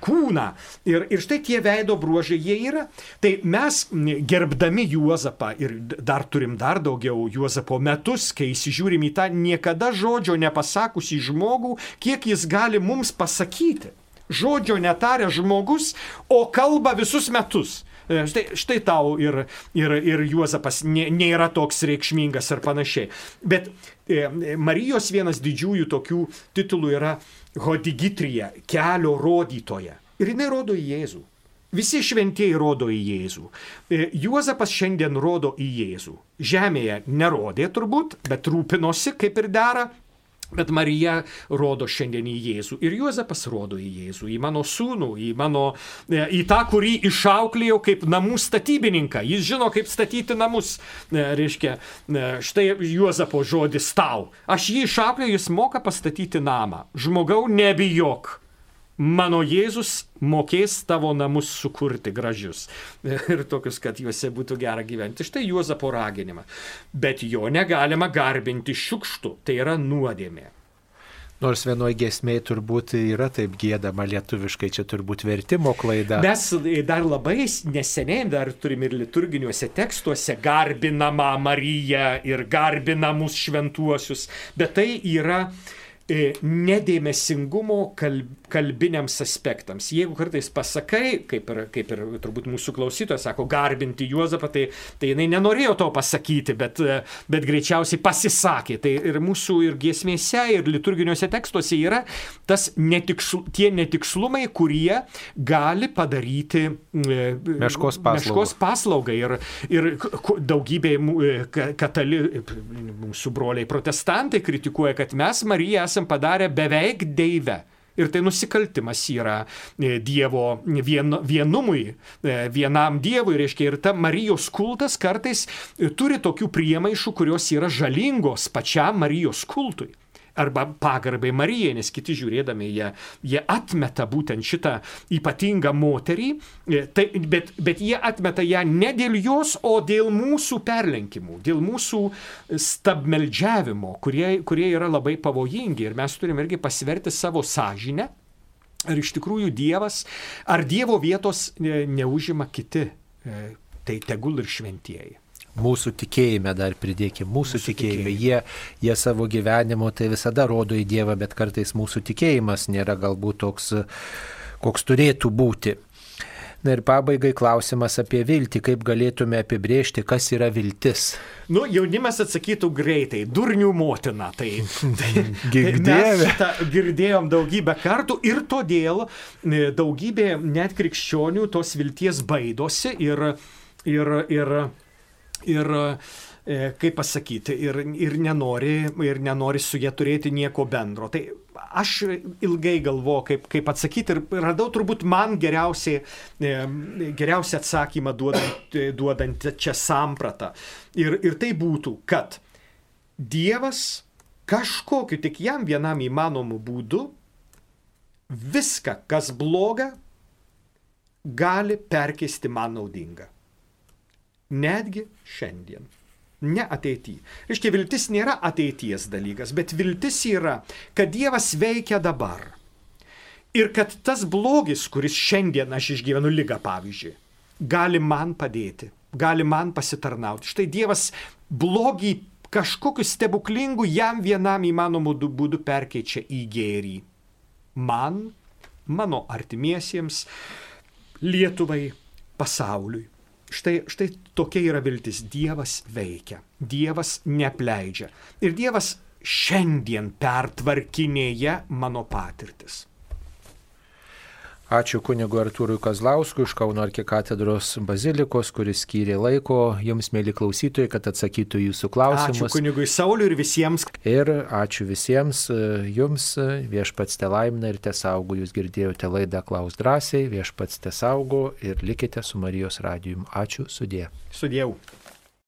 kūną. Ir, ir štai tie veido bruožai jie yra. Tai mes gerbdami Juozapą ir dar turim dar daugiau Juozapo metus, kai įsižiūrim į tą niekada žodžio nepasakusį žmogų, kiek jis gali mums pasakyti žodžio netarė žmogus, o kalba visus metus. E, Štai, štai tau ir, ir, ir Juozapas nė- nėra toks reikšmingas ar panašiai. Bet e, Marijos vienas didžiųjų tokių titulų yra Hodigitrija, kelio rodytoja. Ir jinai rodo į Jėzų. Visi šventieji rodo į Jėzų. E, Juozapas šiandien rodo į Jėzų. Žemėje nerodė turbūt, bet rūpinosi kaip ir dera. Bet Marija rodo šiandien į Jėzų ir Juozapas rodo į Jėzų, į mano sūnų, į, mano, e, į tą, kurį išauklėjau kaip namų statybininką. Jis žino, kaip statyti namus. E, Reiškia, e, štai Juozapo žodis tau. Aš jį išauklėjau, jis moka pastatyti namą. Žmogau, nebijok. Mano Jėzus mokės tavo namus sukurti gražius ir tokius, kad juose būtų gera gyventi. Štai Juozapo raginimą. Bet jo negalima garbinti šiukštų, tai yra nuodėmė. Nors vienoje gesmėje turbūt yra taip gėdama lietuviškai, čia turbūt vertimo klaida. Mes dar labai neseniai dar turim ir liturginiuose tekstuose garbinamą Mariją ir garbinamus šventuosius, bet tai yra e, nedėmesingumo kalb, kalbiniams aspektams. Jeigu kartais pasakai, kaip ir, kaip ir turbūt mūsų klausytojas sako, garbinti Juozapą, tai, tai jinai nenorėjo to pasakyti, bet, e, bet greičiausiai pasisakė. Tai ir mūsų ir giesmėse, ir liturginiuose tekstuose yra tas netiksl, tie netikslumai, kurie gali padaryti e, Meškos paslaugą. meškos paslaugą. Ir, ir daugybė e, katali, mūsų broliai protestantai kritikuoja, kad mes Mariją esam padarę beveik deivę. Ir tai nusikaltimas yra e, Dievo vien, vienumui, e, vienam Dievui, reiškia, ir ta Marijos kultas kartais e, turi tokių priemaišų, kurios yra žalingos pačiam Marijos kultui arba pagarbai Marijai, nes kiti žiūrėdami jie, jie atmeta būtent šitą ypatingą moterį, e, tai, bet, bet jie atmeta ją ne dėl jos, o dėl mūsų perlenkimų, dėl mūsų stabmeldžiavimo, kurie, kurie yra labai pavojingi ir mes turime irgi pasverti savo sąžinę. Ar iš tikrųjų Dievas, ar Dievo vietos e, neužima kiti, e, tai tegul ir šventieji. Mūsų tikėjime dar pridėkime, mūsų, Mūsų tikėjime. Jie, jie savo gyvenimu tai visada rodo į Dievą, bet kartais mūsų tikėjimas nėra galbūt toks, koks turėtų būti. Na ir pabaigai klausimas apie viltį, kaip galėtume apibrėžti, kas yra viltis. Nu, jaunimas atsakytų greitai, durnių motina. Tai, tai, tai mes šitą girdėjom daugybę kartų ir todėl e, daugybė net krikščionių tos vilties baidosi ir, ir, ir, ir e, kaip pasakyti, ir, ir, nenori, ir nenori su jie turėti nieko bendro. Tai aš ilgai galvoju, kaip, kaip atsakyti ir radau turbūt man geriausiai, e, geriausią atsakymą duodant, e, duodant čia sampratą. Ir, ir tai būtų, kad Dievas kažkokiu tik jam vienam įmanomu būdu viską, kas bloga, gali perkeisti man naudinga. Netgi šiandien. Ne ateityje. Iškia, viltis nėra ateities dalykas, bet viltis yra, kad Dievas veikia dabar. Ir kad tas blogis, kuris šiandien aš išgyvenu lygą, pavyzdžiui, gali man padėti, gali man pasitarnauti. Štai Dievas blogį kažkokiu stebuklingu jam vienam įmanomu būdu perkeičia į gėrį. Man, mano artimiesiems, Lietuvai, pasauliui. Štai, štai tokia yra viltis. Dievas veikia, Dievas nepleidžia. Ir Dievas šiandien pertvarkinėja mano patirtis. Ačiū kunigu Artūrui Kazlauskui iš Kauno arkikatedros bazilikos, kuris skyrė laiko jums, mėly klausytojai, kad atsakytų jūsų klausimus. Ačiū kunigui Sauliui ir visiems. Ir ačiū visiems jums, viešpats te laimina ir te saugo. Jūs girdėjote laidą Klaus drąsiai, viešpats te saugo ir likite su Marijos radijum. Ačiū, sudė. Sudėjau.